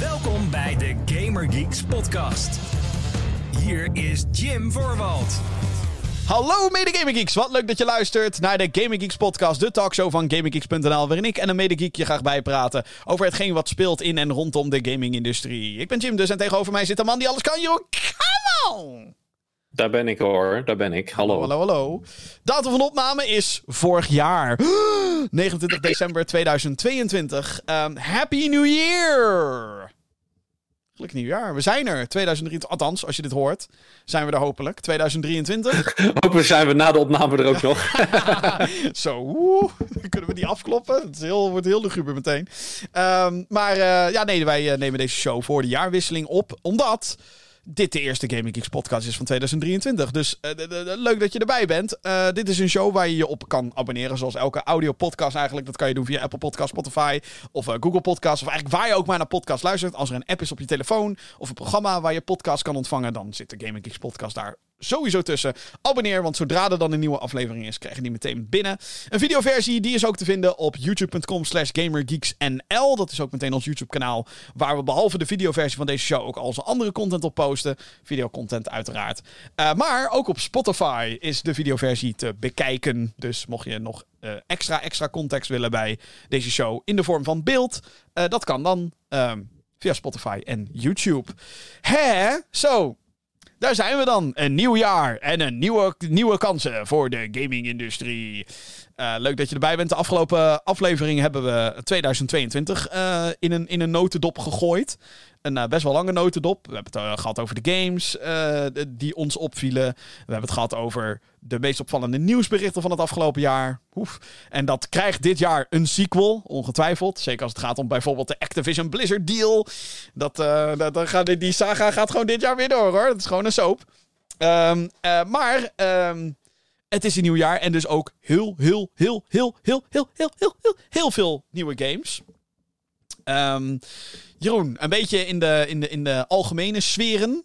Welkom bij de Gamer Geeks podcast. Hier is Jim Voorwald. Hallo mede Gaming Geeks, wat leuk dat je luistert naar de Gaming Geeks podcast, de talkshow van GamingGeeks.nl, waarin ik en een mede geek je graag bijpraten over hetgeen wat speelt in en rondom de gaming-industrie. Ik ben Jim dus en tegenover mij zit een man die alles kan, Jeroen Come Daar ben ik hoor, daar ben ik. Hallo. Hallo, hallo. Datum van opname is vorig jaar. 29 december 2022. Um, Happy New Year! Gelukkig nieuwjaar. We zijn er. 2023, althans, als je dit hoort, zijn we er hopelijk. 2023. Hopelijk zijn we na de opname er ook nog. Zo, kunnen we die afkloppen? Het heel, wordt heel luguber meteen. Um, maar uh, ja, nee, wij uh, nemen deze show voor de jaarwisseling op, omdat dit de eerste Gaming Geeks podcast is van 2023. Dus uh, leuk dat je erbij bent. Uh, dit is een show waar je je op kan abonneren. Zoals elke audio podcast eigenlijk. Dat kan je doen via Apple Podcast, Spotify of uh, Google Podcast. Of eigenlijk waar je ook maar naar podcast luistert. Als er een app is op je telefoon of een programma waar je podcast kan ontvangen. Dan zit de Gaming Geeks podcast daar sowieso tussen. Abonneer, want zodra er dan een nieuwe aflevering is, krijg je die meteen binnen. Een videoversie, die is ook te vinden op youtube.com slash gamergeeksnl. Dat is ook meteen ons YouTube kanaal, waar we behalve de videoversie van deze show ook al onze andere content op posten. Videocontent uiteraard. Uh, maar ook op Spotify is de videoversie te bekijken. Dus mocht je nog uh, extra, extra context willen bij deze show in de vorm van beeld, uh, dat kan dan via Spotify en YouTube. Hè? Zo, daar zijn we dan. Een nieuw jaar en een nieuwe, nieuwe kansen voor de gaming-industrie. Uh, leuk dat je erbij bent. De afgelopen aflevering hebben we 2022 uh, in, een, in een notendop gegooid. Een uh, best wel lange notendop. We hebben het gehad over de games die ons opvielen. We hebben het gehad over de meest opvallende nieuwsberichten van het afgelopen jaar. Oef. En dat krijgt dit jaar een sequel, ongetwijfeld. Zeker als het gaat om bijvoorbeeld de Activision Blizzard deal. Dat, dat, dat gaat, die saga gaat gewoon dit jaar weer door hoor. Dat is gewoon een soap. Um, maar... Um, het is een nieuw jaar en dus ook heel, heel, heel, heel, heel, heel, heel, heel, heel, heel veel nieuwe games. Um, Jeroen, een beetje in de, in de, in de algemene sferen.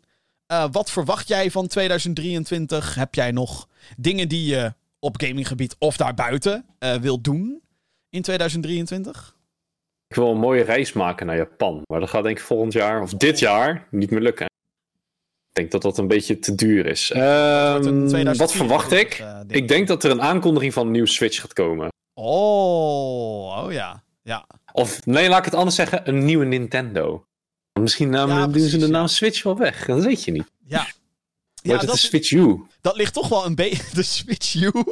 Uh, wat verwacht jij van 2023? Heb jij nog dingen die je op gaminggebied of daarbuiten uh, wilt doen in 2023? Ik wil een mooie reis maken naar Japan. Maar dat gaat denk ik volgend jaar, of dit jaar, niet meer lukken. Ik denk dat dat een beetje te duur is. Um, wat verwacht ik? Uh, ik denk dat er een aankondiging van een nieuwe Switch gaat komen. Oh, oh ja. Ja. Of nee, laat ik het anders zeggen: een nieuwe Nintendo. Misschien namen, ja, doen ze de naam. Switch wel weg. Dat weet je niet. Ja. ja het dat, de Switch U. Dat ligt toch wel een beetje. De Switch U.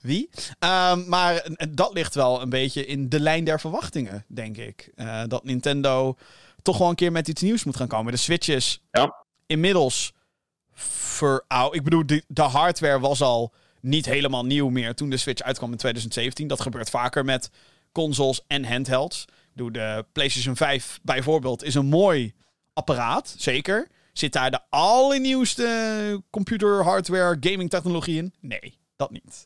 Wie? Um, maar dat ligt wel een beetje in de lijn der verwachtingen, denk ik. Uh, dat Nintendo toch wel een keer met iets nieuws moet gaan komen. De Switch is ja. inmiddels veroud. Ik bedoel, de, de, hardware was al niet helemaal nieuw meer toen de Switch uitkwam in 2017. Dat gebeurt vaker met consoles en handhelds. Bedoel, de PlayStation 5 bijvoorbeeld is een mooi apparaat, zeker. Zit daar de allernieuwste computer, hardware, gaming technologie in? Nee, dat niet.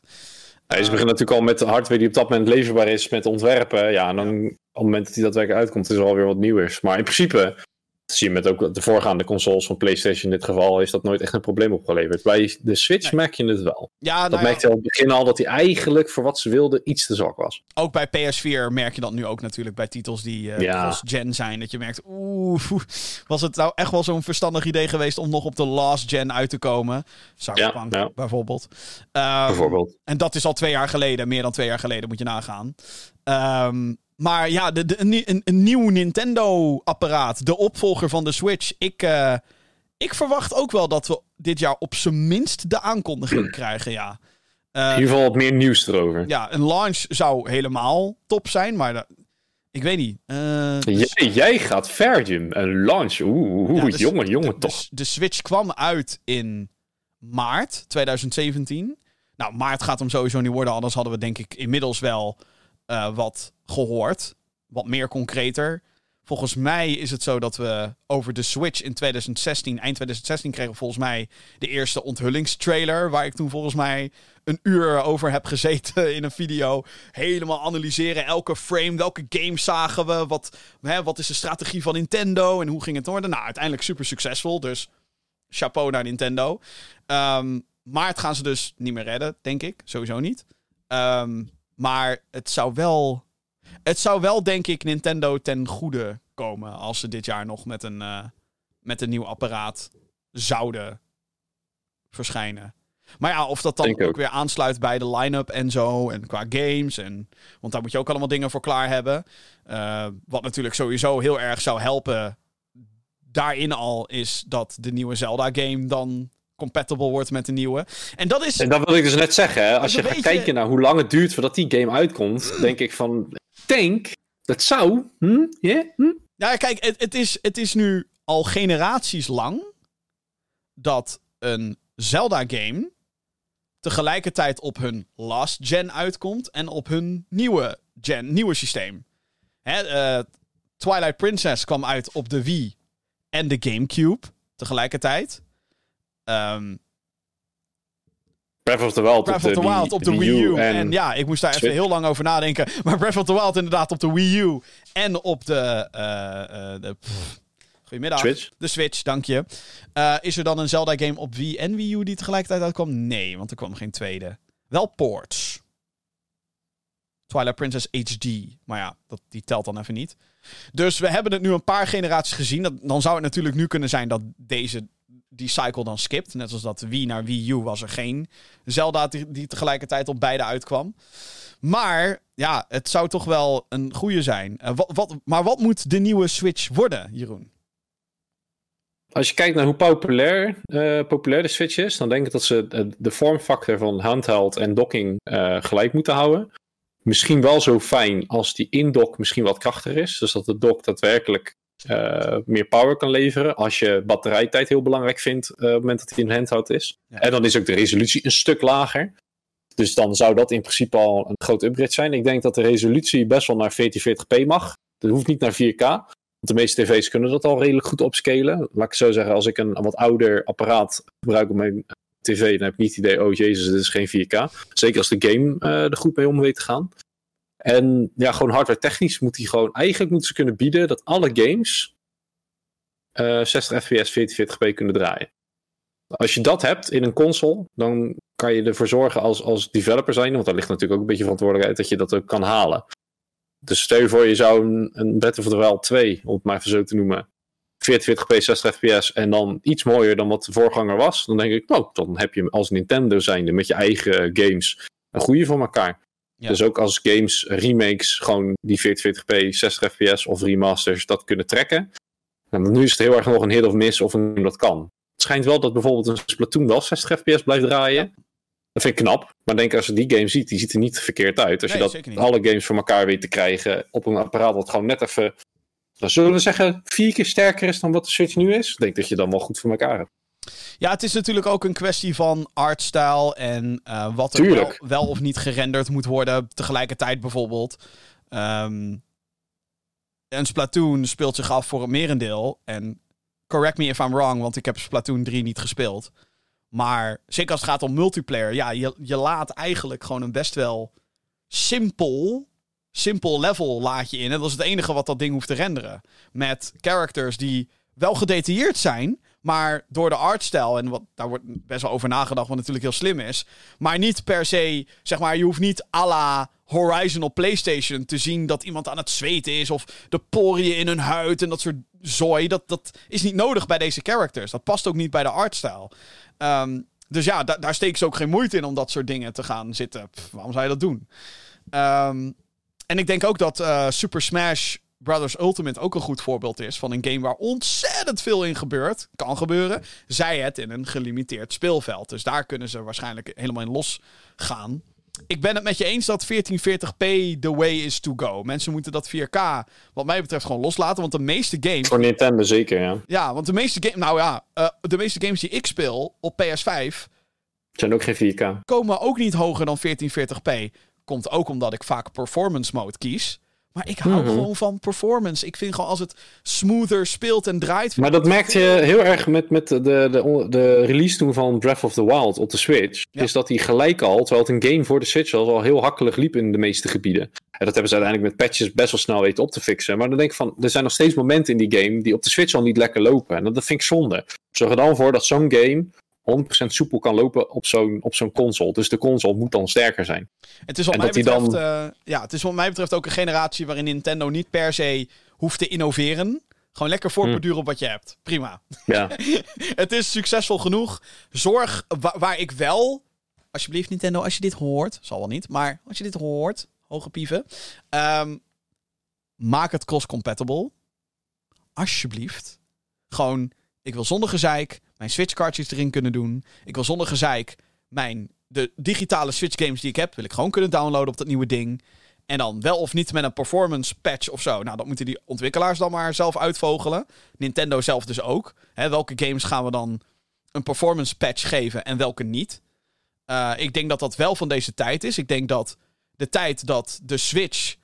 Ja, ze beginnen natuurlijk al met de hardware die op dat moment leverbaar is met ontwerpen. Ja, en dan op het moment dat die daadwerkelijk uitkomt, is er alweer wat nieuws. Maar in principe, zie je met ook de voorgaande consoles van PlayStation in dit geval, is dat nooit echt een probleem opgeleverd. Bij de Switch nee. merk je het wel. Ja, dat nou merkte al het begin al dat hij eigenlijk voor wat ze wilden iets te zwak was. Ook bij PS4 merk je dat nu ook natuurlijk bij titels die uh, ja. cross-gen zijn. Dat je merkt, oeh, was het nou echt wel zo'n verstandig idee geweest om nog op de last gen uit te komen? Cyberpunk ja, bijvoorbeeld. Um, bijvoorbeeld. En dat is al twee jaar geleden, meer dan twee jaar geleden moet je nagaan. Um, maar ja, de, de, een, een, nieuw Nintendo-apparaat. De opvolger van de Switch. Ik, uh, ik verwacht ook wel dat we dit jaar op zijn minst de aankondiging krijgen, ja. Uh, in ieder geval wat meer nieuws erover. Ja, een launch zou helemaal top zijn, maar dat, ik weet niet. Uh, jij, jij, gaat ver, Jim. Een launch. Oeh, oeh ja, de, jongen, jongen, de, toch. De, de Switch kwam uit in maart 2017. Nou, maart gaat hem sowieso niet worden, anders hadden we denk ik inmiddels wel uh, wat gehoord. Wat meer concreter. Volgens mij is het zo dat we over de Switch in 2016, eind 2016, kregen volgens mij de eerste onthullingstrailer. Waar ik toen volgens mij een uur over heb gezeten in een video. Helemaal analyseren elke frame, welke games zagen we, wat, hè, wat is de strategie van Nintendo en hoe ging het worden. Nou, uiteindelijk super succesvol, dus chapeau naar Nintendo. Um, maar het gaan ze dus niet meer redden, denk ik. Sowieso niet. Um, maar het zou wel. Het zou wel, denk ik, Nintendo ten goede komen als ze dit jaar nog met een, eh, met een nieuw apparaat zouden verschijnen. Maar ja, of dat dan ook. weer aansluit bij de line-up en zo. En qua games. En, want daar moet je ook allemaal dingen voor klaar hebben. Eh, wat natuurlijk sowieso heel erg zou helpen. Daarin al is dat de nieuwe Zelda-game dan compatible wordt met de nieuwe. En dat is. En dat wil ik dus net zeggen. Hè? Als je gaat beetje- kijken naar hoe lang het duurt voordat die game uitkomt, denk ik van, denk, dat zou, hm, ja, hm? Ja, kijk, het, het, is, het is nu al generaties lang dat een Zelda-game tegelijkertijd op hun last gen uitkomt en op hun nieuwe gen, nieuwe systeem. Hè, eh, Twilight Princess kwam uit op de Wii en de GameCube tegelijkertijd. Ehm Breath of the Wild Breath of de the Wild Wii- op de Wii U. En, En, ja, ik moest daar even heel lang over nadenken. Maar Breath of the Wild inderdaad op de Wii U. En op de... eh, de pff, goedemiddag. Switch. De Switch, dank je. Eh, is er dan een Zelda-game op Wii en Wii U die tegelijkertijd uitkwam? Nee, want er kwam geen tweede. Wel ports. Twilight Princess HD. Maar ja, dat, die telt dan even niet. Dus we hebben het nu een paar generaties gezien. Dat, dan zou het natuurlijk nu kunnen zijn dat deze die cycle dan skipt. Net als dat Wii naar Wii U was er geen Zelda die, tegelijkertijd op beide uitkwam. Maar ja, het zou toch wel een goede zijn. Eh, wat, wat, maar wat moet de nieuwe Switch worden, Jeroen? Als je kijkt naar hoe populair, eh, populair de Switch is, dan denk ik dat ze de vormfactor van handheld en docking eh, gelijk moeten houden. Misschien wel zo fijn als die in-dock misschien wat krachtiger is. Dus dat de dock daadwerkelijk eh, meer power kan leveren. Als je batterijtijd heel belangrijk vindt eh, op het moment dat hij een handheld is. Ja. En dan is ook de resolutie een stuk lager. Dus dan zou dat in principe al een grote upgrade zijn. Ik denk dat de resolutie best wel naar 1440p mag. Dat hoeft niet naar 4K. Want de meeste tv's kunnen dat al redelijk goed opscalen. Laat ik zo zeggen, als ik een, een wat ouder apparaat gebruik op mijn tv, dan heb ik niet het idee, oh jezus, dit is geen 4K. Zeker als de game eh er goed mee om weet te gaan. En ja, gewoon hardware technisch moet die gewoon, eigenlijk moeten ze kunnen bieden dat alle games eh 60 fps 1440p kunnen draaien. Als je dat hebt in een console, dan kan je ervoor zorgen als, als developer zijn, want daar ligt natuurlijk ook een beetje verantwoordelijkheid dat je dat ook kan halen. Dus stel je voor, je zou een, een Breath of the Wild 2, om het maar even zo te noemen, 1440p 60 fps en dan iets mooier dan wat de voorganger was, dan denk ik, nou, dan heb je als Nintendo zijnde met je eigen games een goede voor elkaar. Ja. Dus ook als games, remakes, gewoon die 1440p 60 fps of remasters dat kunnen trekken. Nou, nu is het heel erg nog een hit of miss of een game dat kan. Het schijnt wel dat bijvoorbeeld een Splatoon wel 60 fps blijft draaien. Dat vind ik knap. Maar denk als je die game ziet, die ziet er niet verkeerd uit. Als Nee, je dat alle games voor elkaar weet te krijgen op een apparaat dat gewoon net even, dan zullen we zeggen, vier keer sterker is dan wat de Switch nu is. Ik denk dat je dan wel goed voor elkaar hebt. Ja, het is natuurlijk ook een kwestie van artstyle en eh, wat er wel, of niet gerenderd moet worden. Tegelijkertijd bijvoorbeeld. Ehm een Splatoon speelt zich af voor het merendeel. En correct me if I'm wrong, want ik heb Splatoon 3 niet gespeeld. Maar zeker als het gaat om multiplayer, ja, je, je laat eigenlijk gewoon een best wel simpel, simpel level laat je in. En dat is het enige wat dat ding hoeft te renderen. Met characters die wel gedetailleerd zijn, maar door de artstijl, en wat, daar wordt best wel over nagedacht, wat natuurlijk heel slim is. Maar niet per se, zeg maar, je hoeft niet à la Horizon op PlayStation te zien dat iemand aan het zweten is. Of de poriën in hun huid en dat soort zooi. Dat, dat is niet nodig bij deze characters. Dat past ook niet bij de artstijl. Ehm, dus ja, da- daar steken ze ook geen moeite in om dat soort dingen te gaan zitten. Waarom zou je dat doen? Ehm, en ik denk ook dat eh, Super Smash Brothers Ultimate ook een goed voorbeeld is van een game waar ontzettend veel in gebeurt. Kan gebeuren. Zij het in een gelimiteerd speelveld. Dus daar kunnen ze waarschijnlijk helemaal in losgaan. Ik ben het met je eens dat 1440p the way is to go. Mensen moeten dat 4K, wat mij betreft, gewoon loslaten. Want de meeste games. Voor Nintendo zeker, ja. Ja, want de meeste games. Nou ja, eh, de meeste games die ik speel op PS5 zijn ook geen 4K. komen ook niet hoger dan 1440p. Komt ook omdat ik vaak performance mode kies. Maar ik hou Mhm. gewoon van performance. Ik vind gewoon als het smoother speelt en draait. Maar dat merkte je heel erg met, met de, de, de release toen van Breath of the Wild op de Switch. Ja. Is dat die gelijk al, terwijl het een game voor de Switch was, al heel hakkelig liep in de meeste gebieden. En dat hebben ze uiteindelijk met patches best wel snel weten op te fixen. Maar dan denk ik van, er zijn nog steeds momenten in die game die op de Switch al niet lekker lopen. En dat, dat vind ik zonde. Zorg er dan voor dat zo'n game 100% soepel kan lopen op zo'n op zo'n console. Dus de console moet dan sterker zijn. Het is wat En mij betreft, dan- eh, ja, het is wat mij betreft ook een generatie waarin Nintendo niet per se hoeft te innoveren. Gewoon lekker voortborduren op wat je hebt. Prima. Ja, het is succesvol genoeg. Zorg wa- waar ik wel. Alsjeblieft, Nintendo, als je dit hoort. Zal wel niet, maar als je dit hoort. Hoge pieven. ehm, maak het cross-compatible. Alsjeblieft. Gewoon, ik wil zonder gezeik mijn Switch cartridge erin kunnen doen. Ik wil zonder gezeik mijn de digitale Switch games die ik heb, wil ik gewoon kunnen downloaden op dat nieuwe ding. En dan wel of niet met een performance patch of zo. Nou, dat moeten die ontwikkelaars dan maar zelf uitvogelen. Nintendo zelf dus ook. Hè, welke games gaan we dan een performance patch geven en welke niet? Eh, ik denk dat dat wel van deze tijd is. Ik denk dat de tijd dat de Switch.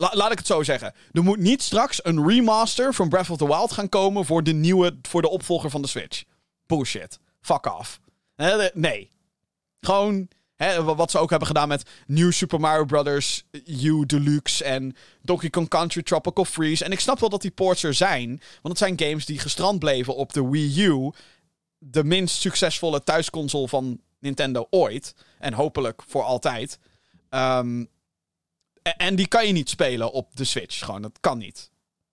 La- laat ik het zo zeggen. Er moet niet straks een remaster van Breath of the Wild gaan komen voor de nieuwe, voor de opvolger van de Switch. Bullshit. Fuck off. Nee. Gewoon hè, wa- wat ze ook hebben gedaan met New Super Mario Bros. U Deluxe en Donkey Kong Country Tropical Freeze. En ik snap wel dat die ports er zijn. Want het zijn games die gestrand bleven op de Wii U. De minst succesvolle thuisconsole van Nintendo ooit. En hopelijk voor altijd. E- en die kan je niet spelen op de Switch. Gewoon, dat kan niet.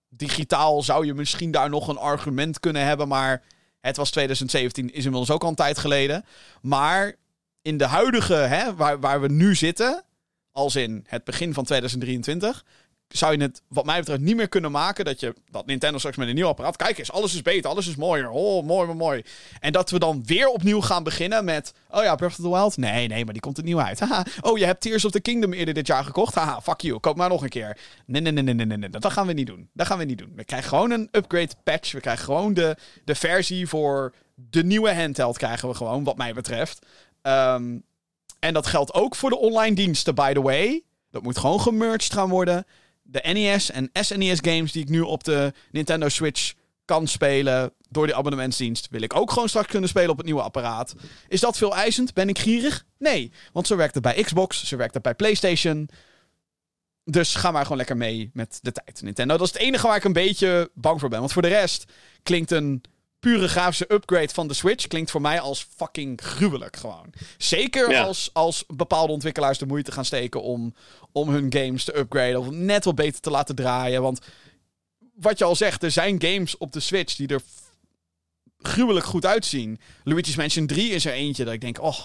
Digitaal zou je misschien daar nog een argument kunnen hebben. Maar het was 2017, is inmiddels ook al een tijd geleden. Maar in de huidige, hè, waar, waar we nu zitten, als in het begin van 2023, zou je het, wat mij betreft, niet meer kunnen maken dat je dat Nintendo straks met een nieuw apparaat. Kijk eens, alles is beter, alles is mooier. Oh, mooi, mooi, mooi. En dat we dan weer opnieuw gaan beginnen met. Oh ja, Breath of the Wild? Nee, nee, maar die komt er nieuw uit. Haha. Oh, je hebt Tears of the Kingdom eerder dit jaar gekocht. Haha, fuck you. Koop maar nog een keer. Nee, nee, nee, nee, nee, nee. Dat gaan we niet doen. Dat gaan we niet doen. We krijgen gewoon een upgrade patch. We krijgen gewoon de, de versie voor de nieuwe handheld. Krijgen we gewoon, wat mij betreft. Ehm, en dat geldt ook voor de online diensten, by the way. Dat moet gewoon gemerged gaan worden. De NES en SNES games die ik nu op de Nintendo Switch kan spelen door die abonnementsdienst, wil ik ook gewoon straks kunnen spelen op het nieuwe apparaat. Is dat veel eisend? Ben ik gierig? Nee, want zo werkt het bij Xbox, zo werkt het bij PlayStation. Dus ga maar gewoon lekker mee met de tijd, Nintendo. Dat is het enige waar ik een beetje bang voor ben. Want voor de rest klinkt een pure grafische upgrade van de Switch klinkt voor mij als fucking gruwelijk gewoon. Zeker Ja. als, als bepaalde ontwikkelaars de moeite gaan steken om, om hun games te upgraden of net wat beter te laten draaien. Want wat je al zegt, er zijn games op de Switch die er gruwelijk goed uitzien. Luigi's Mansion 3 is er eentje dat ik denk, oh,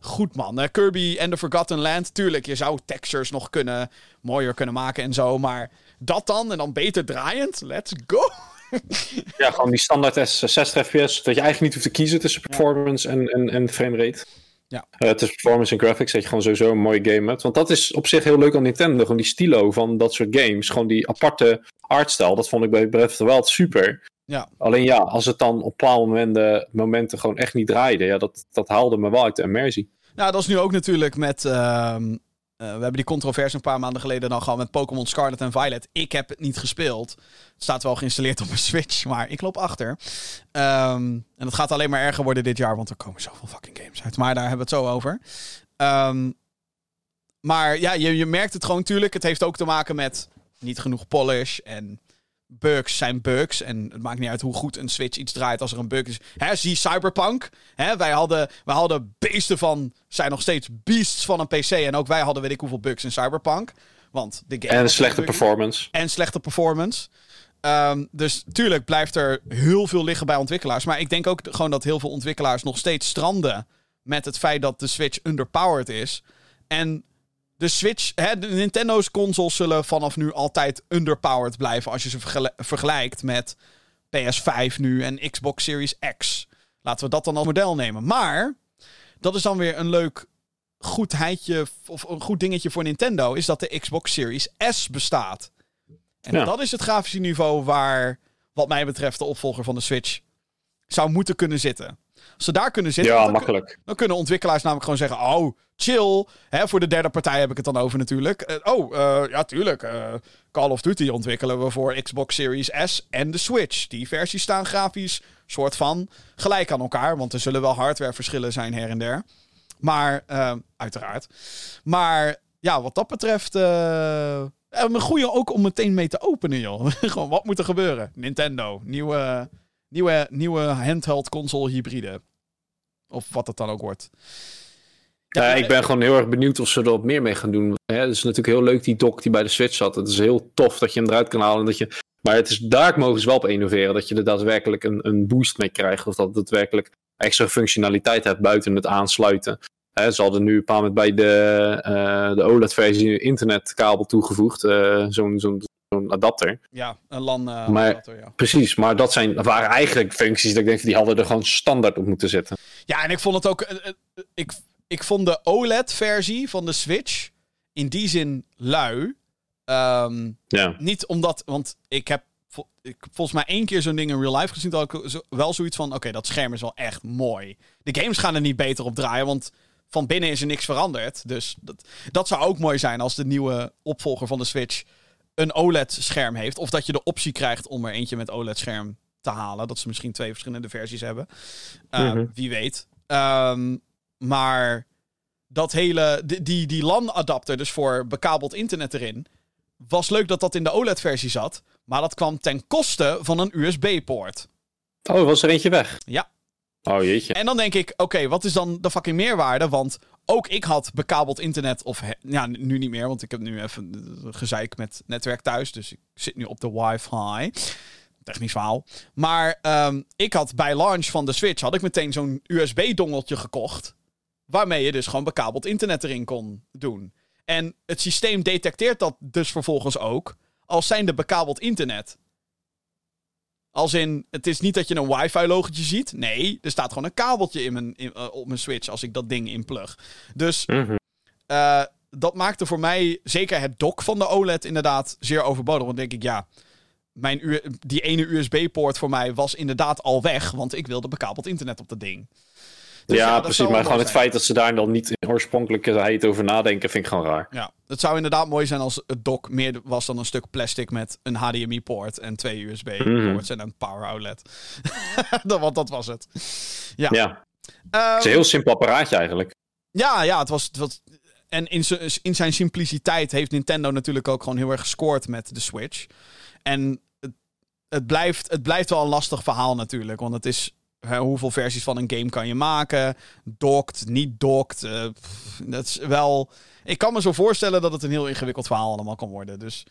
goed man. Eh, Kirby and the Forgotten Land, tuurlijk, je zou textures nog kunnen, mooier kunnen maken en zo. Maar dat dan en dan beter draaiend, let's go. ja gewoon die standaard S 60 fps, dat je eigenlijk niet hoeft te kiezen tussen performance en, en, en framerate. Ja. Eh, tussen performance en graphics, dat je gewoon sowieso een mooie game hebt. Want dat is op zich heel leuk aan Nintendo. Gewoon die stilo van dat soort games. Gewoon die aparte artstyle. Dat vond ik bij Breath of the Wild super. Ja. Alleen ja, als het dan op bepaalde momenten, momenten gewoon echt niet draaide, ja, dat, dat haalde me wel uit de immersie. Nou, dat is nu ook natuurlijk met. ehm, eh, we hebben die controverse een paar maanden geleden dan gewoon met Pokémon Scarlet en Violet. Ik heb het niet gespeeld. Het staat wel geïnstalleerd op mijn Switch, maar ik loop achter. Ehm, en dat gaat alleen maar erger worden dit jaar, want er komen zoveel fucking games uit. Maar daar hebben we het zo over. Ehm, maar ja, je, je merkt het gewoon natuurlijk. Het heeft ook te maken met niet genoeg polish en bugs zijn bugs. En het maakt niet uit hoe goed een Switch iets draait als er een bug is. Hè, zie Cyberpunk. Hè, wij, hadden, wij hadden beesten van... zijn nog steeds beasts van een PC. En ook wij hadden weet ik hoeveel bugs in Cyberpunk. Want de game En slechte performance. En slechte performance. Ehm, dus tuurlijk blijft er heel veel liggen bij ontwikkelaars. Maar ik denk ook gewoon dat heel veel ontwikkelaars nog steeds stranden met het feit dat de Switch underpowered is. En de Switch, hè, de Nintendo's consoles zullen vanaf nu altijd underpowered blijven als je ze vergel- vergelijkt met PS5 nu en Xbox Series X. Laten we dat dan als model nemen. Maar dat is dan weer een leuk goedheidje of een goed dingetje voor Nintendo is dat de Xbox Series S bestaat. En Ja. dat is het grafische niveau waar, wat mij betreft, de opvolger van de Switch zou moeten kunnen zitten. Als ze daar kunnen zitten, Ja, dan, makkelijk. dan kunnen ontwikkelaars namelijk gewoon zeggen: Oh, chill. Hè, voor de derde partij heb ik het dan over natuurlijk. Eh, oh, eh, ja, tuurlijk. eh, Call of Duty ontwikkelen we voor Xbox Series S en de Switch. Die versies staan grafisch soort van gelijk aan elkaar. Want er zullen wel hardwareverschillen zijn her en der. Maar, uiteraard. Maar ja, wat dat betreft. een goede ook om meteen mee te openen, joh. Gewoon, wat moet er gebeuren? Nintendo, nieuwe, nieuwe, nieuwe handheld console hybride. Of wat het dan ook wordt. Ja, ik ben gewoon heel erg benieuwd of ze er wat meer mee gaan doen. Hè, het is natuurlijk heel leuk die dock die bij de Switch zat. Het is heel tof dat je hem eruit kan halen. En dat je... Maar het is, daar mogen ze wel op innoveren. Dat je er daadwerkelijk een, een boost mee krijgt. Of dat het daadwerkelijk extra functionaliteit hebt buiten het aansluiten. Hè, ze hadden nu een paar moment bij de, uh, de OLED-versie internetkabel toegevoegd. Uh, Zo'n zo'n zo'n adapter. Ja, een LAN uh, maar, adapter, ja. Precies, maar dat, zijn, dat waren eigenlijk functies dat ik denk, die hadden er gewoon standaard op moeten zitten. Ja, en ik vond het ook... ik, ik vond de OLED-versie van de Switch in die zin lui. Um, ja. Niet omdat, want ik heb ik, volgens mij één keer zo'n ding in real life gezien. Dat ik zo, wel zoiets van: oké, dat scherm is wel echt mooi. De games gaan er niet beter op draaien, want van binnen is er niks veranderd. Dus dat, dat zou ook mooi zijn als de nieuwe opvolger van de Switch een OLED-scherm heeft. Of dat je de optie krijgt om er eentje met OLED-scherm te halen. Dat ze misschien twee verschillende versies hebben. Uh, mm -hmm. Wie weet. Um, maar dat hele, die, die, die LAN-adapter, dus voor bekabeld internet erin, was leuk dat dat in de OLED-versie zat. Maar dat kwam ten koste van een USB-poort. Oh, was er eentje weg? Ja. Oh jeetje. En dan denk ik, oké, okay, wat is dan de fucking meerwaarde? Want ook ik had bekabeld internet, of ja, nu niet meer, want ik heb nu even gezeik met netwerk thuis. Dus ik zit nu op de wifi. Technisch verhaal. Maar um, ik had bij launch van de Switch, had ik meteen zo'n USB-dongeltje gekocht. Waarmee je dus gewoon bekabeld internet erin kon doen. En het systeem detecteert dat dus vervolgens ook als zijnde bekabeld internet. Als in, het is niet dat je een wifi-logotje ziet. Nee, er staat gewoon een kabeltje in mijn, in, uh, op mijn Switch als ik dat ding inplug. Dus mm -hmm. uh, dat maakte voor mij zeker het dock van de OLED inderdaad zeer overbodig. Want denk ik, ja, mijn, die ene USB-poort voor mij was inderdaad al weg. Want ik wilde bekabeld internet op dat ding. Dus ja, ja precies. Maar gewoon het feit dat ze daar dan niet in oorspronkelijkheid over nadenken, vind ik gewoon raar. Ja, het zou inderdaad mooi zijn als het dock meer was dan een stuk plastic met een HDMI-poort en twee USB-poorts mm -hmm. en een power outlet. Want dat was het. Ja. ja. Um, het is een heel simpel apparaatje eigenlijk. Ja, ja, het was. Het was en in, in zijn simpliciteit heeft Nintendo natuurlijk ook gewoon heel erg gescoord met de Switch. En het, het, blijft, het blijft wel een lastig verhaal natuurlijk. Want het is hoeveel versies van een game kan je maken? Dokt, niet dokt. Uh, dat is wel. Ik kan me zo voorstellen dat het een heel ingewikkeld verhaal allemaal kan worden. Dus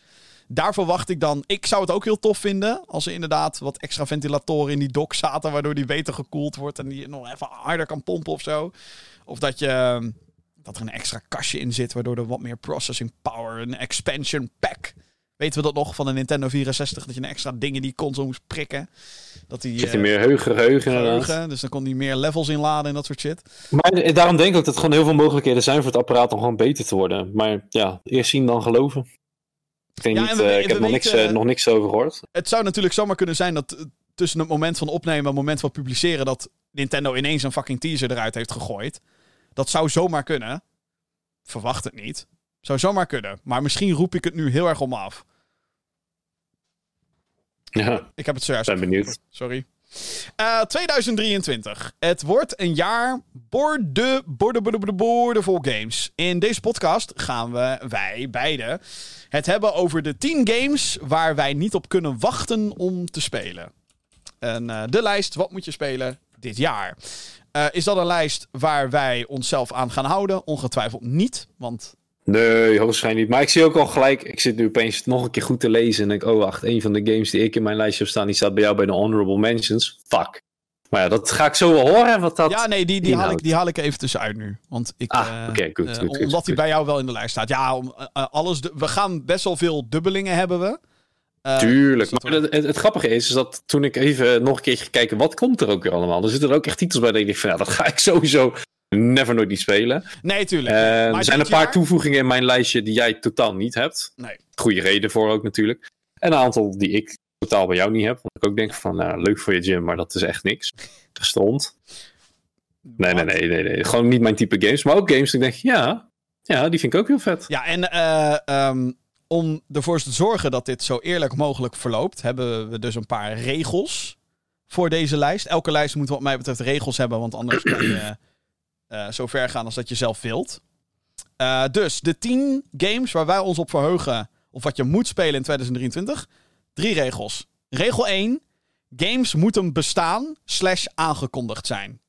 daar verwacht ik dan. Ik zou het ook heel tof vinden. Als er inderdaad wat extra ventilatoren in die dock zaten. Waardoor die beter gekoeld wordt. En die nog even harder kan pompen of zo. Of dat je. Dat er een extra kastje in zit. Waardoor er wat meer processing power. Een expansion pack. Weten we dat nog van de Nintendo 64? Dat je een extra ding in die console moest prikken. Dat die, Zit hij meer geheugen, geheugen, geheugen Dus dan kon hij meer levels inladen en dat soort shit. Maar daarom denk ik dat er gewoon heel veel mogelijkheden zijn voor het apparaat om gewoon beter te worden. Maar ja, eerst zien dan geloven. Ik, Ja, niet, we- eh, ik heb nog niks, eh, nog niks over gehoord. Het zou natuurlijk zomaar kunnen zijn dat eh, tussen het moment van opnemen en het moment van publiceren... dat Nintendo ineens een fucking teaser eruit heeft gegooid. Dat zou zomaar kunnen. Verwacht het niet. Zou zomaar kunnen. Maar misschien roep ik het nu heel erg om me af. Ja, Ik heb het zojuist ben benieuwd. Sorry. Eh, 2023. Het wordt een jaar borde, borde, borde, borde, boordevol games. In deze podcast gaan we, wij beide, het hebben over de 10 games waar wij niet op kunnen wachten om te spelen. En eh, de lijst, wat moet je spelen dit jaar? Eh, is dat een lijst waar wij onszelf aan gaan houden? Ongetwijfeld niet, want Nee, hoogstwaarschijnlijk niet. Maar ik zie ook al gelijk, ik zit nu opeens nog een keer goed te lezen. En denk, oh wacht, een van de games die ik in mijn lijstje heb staan, die staat bij jou bij de honorable mentions. Fuck. Maar ja, dat ga ik zo wel horen, wat dat... Ja, nee, die, die, haal ik, die haal ik even tussenuit nu. Want ik, Ah, eh, oké, goed, eh, goed, goed, Omdat hij bij jou wel in de lijst staat. Ja, om, eh, eh, alles. we gaan best wel veel dubbelingen hebben we. Eh, Tuurlijk. dus Maar het, het, het grappige is, is dat toen ik even nog een keer ga kijken, wat komt er ook weer allemaal? Er zitten er ook echt titels bij dat ik denk van, ja, dat ga ik sowieso never nooit niet spelen. Nee, tuurlijk. Eh, er zijn een paar jaar- toevoegingen in mijn lijstje die jij totaal niet hebt. Nee. Goede reden voor ook natuurlijk. En een aantal die ik totaal bij jou niet heb. Want ik ook denk van, nou, leuk voor je gym, maar dat is echt niks. Gestond. Nee, nee, nee, nee, nee. Gewoon niet mijn type games. Maar ook games die ik denk, ja, ja, die vind ik ook heel vet. Ja, en eh, ehm, om ervoor te zorgen dat dit zo eerlijk mogelijk verloopt, hebben we dus een paar regels voor deze lijst. Elke lijst moet wat mij betreft regels hebben, want anders kan je eh, zo ver gaan als dat je zelf wilt. Eh, dus de 10 games waar wij ons op verheugen, of wat je moet spelen in 2023. Drie regels. Regel 1. Games moeten bestaan slash aangekondigd zijn.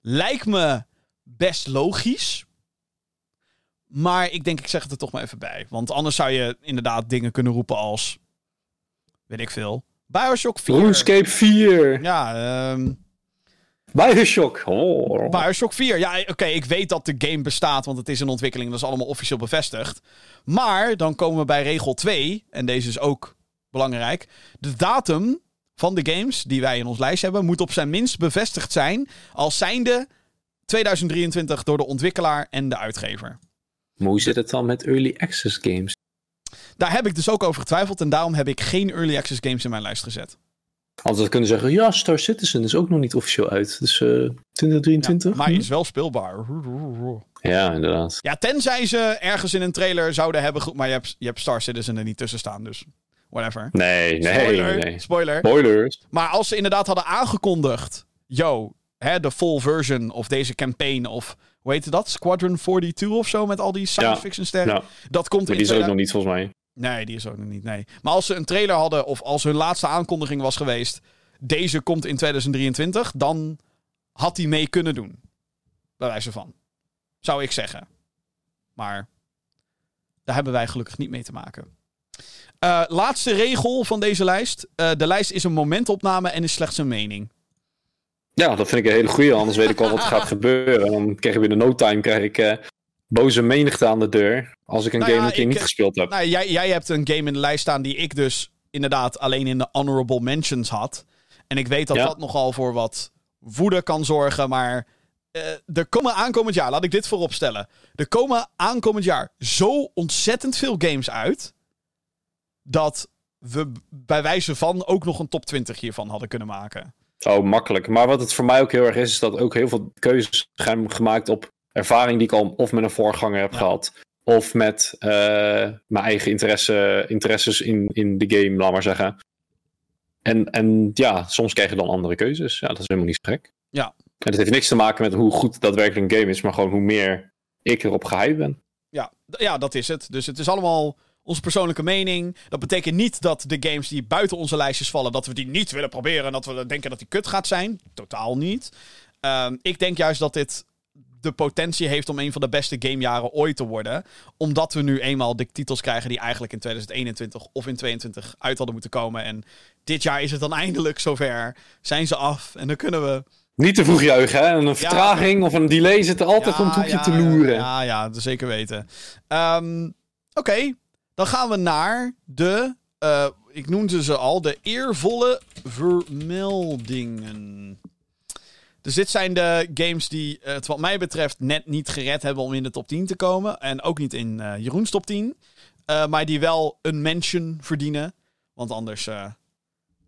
lijkt me best logisch. Maar ik denk, ik zeg het er toch maar even bij. Want anders zou je inderdaad dingen kunnen roepen als... Weet ik veel. Bioshock 4. RuneScape 4. Ja, ehm Bioshock. Oh. Bioshock 4. Ja, oké, ik weet dat de game bestaat, want het is in ontwikkeling. Dat is allemaal officieel bevestigd. Maar dan komen we bij regel 2. En deze is ook belangrijk. De datum van de games die wij in ons lijst hebben... moet op zijn minst bevestigd zijn... als zijnde 2023 door de ontwikkelaar en de uitgever. Maar hoe zit het dan met early access games? Daar heb ik dus ook over getwijfeld. En daarom heb ik geen early access games in mijn lijst gezet. We kunnen zeggen, ja, Star Citizen is ook nog niet officieel uit. Dus eh 2023. Maar is wel speelbaar. Ja, inderdaad. Ja, tenzij ze ergens in een trailer zouden hebben... ge- Maar je hebt, je hebt Star Citizen er niet tussen staan, dus whatever. Nee, nee, Spoiler, nee. spoiler. Spoilers. Maar als ze inderdaad hadden aangekondigd... Yo, hè, de full version of deze campaign of... Hoe heette dat? Squadron 42 of zo met al die science Ja. fiction sterren. Ja, Dat komt maar in die is ook 2000 nog niet volgens mij. Nee, die is ook nog niet. Nee. Maar als ze een trailer hadden of als hun laatste aankondiging was geweest. Deze komt in 2023, dan had hij mee kunnen doen. Bij wijze van. Zou ik zeggen. Maar daar hebben wij gelukkig niet mee te maken. Eh, laatste regel van deze lijst. Eh, de lijst is een momentopname en is slechts een mening. Ja, dat vind ik een hele goeie. Anders weet ik al wat gaat gebeuren. En dan krijg je binnen no time krijg ik eh, boze menigte aan de deur. Als ik een Nou game ja, een keer ik- niet gespeeld heb. Nou, jij, jij hebt een game in de lijst staan die ik dus inderdaad alleen in de honorable mentions had. En ik weet dat Ja. dat nogal voor wat woede kan zorgen, maar eh, er komen aankomend jaar, laat ik dit voorop stellen. Er komen aankomend jaar zo ontzettend veel games uit, dat we bij wijze van ook nog een top 20 hiervan hadden kunnen maken. Oh, makkelijk. Maar wat het voor mij ook heel erg is, is dat ook heel veel keuzes zijn gemaakt op ervaring die ik al of met een voorganger heb Ja. gehad. Of met eh, mijn eigen interesse, interesses in, in de game, laat maar zeggen. En, en ja, soms krijg je dan andere keuzes. Ja, dat is helemaal niet zo gek. Ja. En dat heeft niks te maken met hoe goed daadwerkelijk een game is, maar gewoon hoe meer ik erop gehyped ben. Ja, ja, dat is het. Dus het is allemaal onze persoonlijke mening. Dat betekent niet dat de games die buiten onze lijstjes vallen, dat we die niet willen proberen en dat we denken dat die kut gaat zijn. Totaal niet. Ehm, ik denk juist dat dit de potentie heeft om een van de beste gamejaren ooit te worden. Omdat we nu eenmaal de titels krijgen die eigenlijk in 2021 of in 2022 uit hadden moeten komen. En dit jaar is het dan eindelijk zover. Zijn ze af en dan kunnen we Niet te vroeg juichen, hè? Een vertraging of een delay zit er altijd om het hoekje ja, te loeren. Ja, ja, dat zeker weten. Ehm, Oké, dan gaan we naar de, eh, ik noemde ze al, de eervolle vermeldingen. Dus dit zijn de games die eh, het wat mij betreft net niet gered hebben om in de top 10 te komen. En ook niet in eh, Jeroens top 10. Eh, maar die wel een mention verdienen. Want anders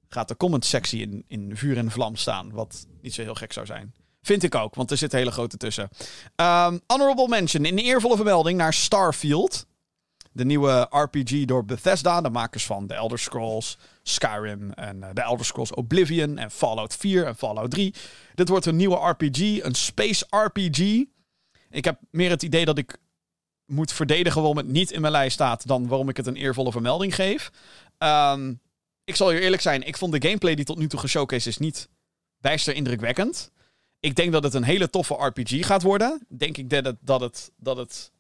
gaat de comment sectie in, in vuur en vlam staan. Wat niet zo heel gek zou zijn. Vind ik ook, want er zit hele grote tussen. Ehm, honorable mention. In eervolle vermelding naar Starfield. De nieuwe RPG door Bethesda. De makers van The Elder Scrolls, Skyrim en eh, The Elder Scrolls Oblivion en Fallout 4 en Fallout 3. Dit wordt een nieuwe RPG, een space RPG. Ik heb meer het idee dat ik moet verdedigen waarom het niet in mijn lijst staat... dan waarom ik het een eervolle vermelding geef. Ehm, ik zal hier eerlijk zijn, ik vond de gameplay die tot nu toe geshowcased is niet bijster indrukwekkend. Ik denk dat het een hele toffe RPG gaat worden. Denk ik dat het, dat het, dat het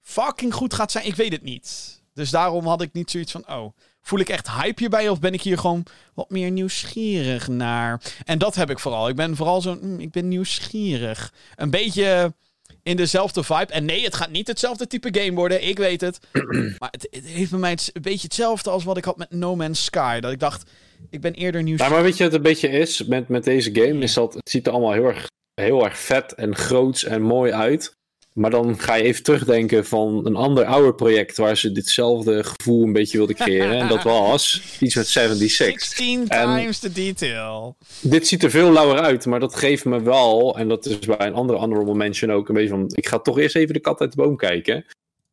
fucking goed gaat zijn. Ik weet het niet. Dus daarom had ik niet zoiets van, oh, voel ik echt hype hierbij of ben ik hier gewoon wat meer nieuwsgierig naar? En dat heb ik vooral. Ik ben vooral zo, mm, ik ben nieuwsgierig. Een beetje in dezelfde vibe. En nee, het gaat niet hetzelfde type game worden, ik weet het. maar het, het heeft bij mij een beetje hetzelfde als wat ik had met No Man's Sky. Dat ik dacht, ik ben eerder Nou, nieuwsgierig. maar weet je wat het een beetje is met, met deze game? Is dat het ziet er allemaal heel erg, heel erg vet en groots en mooi uit. Maar dan ga je even terugdenken van een ander ouder project waar ze ditzelfde gevoel een beetje wilden creëren. en dat was iets met 76. 16 En- times the detail. Dit ziet er veel lauwer uit, maar dat geeft me wel, en dat is bij een andere honorable mention ook een beetje van, ik ga toch eerst even de kat uit de boom kijken.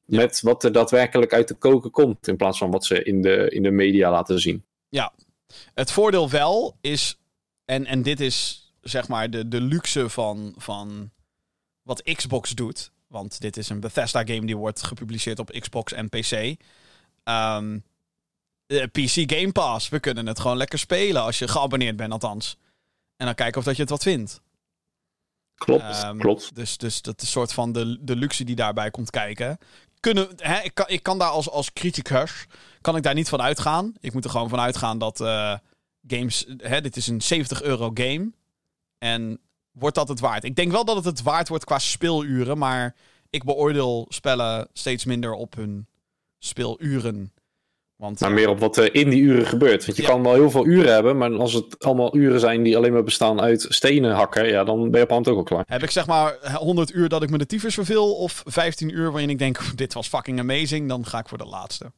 Met wat er daadwerkelijk uit de koken komt, in plaats van wat ze in de, in de media laten zien. Het voordeel wel is, en, en dit is zeg maar de, de luxe van, van wat Xbox doet. Want dit is een Bethesda game die wordt gepubliceerd op Xbox en PC. Ehm, de PC Game Pass. We kunnen het gewoon lekker spelen als je geabonneerd bent althans. En dan kijken of dat je het wat vindt. Klopt, Ehm, klopt. Dus, dus dat is een soort van de, de luxe die daarbij komt kijken. Kunnen, hè, ik, kan, ik kan daar als, als criticus kan ik daar niet van uitgaan. Ik moet er gewoon van uitgaan dat eh, games... Hè, dit is een 70 euro game. En wordt dat het waard? Ik denk wel dat het het waard wordt qua speeluren. Maar ik beoordeel spellen steeds minder op hun speeluren. Want Maar meer op wat er in die uren gebeurt. Want je Ja. kan wel heel veel uren hebben, maar als het allemaal uren zijn die alleen maar bestaan uit stenen hakken, ja, dan ben je op hand ook al klaar. Heb ik zeg maar 100 uur dat ik me de tyfus verveel? Of 15 uur waarin ik denk, dit was fucking amazing? Dan ga ik voor de laatste.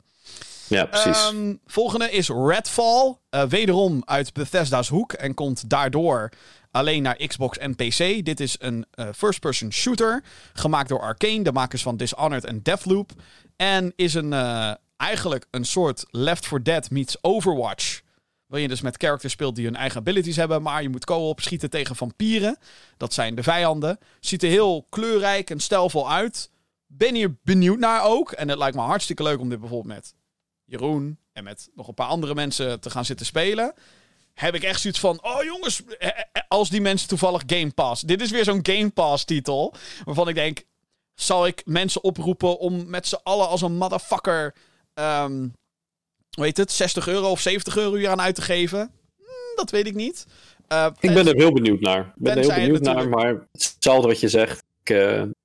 Ja, precies. Ehm, volgende is Redfall. Eh, wederom uit Bethesda's hoek. En komt daardoor alleen naar Xbox en PC. Dit is een eh, first-person shooter. Gemaakt door Arkane, de makers van Dishonored en Deathloop. En is een, eh, eigenlijk een soort Left 4 Dead meets Overwatch. Waarin je dus met characters speelt die hun eigen abilities hebben. Maar je moet co-op schieten tegen vampieren. Dat zijn de vijanden. Ziet er heel kleurrijk en stijlvol uit. Ben hier benieuwd naar ook. En het lijkt me hartstikke leuk om dit bijvoorbeeld met Jeroen en met nog een paar andere mensen te gaan zitten spelen. Heb ik echt zoiets van: oh jongens, eh, eh, als die mensen toevallig Game Pass. Dit is weer zo'n Game Pass titel. Waarvan ik denk: zal ik mensen oproepen om met z'n allen als een motherfucker. ehm hoe heet het? 60 euro of 70 euro hier aan uit te geven? Hmm, dat weet ik niet. Eh, ik ben er heel benieuwd naar. Ik ben er heel benieuwd naar, maar hetzelfde wat je zegt. Ik, eh, ik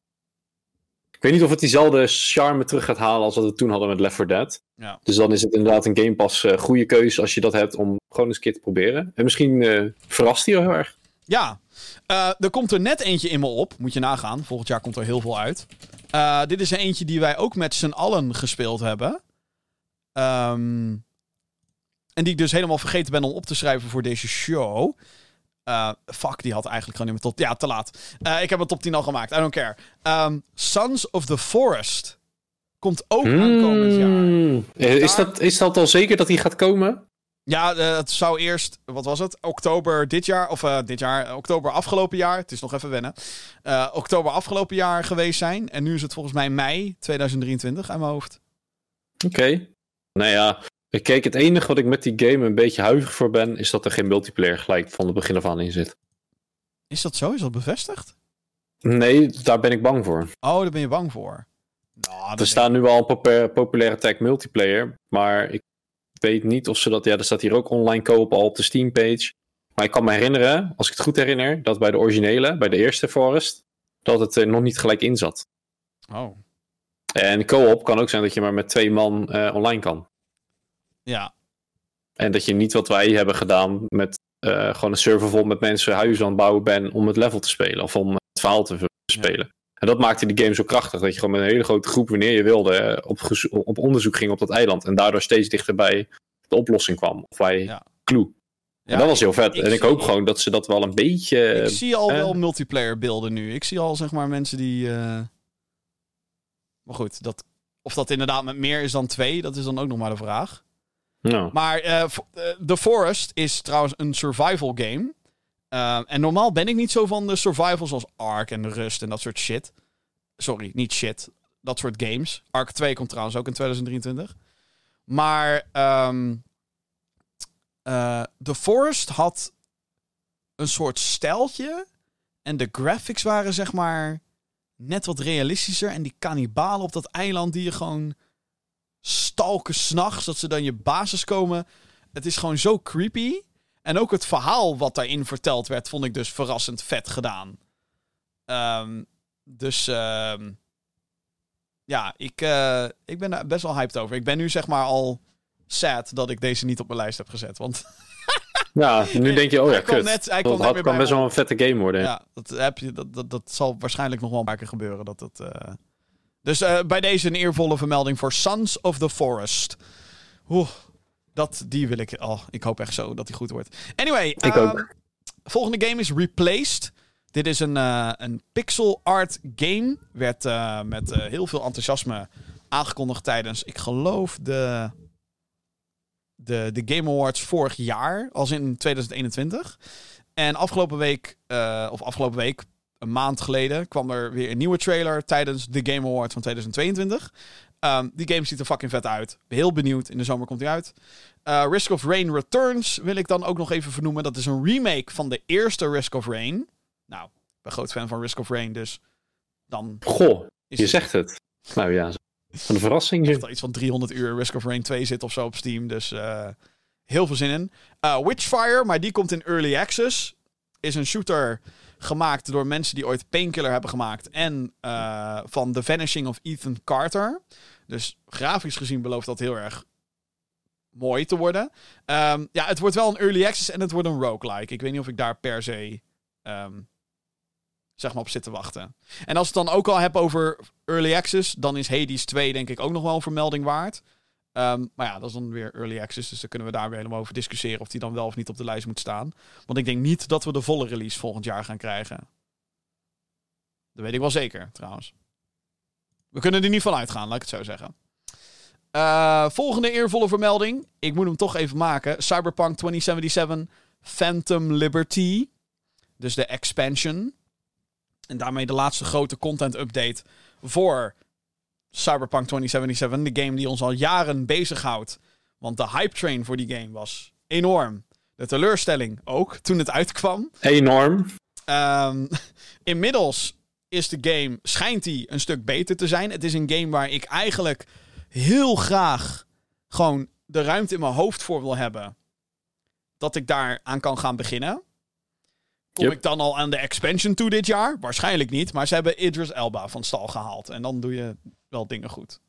weet niet of het diezelfde charme terug gaat halen als wat we toen hadden met Left 4 Dead. Ja. Dus dan is het inderdaad een Game Pass eh, goede keuze als je dat hebt om gewoon eens een keer te proberen. En misschien eh, verrast hij heel erg. Ja, Eh, er komt er net eentje in me op. Moet je nagaan. Volgend jaar komt er heel veel uit. Dit is er eentje die wij ook met z'n allen gespeeld hebben. Ehm, en die ik dus helemaal vergeten ben om op te schrijven voor deze show. Eh, fuck, die had eigenlijk gewoon niet meer tot... Ja, te laat. Eh, ik heb een top 10 al gemaakt. I don't care. Ehm, Sons of the Forest. Komt ook aankomend jaar. Hmm. Eh, Is, Daar- dat, is dat al zeker dat hij gaat komen? Ja, eh, het zou eerst, wat was het? Oktober dit jaar, of dit jaar, oktober afgelopen jaar. Het is nog even wennen. Oktober afgelopen jaar geweest zijn. En nu is het volgens mij mei 2023 aan mijn hoofd. Oké. Nou ja, kijk, het enige wat ik met die game een beetje huiverig voor ben, is dat er geen multiplayer gelijk van het begin af aan in zit. Is dat zo? Is dat bevestigd? Nee, daar ben ik bang voor. Oh, daar ben je bang voor. Nou, Er staat nu al een popu- populaire tag multiplayer, maar ik weet niet of ze dat... Ja, er staat hier ook online kopen al op de Steam page. Maar ik kan me herinneren, als ik het goed herinner, dat bij de originele, bij de eerste Forest, dat het er nog niet gelijk in zat. Oh, En co-op kan ook zijn dat je maar met twee man eh, online kan. Ja. En dat je niet wat wij hebben gedaan met eh, gewoon een server vol met mensen huizen aan het bouwen ben om het level te spelen of om het verhaal te, spelen. En dat maakte die game zo krachtig dat je gewoon met een hele grote groep, wanneer je wilde, eh, op, op onderzoek ging op dat eiland. En daardoor steeds dichter bij de oplossing kwam. Of bij Ja. Clue. ja en dat was heel vet. ik en ik hoop gewoon dat ze dat wel een beetje. Ik zie al eh, wel multiplayer beelden nu. Ik zie al zeg maar mensen die. eh, Maar goed, dat... of dat inderdaad met meer is dan twee, dat is dan ook nog maar de vraag. Maar eh, eh, The Forest is trouwens een survival game. Eh, en normaal ben ik niet zo van de survival zoals Ark en Rust en dat soort shit. Sorry, niet shit. Dat soort games. Ark 2 komt trouwens ook in 2023. Maar ehm eh, The Forest had een soort stijltje. En de graphics waren zeg maar net wat realistischer. En die kannibalen op dat eiland die je gewoon stalken s'nachts. Dat ze dan je basis komen. Het is gewoon zo creepy. En ook het verhaal wat daarin verteld werd, vond ik dus verrassend vet gedaan. Ehm, dus ehm, ja, ik, eh, ik ben daar best wel hyped over. Ik ben nu zeg maar al sad dat ik deze niet op mijn lijst heb gezet. Want ja, nu denk je, oh ja, hij kut. net, hij dat net had, kan best wel een vette game worden. ja, dat, heb je, dat, dat, dat zal waarschijnlijk nog wel een paar keer gebeuren. Dat het, eh, Dus eh, bij deze een eervolle vermelding voor Sons of the Forest. Oeh, dat, die wil ik. Oh, ik hoop echt zo dat die goed wordt. Anyway, Ik ehm, ook. volgende game is Replaced. Dit is een, eh, een pixel art game. Werd eh, met heel veel enthousiasme aangekondigd tijdens, ik geloof, de, de, de Game Awards vorig jaar. Als in 2021. En afgelopen week, of afgelopen week, een maand geleden, kwam er weer een nieuwe trailer tijdens de Game Awards van 2022. Ehm, die game ziet er fucking vet uit. Heel benieuwd. In de zomer komt hij uit. Eh, Risk of Rain Returns wil ik dan ook nog even vernoemen. Dat is een remake van de eerste Risk of Rain. Nou, ben groot fan van Risk of Rain, dus dan Goh, is je het zegt het. Nou ja, van een verrassing. echt al iets van 300 uur Risk of Rain 2 zit of zo op Steam. Dus eh, heel veel zin in. Eh, Witchfire, maar die komt in Early Access. Is een shooter gemaakt door mensen die ooit Painkiller hebben gemaakt. En eh, van The Vanishing of Ethan Carter. Dus grafisch gezien belooft dat heel erg mooi te worden. Ehm, ja, het wordt wel een Early Access en het wordt een roguelike. Ik weet niet of ik daar per se... ehm, zeg maar op zit te wachten. En als het dan ook al heb over Early Access, dan is Hades 2 denk ik ook nog wel een vermelding waard. Ehm, maar ja, dat is dan weer Early Access, dus dan kunnen we daar weer helemaal over discussiëren of die dan wel of niet op de lijst moet staan. Want ik denk niet dat we de volle release volgend jaar gaan krijgen. Dat weet ik wel zeker, trouwens. We kunnen er niet van uitgaan, laat ik het zo zeggen. Eh, volgende eervolle vermelding. Ik moet hem toch even maken. Cyberpunk 2077 Phantom Liberty. Dus de expansion. En daarmee de laatste grote content update voor Cyberpunk 2077. De game die ons al jaren bezighoudt. Want de hype train voor die game was enorm. De teleurstelling ook toen het uitkwam. Enorm. Ehm, inmiddels is de game, schijnt die een stuk beter te zijn. Het is een game waar ik eigenlijk heel graag gewoon de ruimte in mijn hoofd voor wil hebben. Dat ik daar aan kan gaan beginnen. Kom Yep. ik dan al aan de expansion toe dit jaar? Waarschijnlijk niet. Maar ze hebben Idris Elba van stal gehaald. En dan doe je wel dingen goed.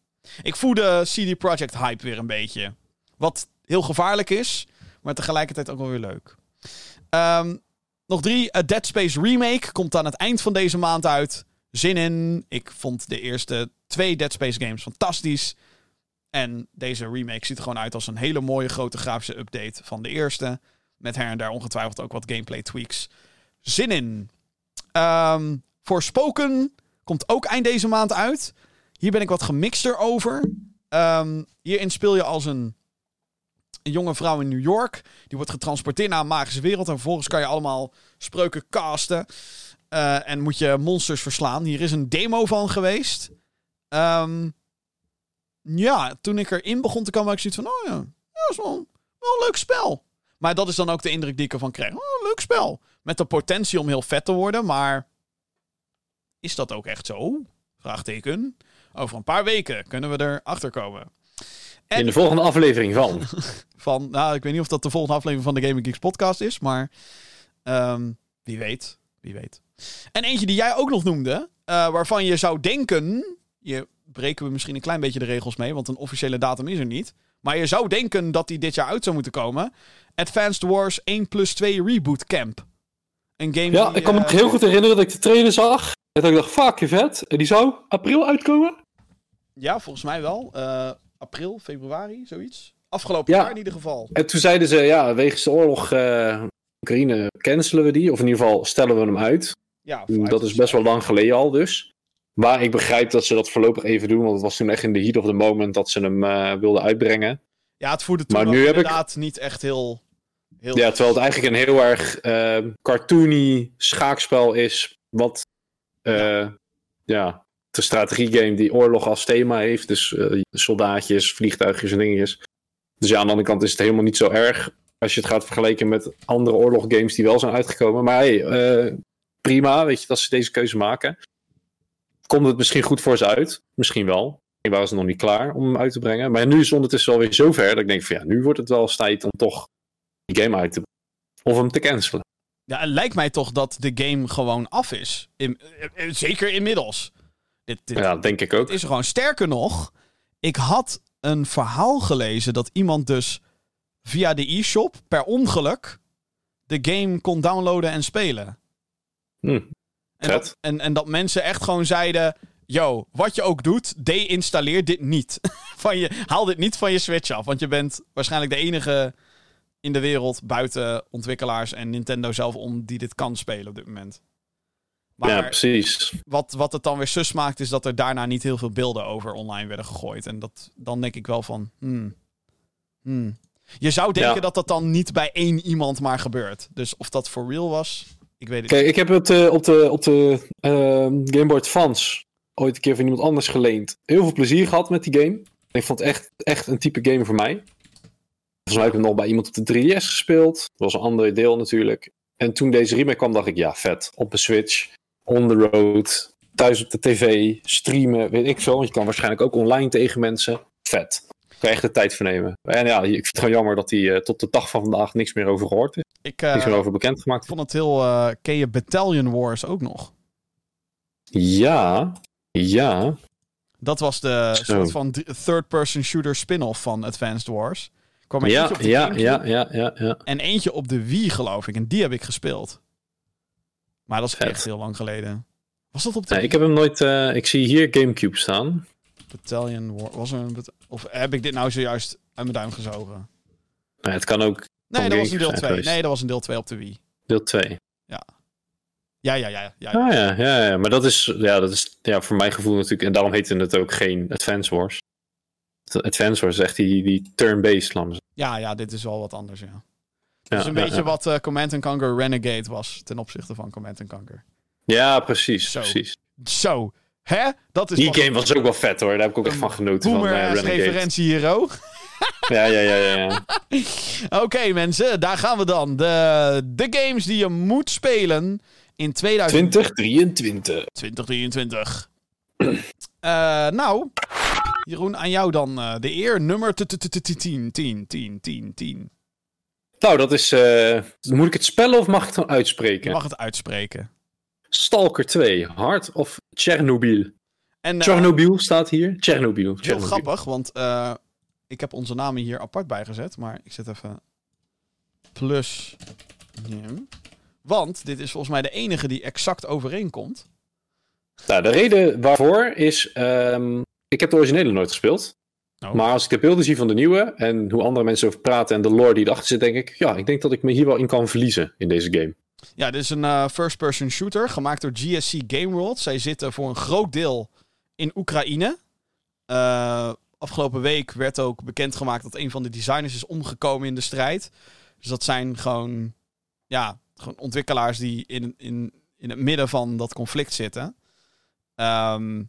Ik voel de CD Projekt hype weer een beetje. Wat heel gevaarlijk is, maar tegelijkertijd ook wel weer leuk. Ehm, nog drie. A Dead Space Remake komt aan het eind van deze maand uit. Zin in. Ik vond de eerste twee Dead Space games fantastisch. En deze remake ziet er gewoon uit als een hele mooie grote grafische update van de eerste. Met her en daar ongetwijfeld ook wat gameplay tweaks. Zin in. Ehm Forspoken komt ook eind deze maand uit. Hier ben ik wat gemixter over. Ehm, hierin speel je als een, een jonge vrouw in New York. Die wordt getransporteerd naar een magische wereld. En vervolgens kan je allemaal spreuken casten. Eh, en moet je monsters verslaan. Hier is een demo van geweest. Ehm, ja, toen ik erin begon te komen, had ik zoiets van... Oh ja, ja, is wel, wel een leuk spel. Maar dat is dan ook de indruk die ik ervan kreeg. Oh, leuk spel. Met de potentie om heel vet te worden, maar... Is dat ook echt zo? Vraagteken. Over een paar weken kunnen we erachter komen. En- In de volgende aflevering van. Van, nou, ik weet niet of dat de volgende aflevering van de Gaming Geeks podcast is, maar ehm, wie weet, wie weet. En eentje die jij ook nog noemde, eh, waarvan je zou denken, je breken we misschien een klein beetje de regels mee, want een officiële datum is er niet. Maar je zou denken dat die dit jaar uit zou moeten komen. Advanced Wars 1 plus 2 Reboot Camp. Een game Ja, die, ik kan me eh, heel goed herinneren dat ik de trailer zag. En dat ik dacht, fuck, je vet. En die zou april uitkomen? Ja, volgens mij wel. Eh, april, februari, zoiets. Afgelopen Ja. jaar in ieder geval. En toen zeiden ze, ja, wegens de oorlog eh Oekraïne cancelen we die. Of in ieder geval stellen we hem uit. Ja, Dat is best wel lang geleden al dus. Maar ik begrijp dat ze dat voorlopig even doen. Want het was toen echt in de heat of the moment dat ze hem eh, wilden uitbrengen. Ja, het voerde toen Maar nu heb ik- inderdaad niet echt heel... heel Ja, terwijl het eigenlijk een heel erg eh, cartoony schaakspel is. Wat ja, de strategiegame die oorlog als thema heeft. Dus eh, soldaatjes, vliegtuigjes en dingetjes. Dus ja, aan de andere kant is het helemaal niet zo erg. Als je het gaat vergelijken met andere oorloggames die wel zijn uitgekomen. Maar hey, eh, prima, weet je, dat ze deze keuze maken. Komt het misschien goed voor ze uit? Misschien wel. Misschien waren ze nog niet klaar om hem uit te brengen. Maar nu is het ondertussen alweer zo ver dat ik denk van ja, nu wordt het wel eens tijd om toch die game uit te brengen. Of hem te cancelen. Ja, het lijkt mij toch dat de game gewoon af is. In, eh, zeker inmiddels. Dit, dit, Ja, denk ik ook. het is er gewoon. Sterker nog, ik had een verhaal gelezen dat iemand dus via de e-shop per ongeluk de game kon downloaden en spelen. Hm. En dat, en, en dat mensen echt gewoon zeiden: Yo, wat je ook doet, deinstalleer dit niet. van je, haal dit niet van je Switch af. Want je bent waarschijnlijk de enige in de wereld buiten ontwikkelaars en Nintendo zelf om die dit kan spelen op dit moment. Maar ja, precies. wat, wat het dan weer sus maakt, is dat er daarna niet heel veel beelden over online werden gegooid. En dat, dan denk ik wel van. Hmm, hmm. Je zou denken Ja. dat dat dan niet bij één iemand maar gebeurt. Dus of dat for real was, ik weet het Kijk, ik heb het eh, op de, op de eh, Game Boy Advance ooit een keer van iemand anders geleend. Heel veel plezier gehad met die game. Ik vond het echt, echt een type game voor mij. Volgens mij heb ik hem nog bij iemand op de 3DS gespeeld. Dat was een ander deel natuurlijk. En toen deze remake kwam, dacht ik, ja, vet. Op een Switch. On the road, thuis op de tv, streamen, weet ik veel. Je kan waarschijnlijk ook online tegen mensen. Vet. Kan je echt de tijd vernemen. En ja, ik vind het gewoon jammer dat hij eh, tot de dag van vandaag niks meer over gehoord is. Ik eh, niks meer over bekendgemaakt. vond het heel... eh ken je Battalion Wars ook nog? Ja, ja. Dat was de Zo. soort van third-person shooter spin-off van Advanced Wars. Kwam er Ja, eentje op de ja, ja, ja, ja, ja. En eentje op de Wii, geloof ik. En die heb ik gespeeld. Maar dat is Vet. echt heel lang geleden. Was dat op de Nee, ik heb hem nooit... eh, ik zie hier Gamecube staan. Battalion War? Was er een of heb ik dit nou zojuist uit mijn duim gezogen? Nee, het kan ook Nee, dat was een deel zijn 2. geweest. Nee, dat was een deel 2 op de Wii. deel 2. Ja, ja, ja. ja, ja. Ah ja, ja, ja. Maar dat is, ja, dat is ja, voor mijn gevoel natuurlijk... En daarom heette het ook geen Advance Wars. Advance Wars is echt die, die turn-based, zeggen. Ja, ja, dit is wel wat anders, ja. Ja, is een ja, beetje ja. wat eh, Command Conquer Renegade was ten opzichte van Command Conquer. Ja, precies, Zo. precies. Zo, hè? Dat is Die game was ook wel vet hoor. Daar heb ik ook echt van genoten. Van, boomer eh, ass Renegade. referentie hier ook. Ja, ja, ja, ja. ja. Oké, mensen, daar gaan we dan. De, de games die je moet spelen in 2023. 2023. Eh, nou, Jeroen, aan jou dan eh, de eer. Nummer 10, 10, 10, 10, 10. Nou, dat is... eh, moet ik het spellen of mag ik het Je uitspreken? mag het uitspreken. Stalker 2. Heart of Chernobyl. En eh, Chernobyl staat hier. Chernobyl. heel grappig, want eh, ik heb onze namen hier apart bijgezet. Maar ik zet even plus Jim. Want dit is volgens mij de enige die exact overeenkomt. Nou, de reden waarvoor is... ehm, ik heb de originele nooit gespeeld. Oh. Maar als ik de beelden zie van de nieuwe en hoe andere mensen over praten en de lore die erachter zit, denk ik, ja, ik denk dat ik me hier wel in kan verliezen in deze game. Ja, dit is een eh, first-person shooter gemaakt door GSC Game World. Zij zitten voor een groot deel in Oekraïne. Eh, afgelopen week werd ook bekendgemaakt dat een van de designers is omgekomen in de strijd. Dus dat zijn gewoon, ja, gewoon ontwikkelaars die in, in, in het midden van dat conflict zitten. Ehm,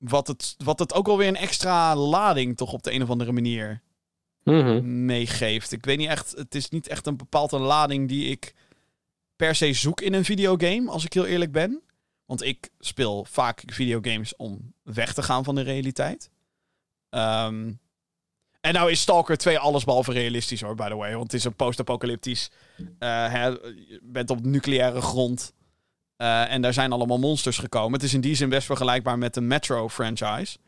wat, het, wat het ook wel weer een extra lading toch op de een of andere manier Mhm. meegeeft. Ik weet niet echt, het is niet echt een bepaalde lading die ik per se zoek in een videogame, als ik heel eerlijk ben. Want ik speel vaak videogames om weg te gaan van de realiteit. Ehm, en nou is Stalker 2 allesbehalve realistisch hoor, by the way. Want het is een post-apocalyptisch. eh, je bent op nucleaire grond. Eh, en daar zijn allemaal monsters gekomen. Het is in die zin best vergelijkbaar met de Metro-franchise.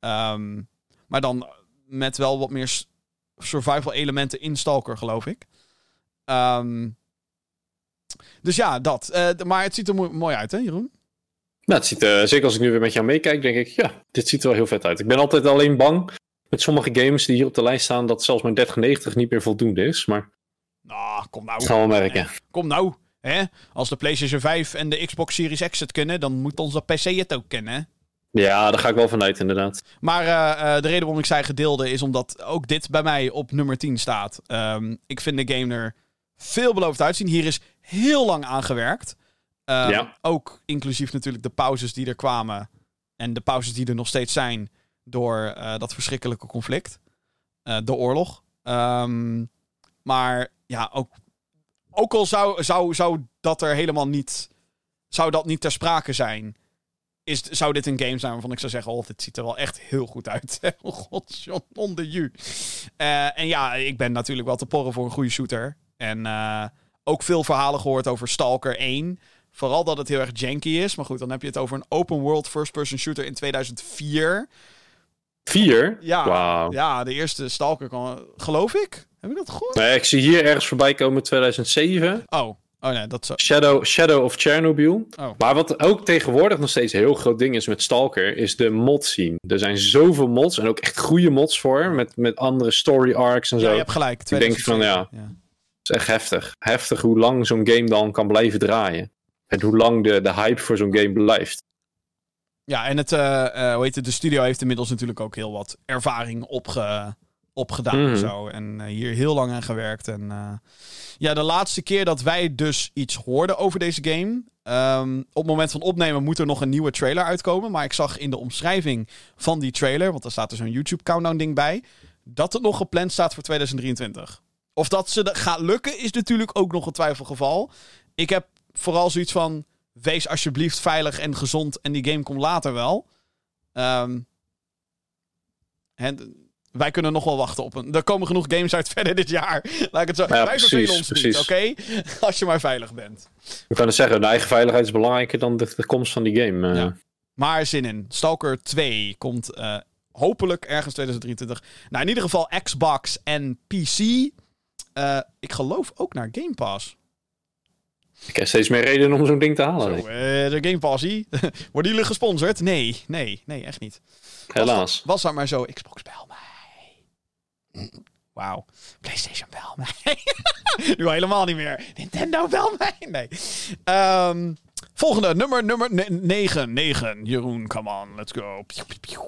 Ehm, maar dan met wel wat meer s- survival elementen in Stalker, geloof ik. Ehm, dus ja, dat. Eh, maar het ziet er mo- mooi uit, hè, Jeroen? Nou, het ziet, eh, zeker als ik nu weer met jou meekijk, denk ik, ja, dit ziet er wel heel vet uit. Ik ben altijd alleen bang met sommige games die hier op de lijst staan, dat zelfs mijn 3090 niet meer voldoende is. Maar Nou, kom nou. gaan we merken. Kom nou. Hè? Als de PlayStation 5 en de Xbox Series X het kunnen, dan moet onze PC het ook kennen. Ja, daar ga ik wel vanuit, inderdaad. Maar eh, eh, de reden waarom ik zei gedeelde is omdat ook dit bij mij op nummer 10 staat. Ehm, ik vind de game er veelbelovend uitzien. Hier is heel lang aan gewerkt. Ehm, Ja. Ook inclusief natuurlijk de pauzes die er kwamen. En de pauzes die er nog steeds zijn door eh, dat verschrikkelijke conflict. De oorlog. Ehm, maar ja, ook, ook al zou, zou, zou dat er helemaal niet... Zou dat niet ter sprake zijn is, zou dit een game zijn waarvan ik zou zeggen: Oh, dit ziet er wel echt heel goed uit. oh god, John, onder you. Eh, en ja, ik ben natuurlijk wel te porren voor een goede shooter. En eh, ook veel verhalen gehoord over Stalker 1. Vooral dat het heel erg janky is. Maar goed, dan heb je het over een open world first-person shooter in 2004. Vier? Ja, ja de eerste Stalker kwam, geloof ik. Heb ik dat goed? Nee, ik zie hier ergens voorbij komen 2007. Oh, oh nee, dat zo. Shadow, Shadow of Chernobyl. Oh. Maar wat ook tegenwoordig nog steeds een heel groot ding is met Stalker, is de mod scene. Er zijn zoveel mods en ook echt goede mods voor, met, met andere story arcs en zo. Ja, je hebt gelijk. Ik denk van, 2007, ja. Het is echt heftig. Heftig hoe lang zo'n game dan kan blijven draaien. En hoe lang de, de hype voor zo'n game blijft. Ja, en het, eh, eh, hoe heet het, de studio heeft inmiddels natuurlijk ook heel wat ervaring opge, opgedaan. Mhm. en Zo. En eh, hier heel lang aan gewerkt. En eh, ja, de laatste keer dat wij dus iets hoorden over deze game. ehm, op het moment van opnemen moet er nog een nieuwe trailer uitkomen. Maar ik zag in de omschrijving van die trailer, want er staat er zo'n YouTube countdown ding bij, dat het nog gepland staat voor 2023. Of dat ze dat gaat lukken, is natuurlijk ook nog een twijfelgeval. Ik heb vooral zoiets van. wees alsjeblieft veilig en gezond en die game komt later wel. Ehm, en wij kunnen nog wel wachten op een... Er komen genoeg games uit verder dit jaar. Laat ik het zo... Ja, wij precies, vervelen ons precies. niet, oké? Als je maar veilig bent. We kunnen zeggen, de eigen veiligheid is belangrijker dan de, de komst van die game. eh. Ja. Maar zin in. Stalker 2 komt eh, hopelijk ergens 2023. Nou, in ieder geval Xbox en PC. Eh, ik geloof ook naar Game Pass. Ik heb steeds meer reden om zo'n ding te halen. Zo, de Game Passie. Worden jullie gesponsord? Nee, nee, nee, echt niet. Helaas. Was dat maar zo. Xbox bel mij. Wauw. PlayStation bel mij. nu al helemaal niet meer. Nintendo bel mij. Nee. Ehm, volgende, nummer, nummer 9. 9. Jeroen, come on, let's go.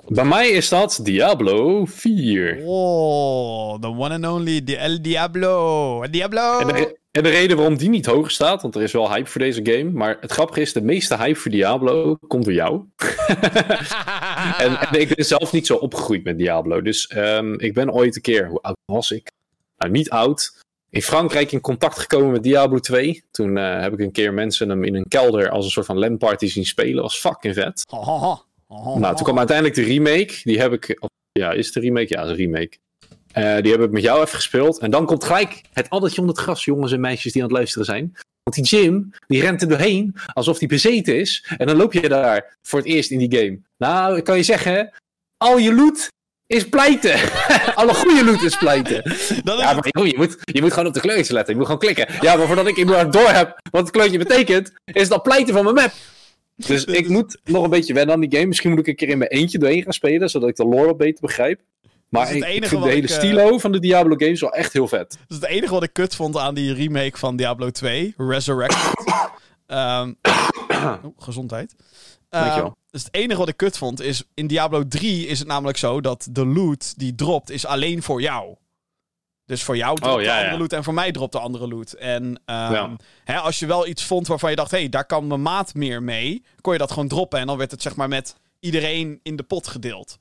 Bij mij is dat Diablo 4. Oh, the one and only the El Diablo. El Diablo. En en de reden waarom die niet hoger staat, want er is wel hype voor deze game. Maar het grappige is, de meeste hype voor Diablo komt door jou. En, en ik ben zelf niet zo opgegroeid met Diablo. Dus ehm, ik ben ooit een keer, hoe oud was ik? Nou, niet oud. In Frankrijk in contact gekomen met Diablo 2. Toen eh, heb ik een keer mensen hem in een kelder als een soort van LAN-party zien spelen. was fucking vet. Oh, oh, oh, oh, Nou, toen kwam uiteindelijk de remake. Die heb ik. Ja, is het de remake? Ja, is een remake. Eh, die heb ik met jou even gespeeld. En dan komt gelijk het addertje onder het gras, jongens en meisjes die aan het luisteren zijn. Want die Jim, die rent er doorheen alsof die bezeten is. En dan loop je daar voor het eerst in die game. Nou, ik kan je zeggen, al je loot is pleiten. Alle goede loot is pleiten. Dat Ja, maar joh, je, moet, je moet gewoon op de kleurtjes letten. Je moet gewoon klikken. Ja, maar voordat ik inderdaad door heb wat het kleurtje betekent, is het al pleiten van mijn map. Dus ik moet nog een beetje wennen aan die game. Misschien moet ik een keer in mijn eentje doorheen gaan spelen, zodat ik de lore wat beter begrijp. Maar het ik, ik enige vind de hele ik, eh, stilo van de Diablo games wel echt heel vet. Dat is het enige wat ik kut vond aan die remake van Diablo 2, Resurrected. Oh, gezondheid. Dankjewel. dus het enige wat ik kut vond is, in Diablo 3 is het namelijk zo dat de loot die dropt is alleen voor jou. Dus voor jou dropt Oh, ja, de andere ja. loot en voor mij dropt de andere loot. En ehm, Ja. hè, als je wel iets vond waarvan je dacht, hé, hey, daar kan mijn maat meer mee, kon je dat gewoon droppen. En dan werd het zeg maar met iedereen in de pot gedeeld.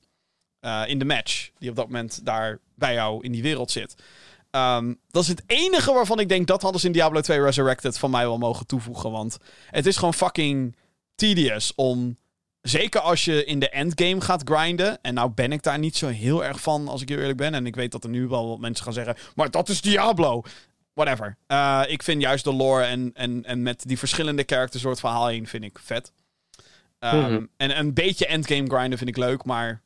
Eh, in de match, die op dat moment daar bij jou in die wereld zit. Ehm, dat is het enige waarvan ik denk dat hadden ze in Diablo 2 Resurrected van mij wel mogen toevoegen. Want het is gewoon fucking tedious om. Zeker als je in de endgame gaat grinden. En nou ben ik daar niet zo heel erg van, als ik heel eerlijk ben. En ik weet dat er nu wel wat mensen gaan zeggen. Maar dat is Diablo. Whatever. Eh, ik vind juist de lore en, en, en met die verschillende characters door het verhaal heen vind ik vet. Ehm, Mhm. En een beetje endgame grinden vind ik leuk, maar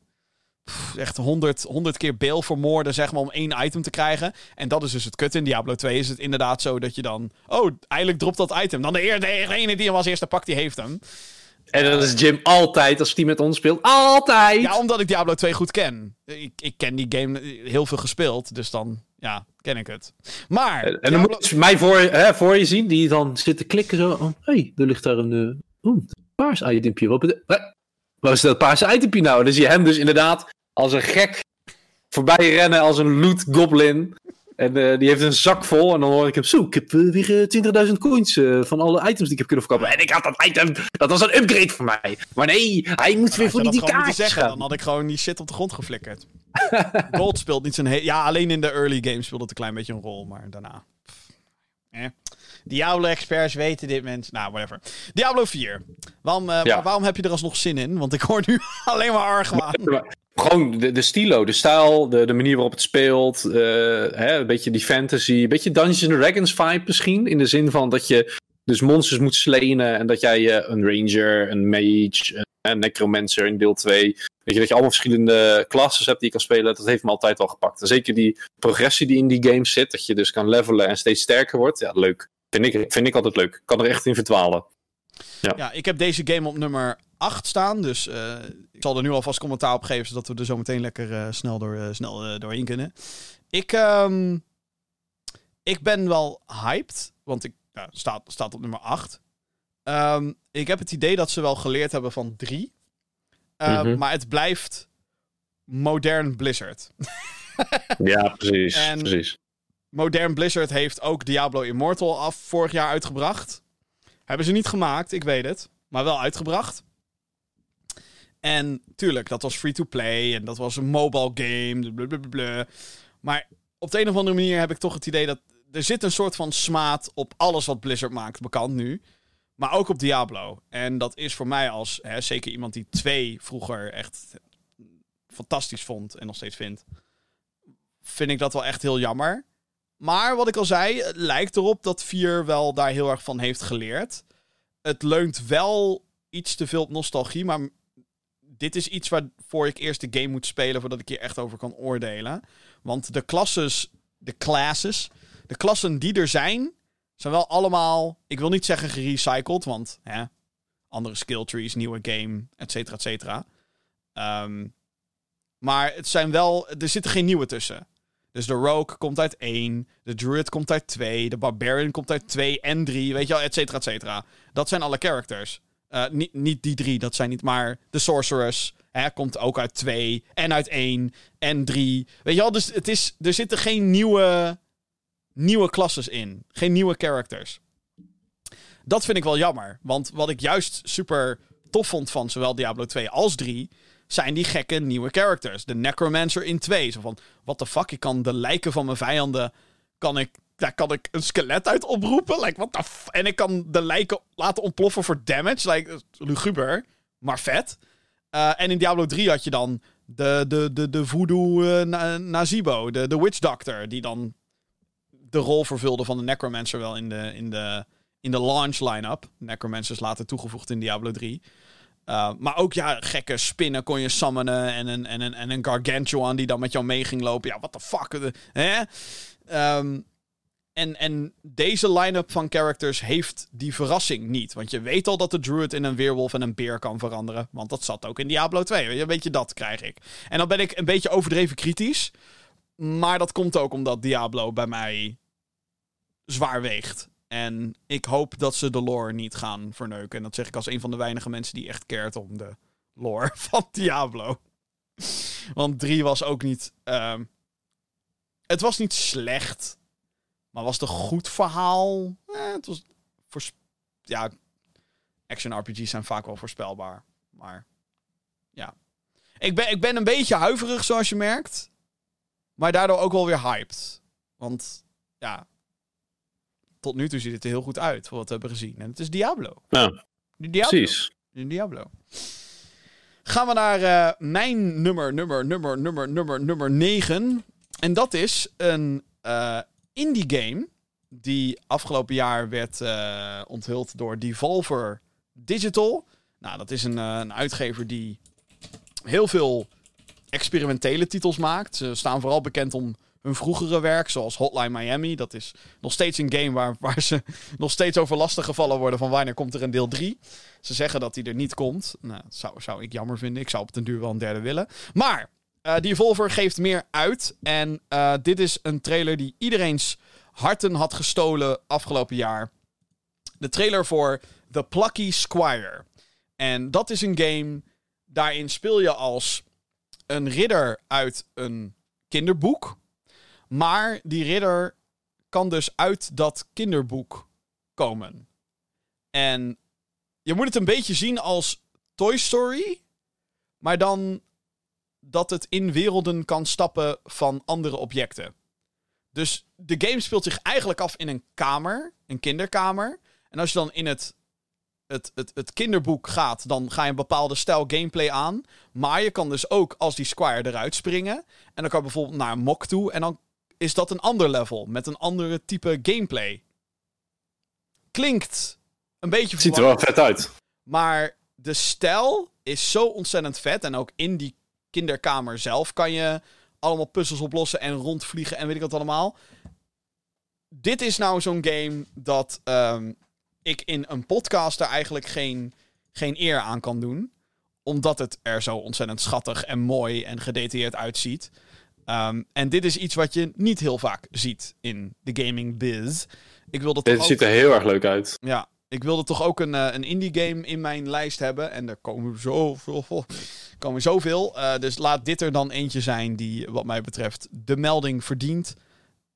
pff, echt 100, 100 keer beel vermoorden, zeg maar, om één item te krijgen. En dat is dus het kut. In Diablo 2 is het inderdaad zo dat je dan... Oh, eindelijk dropt dat item. Dan de eer- degene die hem als eerste pakt, die heeft hem. En dat is Jim altijd, als hij met ons speelt. Altijd! Ja, omdat ik Diablo 2 goed ken. Ik, ik ken die game heel veel gespeeld, dus dan, ja, ken ik het. Maar... En dan Diablo- moet je mij voor, hè, voor je zien, die dan zit te klikken zo. Oh, hey, er ligt daar een uh, oh, paars itempje. Wat, is dat paarse itempje nou? Dan zie je hem dus inderdaad als een gek voorbij rennen als een loot goblin. En eh, die heeft een zak vol. En dan hoor ik hem zo. Ik heb eh, weer eh, 20.000 coins eh, van alle items die ik heb kunnen verkopen. En ik had dat item. Dat was een upgrade voor mij. Maar nee, hij moet weer voor die, die kaartjes zeggen, gaan. dan had ik gewoon die shit op de grond geflikkerd. Gold speelt niet zo'n heel... Ja, alleen in de early games speelde het een klein beetje een rol, maar daarna... eh. Diablo-experts weten dit, mensen. Nou, whatever. Diablo 4. Waarom, Ja. waarom heb je er alsnog zin in? Want ik hoor nu alleen maar argwaan. Gewoon de, de stilo, de stijl, de, de manier waarop het speelt. eh, hè, een beetje die fantasy. Een beetje Dungeons Dragons vibe misschien. In de zin van dat je dus monsters moet slenen. En dat jij eh, een ranger, een mage, een necromancer in deel 2. Weet je, dat je allemaal verschillende classes hebt die je kan spelen. Dat heeft me altijd wel gepakt. Zeker die progressie die in die games zit. Dat je dus kan levelen en steeds sterker wordt. Ja, leuk. Vind ik, vind ik altijd leuk. Kan er echt in verdwalen. Ja, ik heb deze game op nummer 8 staan. Dus eh, ik zal er nu alvast commentaar op geven, zodat we er zo meteen lekker eh, snel, door, eh, snel doorheen kunnen. Ik, ehm, ik ben wel hyped, want ik ja, staat, staat op nummer 8. Ehm, ik heb het idee dat ze wel geleerd hebben van 3. Mhm. Maar het blijft modern Blizzard. Ja, precies. En- precies. Modern Blizzard heeft ook Diablo Immortal af vorig jaar uitgebracht. Hebben ze niet gemaakt, ik weet het. Maar wel uitgebracht. En tuurlijk, dat was free-to-play. En dat was een mobile game. blablabla. Maar op de een of andere manier heb ik toch het idee dat... Er zit een soort van smaad op alles wat Blizzard maakt, bekend nu. Maar ook op Diablo. En dat is voor mij als hè, zeker iemand die twee vroeger echt fantastisch vond en nog steeds vindt. Vind ik dat wel echt heel jammer. Maar wat ik al zei, het lijkt erop dat 4 wel daar heel erg van heeft geleerd. Het leunt wel iets te veel op nostalgie, maar dit is iets waarvoor ik eerst de game moet spelen voordat ik hier echt over kan oordelen. Want de klasses, de classes, de klassen die er zijn, zijn wel allemaal, ik wil niet zeggen gerecycled, want andere skill trees, nieuwe game, et cetera, et cetera. Ehm, maar het zijn wel, er zitten geen nieuwe tussen. Dus de Rogue komt uit 1, de Druid komt uit 2, de Barbarian komt uit 2 en 3, weet je wel, et cetera, et cetera. Dat zijn alle characters. Uh, niet, niet die drie, dat zijn niet maar de Sorceress. Hè, komt ook uit 2 en uit 1 en 3. Weet je wel, dus het is, er zitten geen nieuwe, nieuwe klasses in. Geen nieuwe characters. Dat vind ik wel jammer. Want wat ik juist super tof vond van zowel Diablo 2 als 3 zijn die gekke nieuwe characters. De Necromancer in 2. Zo van, what the fuck, ik kan de lijken van mijn vijanden... kan ik, daar kan ik een skelet uit oproepen. Like, what the en ik kan de lijken laten ontploffen voor damage. Like, luguber, maar vet. Uh, en in Diablo 3 had je dan de, de, de, de voodoo uh, Nazibo, de, de witch doctor... die dan de rol vervulde van de Necromancer wel in de, in de, in de launch line-up. Necromancers later toegevoegd in Diablo 3. Uh, maar ook ja, gekke spinnen kon je summonen. En een, en een, en een gargantuan die dan met jou mee ging lopen. Ja, what the fuck. Hè? Um, en, en deze line-up van characters heeft die verrassing niet. Want je weet al dat de druid in een weerwolf en een beer kan veranderen. Want dat zat ook in Diablo 2. Een beetje dat krijg ik. En dan ben ik een beetje overdreven kritisch. Maar dat komt ook omdat Diablo bij mij zwaar weegt. En ik hoop dat ze de lore niet gaan verneuken. En dat zeg ik als een van de weinige mensen die echt keert om de lore van Diablo. Want 3 was ook niet. Uh, het was niet slecht. Maar was het een goed verhaal? Eh, het was. Ja, action RPG's zijn vaak wel voorspelbaar. Maar. Ja. Ik ben, ik ben een beetje huiverig, zoals je merkt. Maar daardoor ook wel weer hyped. Want. Ja, tot nu toe ziet het er heel goed uit voor wat we hebben gezien. En het is Diablo. Ja, Diablo. precies. Diablo. Gaan we naar uh, mijn nummer, nummer, nummer, nummer, nummer, nummer 9. En dat is een uh, indie game die afgelopen jaar werd uh, onthuld door Devolver Digital. Nou, dat is een, een uitgever die heel veel experimentele titels maakt. Ze staan vooral bekend om hun vroegere werk, zoals Hotline Miami. Dat is nog steeds een game waar, waar ze nog steeds over lastig gevallen worden van wanneer komt er een deel 3. Ze zeggen dat die er niet komt. Nou, dat zou, zou ik jammer vinden. Ik zou op den duur wel een derde willen. Maar uh, die Volver geeft meer uit. En uh, dit is een trailer die iedereen's harten had gestolen afgelopen jaar. De trailer voor The Plucky Squire. En dat is een game. Daarin speel je als een ridder uit een kinderboek. Maar die ridder kan dus uit dat kinderboek komen. En je moet het een beetje zien als Toy Story. Maar dan dat het in werelden kan stappen van andere objecten. Dus de game speelt zich eigenlijk af in een kamer, een kinderkamer. En als je dan in het, het, het, kinderboek gaat, dan ga je een bepaalde stijl gameplay aan. Maar je kan dus ook als die Squire eruit springen. En dan kan je bijvoorbeeld naar een mok toe. En dan is dat een ander level met een andere type gameplay. Klinkt een beetje. Ziet er wel vet uit. Maar de stijl is zo ontzettend vet. En ook in die kinderkamer zelf kan je allemaal puzzels oplossen en rondvliegen en weet ik wat allemaal. Dit is nou zo'n game dat um, ik in een podcast er eigenlijk geen, geen eer aan kan doen. Omdat het er zo ontzettend schattig en mooi en gedetailleerd uitziet. Um, en dit is iets wat je niet heel vaak ziet in de gaming biz. Ik wilde dit ziet er heel erg leuk uit. Ja, ik wilde toch ook een, uh, een indie game in mijn lijst hebben. En er komen zoveel, komen zoveel. Uh, dus laat dit er dan eentje zijn die, wat mij betreft, de melding verdient.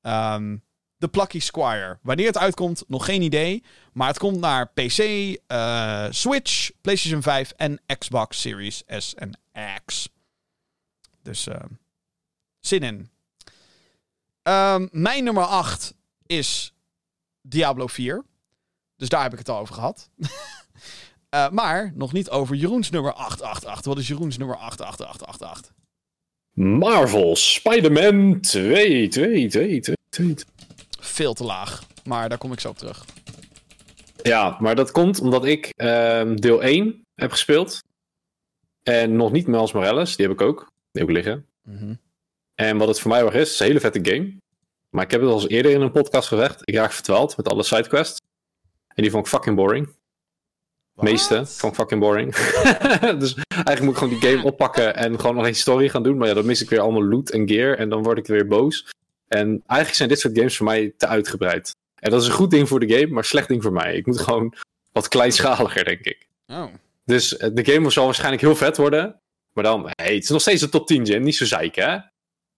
Um, de Plucky Squire. Wanneer het uitkomt, nog geen idee. Maar het komt naar PC, uh, Switch, PlayStation 5 en Xbox Series S en X. Dus uh, zin in. Um, mijn nummer 8 is Diablo 4. Dus daar heb ik het al over gehad. Eh, maar nog niet over Jeroens nummer 888. Wat is Jeroens nummer 88888? Marvel Spider-Man 2, 2, 2, 2, 2. Veel te laag. Maar daar kom ik zo op terug. Ja, maar dat komt omdat ik ehm, deel 1 heb gespeeld. En nog niet Miles Morales, die heb ik ook. Die heb ik liggen. Mhm. En wat het voor mij wel is, is een hele vette game. Maar ik heb het al eens eerder in een podcast gezegd. Ik raak verdwaald met alle sidequests. En die vond ik fucking boring. Wat? meeste vond ik fucking boring. dus eigenlijk moet ik gewoon die game oppakken en gewoon nog een story gaan doen. Maar ja, dan mis ik weer allemaal loot en gear en dan word ik weer boos. En eigenlijk zijn dit soort games voor mij te uitgebreid. En dat is een goed ding voor de game, maar een slecht ding voor mij. Ik moet gewoon wat kleinschaliger, denk ik. Oh. Dus eh, de game zal waarschijnlijk heel vet worden. Maar dan, hey, het is nog steeds een top 10, Jim. Niet zo zeiken, hè?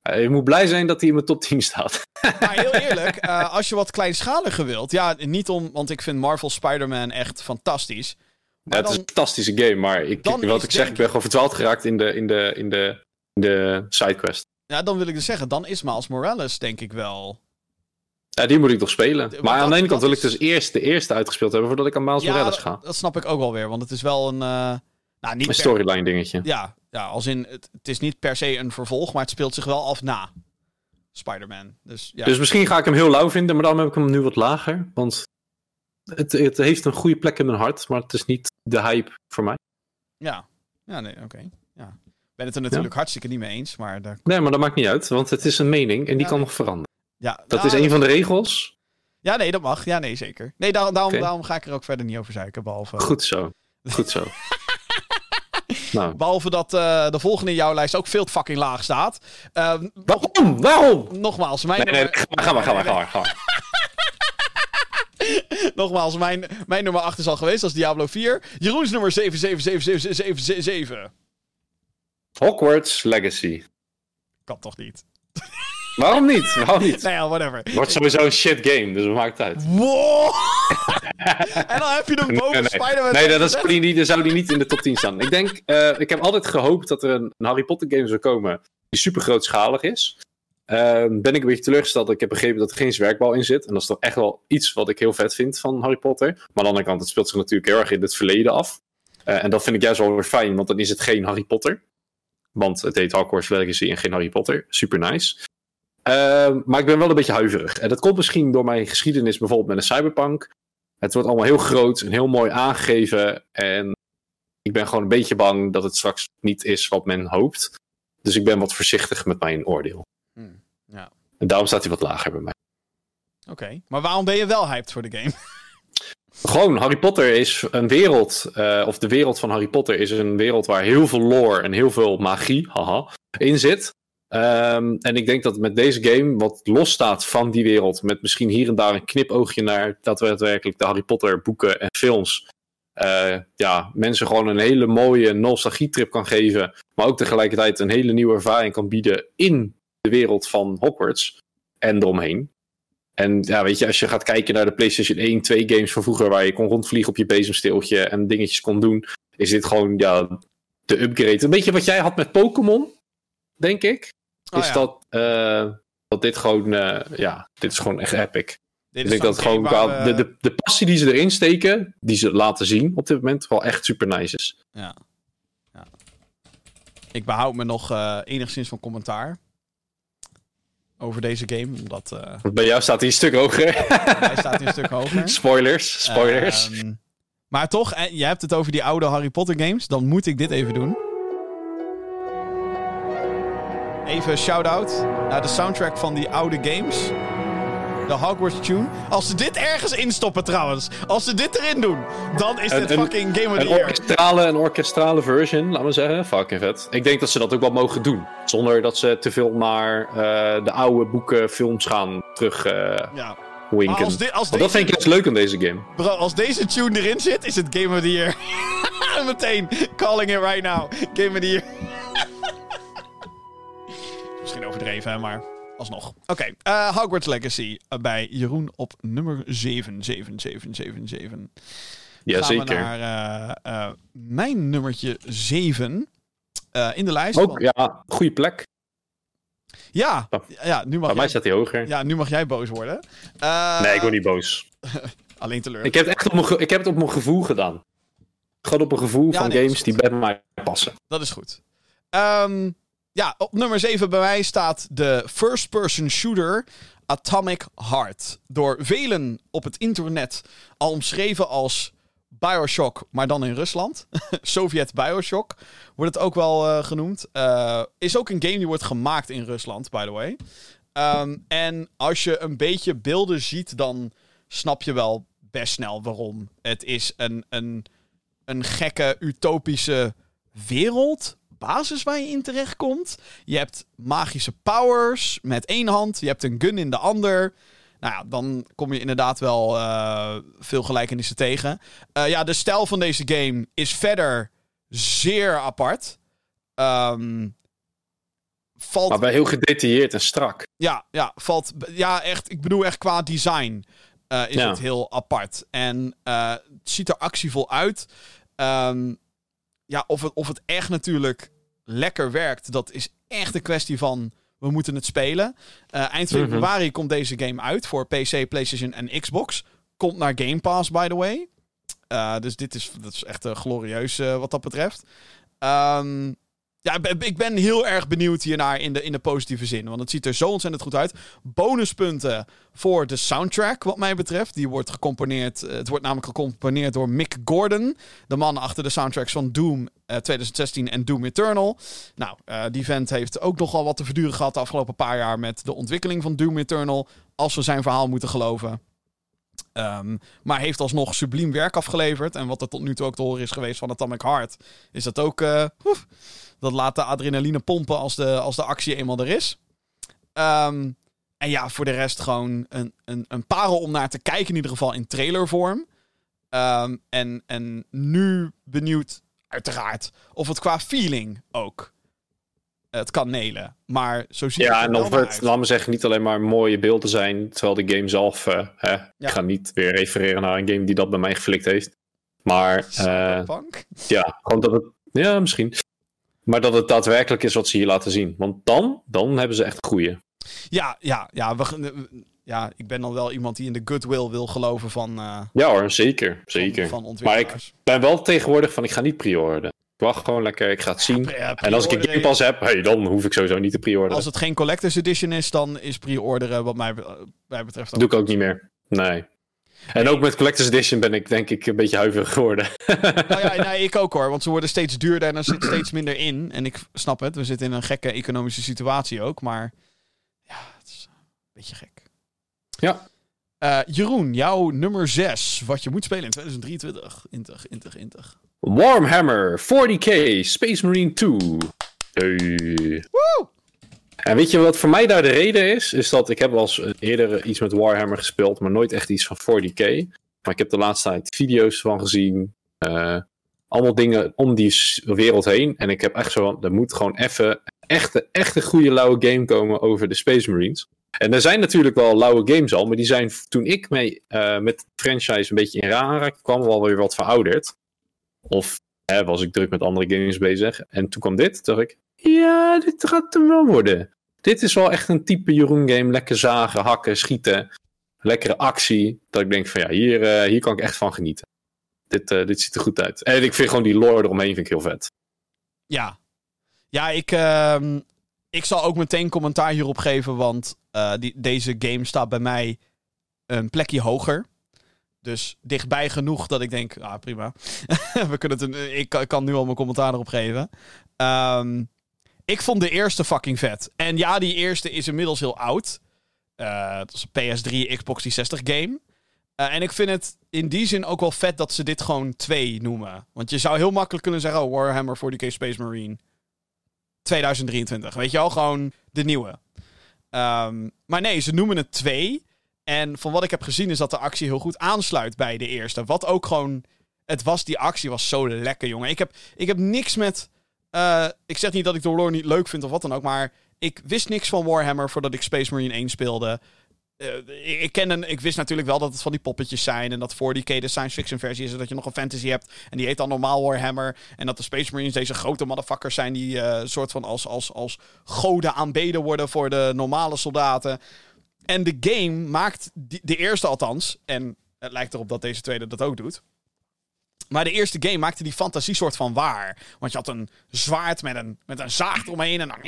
Eh, je moet blij zijn dat hij in mijn top 10 staat. Maar heel eerlijk, eh, als je wat kleinschaliger wilt. Ja, niet om, want ik vind Marvel Spider-Man echt fantastisch. Maar Ja, het is een fantastische game, maar ik, wat ik zeg, ik ben gewoon verdwaald geraakt in de, in de, in de, in de sidequest. ja, dan wil ik dus zeggen, dan is Miles Morales denk ik wel. Ja, die moet ik nog spelen. want Maar aan dat- de ene kant dat wil ik dus eerst de eerste uitgespeeld hebben voordat ik aan Miles Ja, Morales dat, ga. dat snap ik ook wel weer, want het is wel een. eh, nou, niet Een per- storyline dingetje. Ja, ja, als in, het, het is niet per se een vervolg, maar het speelt zich wel af na Spider-Man. Dus ja, Dus misschien ga ik hem heel lauw vinden, maar dan heb ik hem nu wat lager. Want het, het heeft een goede plek in mijn hart, maar het is niet de hype voor mij. ja. ja, nee, oké. Ja. Ik ben het er natuurlijk hartstikke niet mee eens, maar daar, Nee, maar dat maakt niet uit, want het is een mening en die Ja, kan nee. nog veranderen. ja, Dat nou, is een van de regels. Ja, nee, dat mag. Ja, nee, zeker. Nee, daar- daarom, daarom ga ik er ook verder niet over zeiken, behalve... Goed zo. Goed zo. nou, Behalve dat eh, de volgende in jouw lijst ook veel te fucking laag staat. Eh, waarom? Waarom? nogmaals, mijn Nee, nee, ga maar, ga maar, ga maar, ga maar. Nogmaals, mijn, mijn nummer 8 is al geweest, dat is Diablo 4. Jeroens nummer 777777. Hogwarts Legacy. Kan toch niet? Waarom niet? Waarom niet? Nou ja, whatever. Het wordt sowieso een shit game, dus wat maakt het uit? Wow! en dan heb je hem boven Nee, nee. Spider-Man. Nee, dat is, die, die, dan zou die niet in de top 10 staan. Ik denk, eh, ik heb altijd gehoopt dat er een, een Harry Potter game zou komen die super grootschalig is. Ehm, ben ik een beetje teleurgesteld. Ik heb begrepen dat er geen zwerkbal in zit. En dat is toch echt wel iets wat ik heel vet vind van Harry Potter. Maar aan de andere kant, het speelt zich natuurlijk heel erg in het verleden af. Eh, en dat vind ik juist wel weer fijn, want dan is het geen Harry Potter. Want het heet Hogwarts Legacy en geen Harry Potter. Super nice. Ehm, maar ik ben wel een beetje huiverig. En dat komt misschien door mijn geschiedenis bijvoorbeeld met een cyberpunk. Het wordt allemaal heel groot en heel mooi aangegeven. En ik ben gewoon een beetje bang dat het straks niet is wat men hoopt. Dus ik ben wat voorzichtig met mijn oordeel. Hmm, ja. En daarom staat hij wat lager bij mij. Oké, maar waarom ben je wel hyped voor de game? Gewoon, Harry Potter is een wereld, eh, of de wereld van Harry Potter is een wereld waar heel veel lore en heel veel magie haha, in zit. Ehm, en ik denk dat met deze game, wat losstaat van die wereld, met misschien hier en daar een knipoogje naar daadwerkelijk de Harry Potter boeken en films, eh, ja, mensen gewoon een hele mooie nostalgietrip kan geven, maar ook tegelijkertijd een hele nieuwe ervaring kan bieden in de wereld van Hogwarts en eromheen. En ja, weet je, als je gaat kijken naar de PlayStation 1, 2 games van vroeger, waar je kon rondvliegen op je bezemsteeltje en dingetjes kon doen, is dit gewoon ja, de upgrade. Een beetje wat jij had met Pokémon, denk ik. Oh is ja. dat, eh, dat dit gewoon, eh, ja, dit is gewoon echt epic. Dit Ik denk dat gewoon qua de, de, de passie die ze erin steken, die ze laten zien op dit moment, wel echt super nice is. Ja. ja. Ik behoud me nog eh, enigszins van commentaar over deze game, omdat bij jou staat hij een stuk hoger. hij staat hier een stuk hoger. spoilers, spoilers. Ehm, maar toch, je hebt het over die oude Harry Potter games, dan moet ik dit even doen. Even een shout-out naar de soundtrack van die oude games. De Hogwarts tune. Als ze dit ergens instoppen trouwens. Als ze dit erin doen. Dan is Een- dit fucking Game of the Year. orkestrale, een orkestrale version, laten we zeggen. Fucking vet. Ik denk dat ze dat ook wel mogen doen. Zonder dat ze te veel naar eh, de oude boeken, films gaan terug eh, Ja. winken. Als, di- als, Want dat vind ik juist leuk aan deze game. Bro, als deze tune erin zit, is het Game of the Year. Meteen, calling it right now. Game of the Year. Misschien overdreven, maar alsnog. Oké, eh, Hogwarts Legacy eh, bij Jeroen op nummer 77777. Jazeker. Gaan we naar eh, mijn nummertje 7 eh, in de lijst. Ook, want- ja, goede plek. ja, Oh. ja, nu mag Bij mij jij, staat hij hoger. ja, nu mag jij boos worden. Nee, ik word niet boos. alleen teleur. Ik heb, het echt op mijn, ge- ik heb het op mijn gevoel gedaan. Gewoon op een gevoel Ja, van nee, games die bij mij passen. Dat is goed. Ehm, ja, op nummer 7 bij mij staat de first-person shooter Atomic Heart. Door velen op het internet al omschreven als Bioshock, maar dan in Rusland. Sovjet Bioshock wordt het ook wel eh, genoemd. Eh, is ook een game die wordt gemaakt in Rusland, by the way. Ehm, en als je een beetje beelden ziet, dan snap je wel best snel waarom. Het is een, een, een gekke, utopische wereld, basis waar je in terechtkomt. Je hebt magische powers met één hand. Je hebt een gun in de ander. Nou ja, dan kom je inderdaad wel eh, veel gelijkenissen tegen. Eh, ja, de stijl van deze game is verder zeer apart. Ehm, valt Maar wel heel gedetailleerd en strak. ja, ja, valt. Ja, echt. Ik bedoel echt qua design eh, is Ja. het heel apart. En het ziet er actievol uit. Ehm, ja, of het, of het echt natuurlijk lekker werkt, dat is echt een kwestie van. We moeten het spelen. Eh, eind Mhm. februari komt deze game uit voor PC, PlayStation en Xbox. Komt naar Game Pass, by the way. Eh, dus dit is, dat is echt eh, glorieus eh, wat dat betreft. Ehm, ja, ik ben- heel erg benieuwd hiernaar in de, in de positieve zin. Want het ziet er zo ontzettend goed uit. Bonuspunten voor de soundtrack, wat mij betreft. Die wordt gecomponeerd. eh, Het wordt namelijk gecomponeerd door Mick Gordon. De man achter de soundtracks van Doom eh, 2016 en Doom Eternal. Nou, eh, die vent heeft ook nogal wat te verduren gehad de afgelopen paar jaar met de ontwikkeling van Doom Eternal. Als we zijn verhaal moeten geloven. Ehm, maar heeft alsnog subliem werk afgeleverd. En wat er tot nu toe ook te horen is geweest van Atomic Heart. Is dat ook. eh, oef, dat laat de adrenaline pompen als de, als de actie eenmaal er is. Ehm, en ja, voor de rest gewoon een, een, een parel om naar te kijken. In ieder geval in trailervorm. Ehm, en, en nu benieuwd, uiteraard, of het qua feeling ook het kan nelen. Maar zo ziet Ja, het er en of het, laat me zeggen, niet alleen maar mooie beelden zijn, terwijl de game zelf, eh, hè, ik ga niet weer refereren naar een game die dat bij mij geflikt heeft. Maar eh, ja, gewoon dat het, ja, misschien. Maar dat het daadwerkelijk is wat ze hier laten zien. Want dan, dan hebben ze echt een goeie. Ja, ja, ja, we, ja, ik ben dan wel iemand die in de goodwill wil geloven van, eh, Ja hoor, zeker, zeker. van maar ik ben wel tegenwoordig van, ik ga niet pre-orderen. Ik wacht gewoon lekker, ik ga het zien. ja, en als ik een Game Pass heb, hey, dan hoef ik sowieso niet te pre-orderen. Als het geen collector's edition is, dan is pre-orderen wat mij, be- mij betreft doe ik ook niet meer. Nee. En ook met Collector's Edition ben ik denk ik een beetje huiverig geworden. Nou ja, nee, ik ook hoor, want ze worden steeds duurder en er zit steeds minder in. En ik snap het, we zitten in een gekke economische situatie ook, maar ja, het is een beetje gek. Ja. Eh, Jeroen, jouw nummer 6, wat je moet spelen in 2023. Intig, intig, intig. Warhammer 40k Space Marine 2. Hey. En weet je wat voor mij daar de reden is? Is dat ik heb eens eh, eerder iets met Warhammer gespeeld, maar nooit echt iets van 40k. Maar ik heb de laatste tijd video's van gezien. eh, allemaal dingen om die wereld heen. En ik heb echt zo van, er moet gewoon even echt, echt een goede lauwe game komen over de Space Marines. En er zijn natuurlijk wel lauwe games al, maar die zijn toen ik mee eh, met de franchise een beetje in aanraking kwam, wel weer wat verouderd. Of was ik druk met andere games bezig. En toen kwam dit, dacht ik, ja, dit gaat hem wel worden. Dit is wel echt een type Jeroen game. Lekker zagen, hakken, schieten. Lekkere actie. Dat ik denk van ja, hier, eh, hier kan ik echt van genieten. Dit, eh, dit ziet er goed uit. En ik vind gewoon die lore eromheen vind ik heel vet. Ja. Ja, ik, ehm, ik zal ook meteen commentaar hierop geven, want eh, die, deze game staat bij mij een plekje hoger. Dus dichtbij genoeg dat ik denk, ah prima. We kunnen het een, ik, kan- ik kan nu al mijn commentaar erop geven. Ehm, ik vond de eerste fucking vet. En ja, die eerste is inmiddels heel oud. Eh, het was een PS3, Xbox 360 game. Eh, en ik vind het in die zin ook wel vet dat ze dit gewoon 2 noemen. Want je zou heel makkelijk kunnen zeggen: oh, Warhammer 40k Space Marine 2023. Weet je wel, gewoon de nieuwe. Ehm, maar nee, ze noemen het 2. En van wat ik heb gezien is dat de actie heel goed aansluit bij de eerste. Wat ook gewoon. Het was, die actie was zo lekker, jongen. Ik heb, ik heb niks met. Eh, ik zeg niet dat ik de lore niet leuk vind of wat dan ook. Maar ik wist niks van Warhammer voordat ik Space Marine 1 speelde. Eh, ik, ik, wist natuurlijk wel dat het van die poppetjes zijn. En dat 40k de science fiction versie is. En dat je nog een fantasy hebt. En die heet dan normaal Warhammer. En dat de Space Marines deze grote motherfuckers zijn. Die eh soort van als, als, als goden aanbeden worden voor de normale soldaten. En de game maakt, die- de eerste althans. En Het lijkt erop dat deze tweede dat ook doet. Maar de eerste game maakte die fantasie soort van waar. Want je had een zwaard met een, met een zaag eromheen. En dan,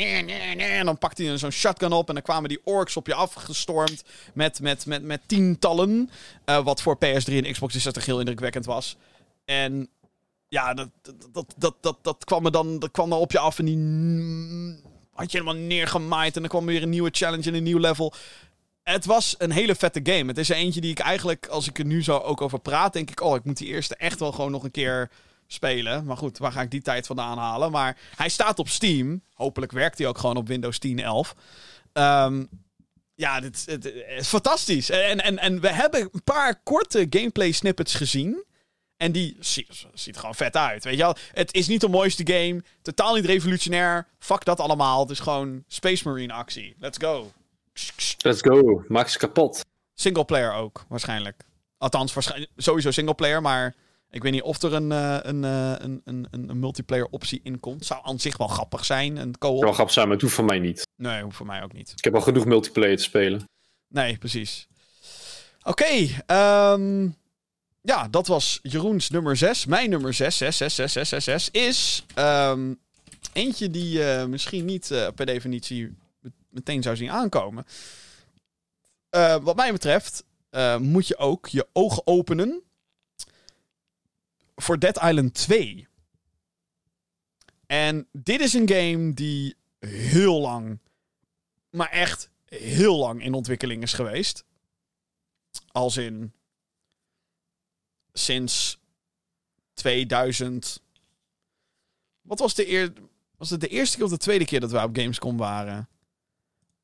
en dan pakte hij zo'n shotgun op. En dan kwamen die orks op je afgestormd. Met, met, met, met tientallen. Uh, wat voor PS3 en Xbox 360 heel indrukwekkend was. En ja, dat, dat, dat, dat, dat, kwam er dan dat kwam er op je af. En die had je helemaal neergemaaid. En dan kwam weer een nieuwe challenge en een nieuw level. Het was een hele vette game. Het is er eentje die ik eigenlijk, als ik er nu zo ook over praat, denk ik, oh, ik moet die eerste echt wel gewoon nog een keer spelen. Maar goed, waar ga ik die tijd vandaan halen? Maar hij staat op Steam. Hopelijk werkt hij ook gewoon op Windows 10, 11. Um, ja, dit, is fantastisch. En, en, en we hebben een paar korte gameplay snippets gezien. En die ziet, ziet gewoon vet uit. Weet je wel? Het is niet de mooiste game. Totaal niet revolutionair. Fuck dat allemaal. Het is gewoon Space Marine actie. Let's go. Let's go. Maak ze kapot. Single player ook, waarschijnlijk. Althans, waarschijnlijk, sowieso single player, maar ik weet niet of er een, uh, een, uh, een, een, een, multiplayer optie in komt. Zou aan zich wel grappig zijn. Een co-op. Zou grappig zijn, maar het hoeft voor mij niet. Nee, hoeft voor mij ook niet. Ik heb al genoeg multiplayer te spelen. Nee, precies. Oké, okay, um, ja, dat was Jeroens nummer 6. Mijn nummer 6, 6, 6, 6, 6, 6, 6 is um, eentje die uh, misschien niet per definitie meteen zou zien aankomen. Uh, wat mij betreft uh, moet je ook je ogen openen voor Dead Island 2. En dit is een game die heel lang, maar echt heel lang in ontwikkeling is geweest. Als in sinds 2000. Wat was de eer... Was het de eerste keer of de tweede keer dat we op Gamescom waren?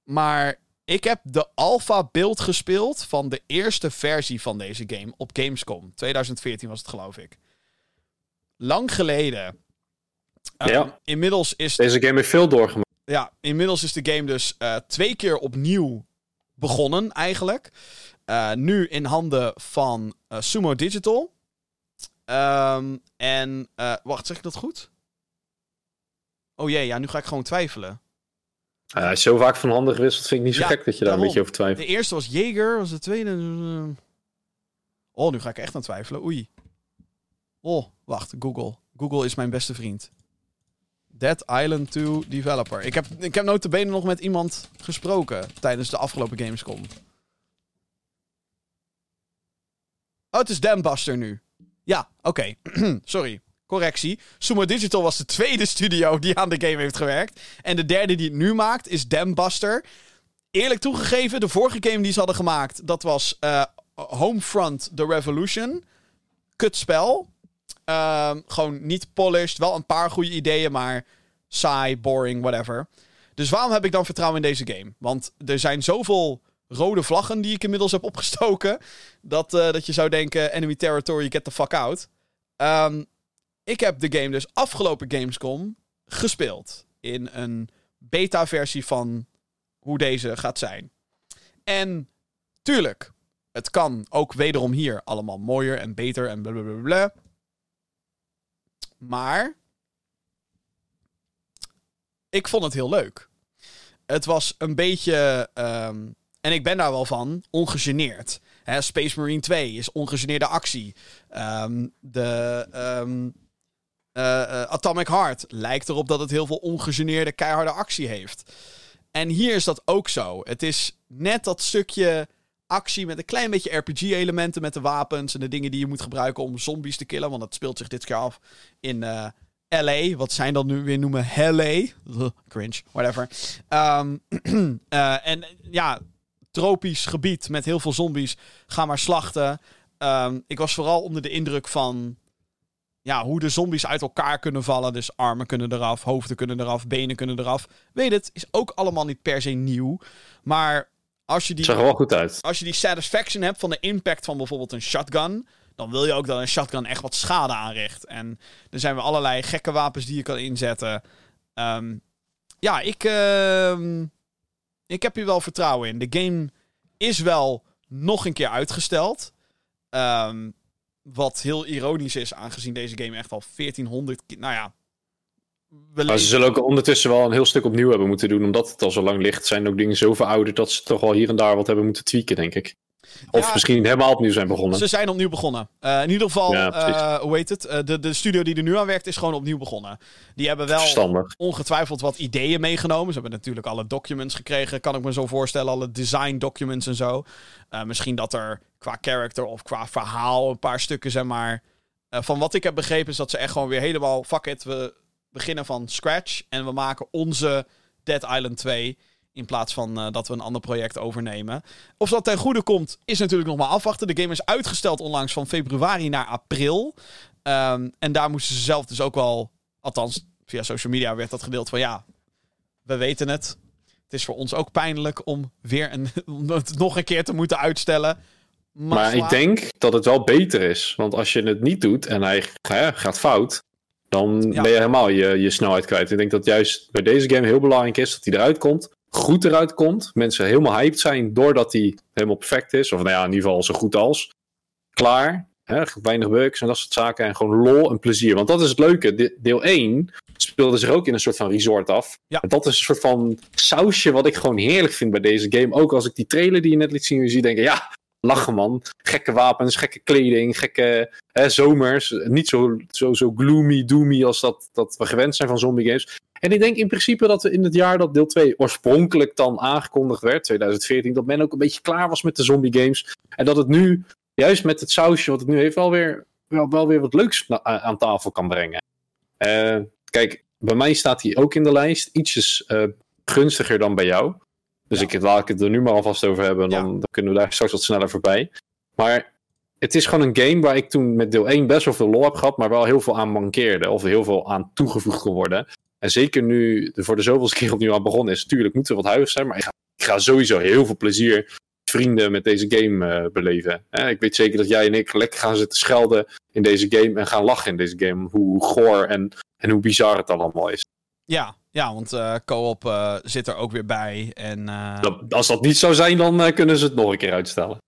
Maar ik heb de alpha beeld gespeeld van de eerste versie van deze game op Gamescom. 2014 was het, geloof ik. Lang geleden. Uh, ja. Inmiddels is. Deze game heeft veel doorgemaakt. Ja, inmiddels is de game dus uh, twee keer opnieuw begonnen, eigenlijk. Uh, nu in handen van Sumo Digital. Um, en. wacht, zeg ik dat goed? Oh jee, ja, nu ga ik gewoon twijfelen. Uh, hij is zo vaak van handen gewisseld, vind ik niet zo gek dat je daar een beetje over twijfelt. De eerste was Jaeger, was de tweede... Uh... Oh, nu ga ik echt aan twijfelen. Oei. Oh, wacht, Google. Google is mijn beste vriend. Dead Island 2 developer. Ik heb, ik heb notabene nog met iemand gesproken tijdens de afgelopen Gamescom. Oh, het is Dambuster nu. Ja, oké. Okay. Sorry. Correctie. Sumo Digital was de tweede studio die aan de game heeft gewerkt. En de derde die het nu maakt is Dambuster. Eerlijk toegegeven, de vorige game die ze hadden gemaakt, dat was uh, Homefront The Revolution. Kutspel. Uh, gewoon niet polished. Wel een paar goede ideeën, maar saai, boring, whatever. Dus waarom heb ik dan vertrouwen in deze game? Want er zijn zoveel rode vlaggen die ik inmiddels heb opgestoken. Dat, uh, dat je zou denken: enemy territory, get the fuck out. Um, ik heb de game dus afgelopen Gamescom gespeeld. In een beta-versie van hoe deze gaat zijn. En tuurlijk, het kan ook wederom hier allemaal mooier en beter en blablabla. Maar ik vond het heel leuk. Het was een beetje, um, en ik ben daar wel van, ongegeneerd. Space Marine 2 is ongegeneerde actie. Um, de, um, uh, uh, Atomic Heart lijkt erop dat het heel veel ongegeneerde, keiharde actie heeft. En hier is dat ook zo. Het is net dat stukje actie met een klein beetje RPG-elementen met de wapens en de dingen die je moet gebruiken om zombies te killen. Want dat speelt zich dit keer af in eh, LA. Wat zijn dan nu weer noemen? LA. cringe, whatever. Um, en ja, tropisch gebied met heel veel zombies. Ga maar slachten. Um, ik was vooral onder de indruk van ja, hoe de zombies uit elkaar kunnen vallen. Dus armen kunnen eraf, hoofden kunnen eraf, benen kunnen eraf. Weet het, is ook allemaal niet per se nieuw. Maar als je die. Zag er wel goed uit. Als je die satisfaction hebt van de impact van bijvoorbeeld een shotgun. Dan wil je ook dat een shotgun echt wat schade aanricht. En er zijn weer allerlei gekke wapens die je kan inzetten. Um, ja, ik. Uh, ik heb hier wel vertrouwen in. De game is wel nog een keer uitgesteld. Um, wat heel ironisch is, aangezien deze game echt al 1400 Nou ja. Maar ze zullen ook ondertussen wel een heel stuk opnieuw hebben moeten doen. Omdat het al zo lang ligt, zijn ook dingen zo verouderd dat ze toch al hier en daar wat hebben moeten tweaken, denk ik. Of Ja. misschien helemaal opnieuw zijn begonnen. Ze zijn opnieuw begonnen. Eh, in ieder geval, Ja, eh, hoe heet het? Eh, de, de studio die er nu aan werkt is gewoon opnieuw begonnen. Die hebben wel Verstandig. ongetwijfeld wat ideeën meegenomen. Ze hebben natuurlijk alle documents gekregen, kan ik me zo voorstellen. Alle design documents en zo. Misschien dat er qua character of qua verhaal een paar stukken, zeg maar... eh, van wat ik heb begrepen is dat ze echt gewoon weer helemaal... Fuck it, we beginnen van scratch. En we maken onze Dead Island 2... In plaats van eh, dat we een ander project overnemen. Of dat ten goede komt, is natuurlijk nog maar afwachten. De game is uitgesteld onlangs van februari naar april. Ehm, en daar moesten ze zelf dus ook wel... Althans, via social media werd dat gedeeld van... Ja, we weten het. Het is voor ons ook pijnlijk om weer een, het nog een keer te moeten uitstellen. Maar ik denk dat het wel beter is. Want als je het niet doet en hij hè, gaat fout, dan Ja. ben je helemaal je, je snelheid kwijt. Ik denk dat juist bij deze game heel belangrijk is dat hij eruit komt. Goed eruit komt. Mensen helemaal hyped zijn doordat hij helemaal perfect is. Of nou ja, in ieder geval zo goed als. Klaar. Hè, weinig bugs en dat soort zaken. En gewoon lol en plezier. Want dat is het leuke. De- Deel 1 speelde zich ook in een soort van resort af. Ja. En dat is een soort van sausje wat ik gewoon heerlijk vind bij deze game. Ook als ik die trailer die je net liet zien, weer zie, denk ik, ja, lachen man. Gekke wapens, gekke kleding, gekke hè, zomers. Niet zo, zo, zo gloomy, doomy als dat, dat we gewend zijn van zombie games. En ik denk in principe dat we in het jaar dat deel 2 oorspronkelijk dan aangekondigd werd, 2014, dat men ook een beetje klaar was met de zombie games. En dat het nu, juist met het sausje wat het nu heeft, wel weer, wel, wel weer wat leuks aan tafel kan brengen. Eh, kijk, bij mij staat hij ook in de lijst. Ietsjes eh, gunstiger dan bij jou. Dus Ja. ik laat ik het er nu maar alvast over hebben. Dan, dan kunnen we daar straks wat sneller voorbij. Maar het is gewoon een game waar ik toen met deel 1 best wel veel lol heb gehad. Maar wel heel veel aan mankeerde. Of heel veel aan toegevoegd kon worden. En zeker nu er voor de zoveelste keer opnieuw aan begonnen is. Tuurlijk moet er wat huis zijn. Maar ik ga, ik ga sowieso heel veel plezier met vrienden met deze game eh, beleven. Eh, ik weet zeker dat jij en ik lekker gaan zitten schelden in deze game. En gaan lachen in deze game. Hoe goor en, en hoe bizar het allemaal is. Ja, ja want eh co-op eh, zit er ook weer bij. En, eh, Dat- als dat niet zou zijn, dan eh, kunnen ze het nog een keer uitstellen.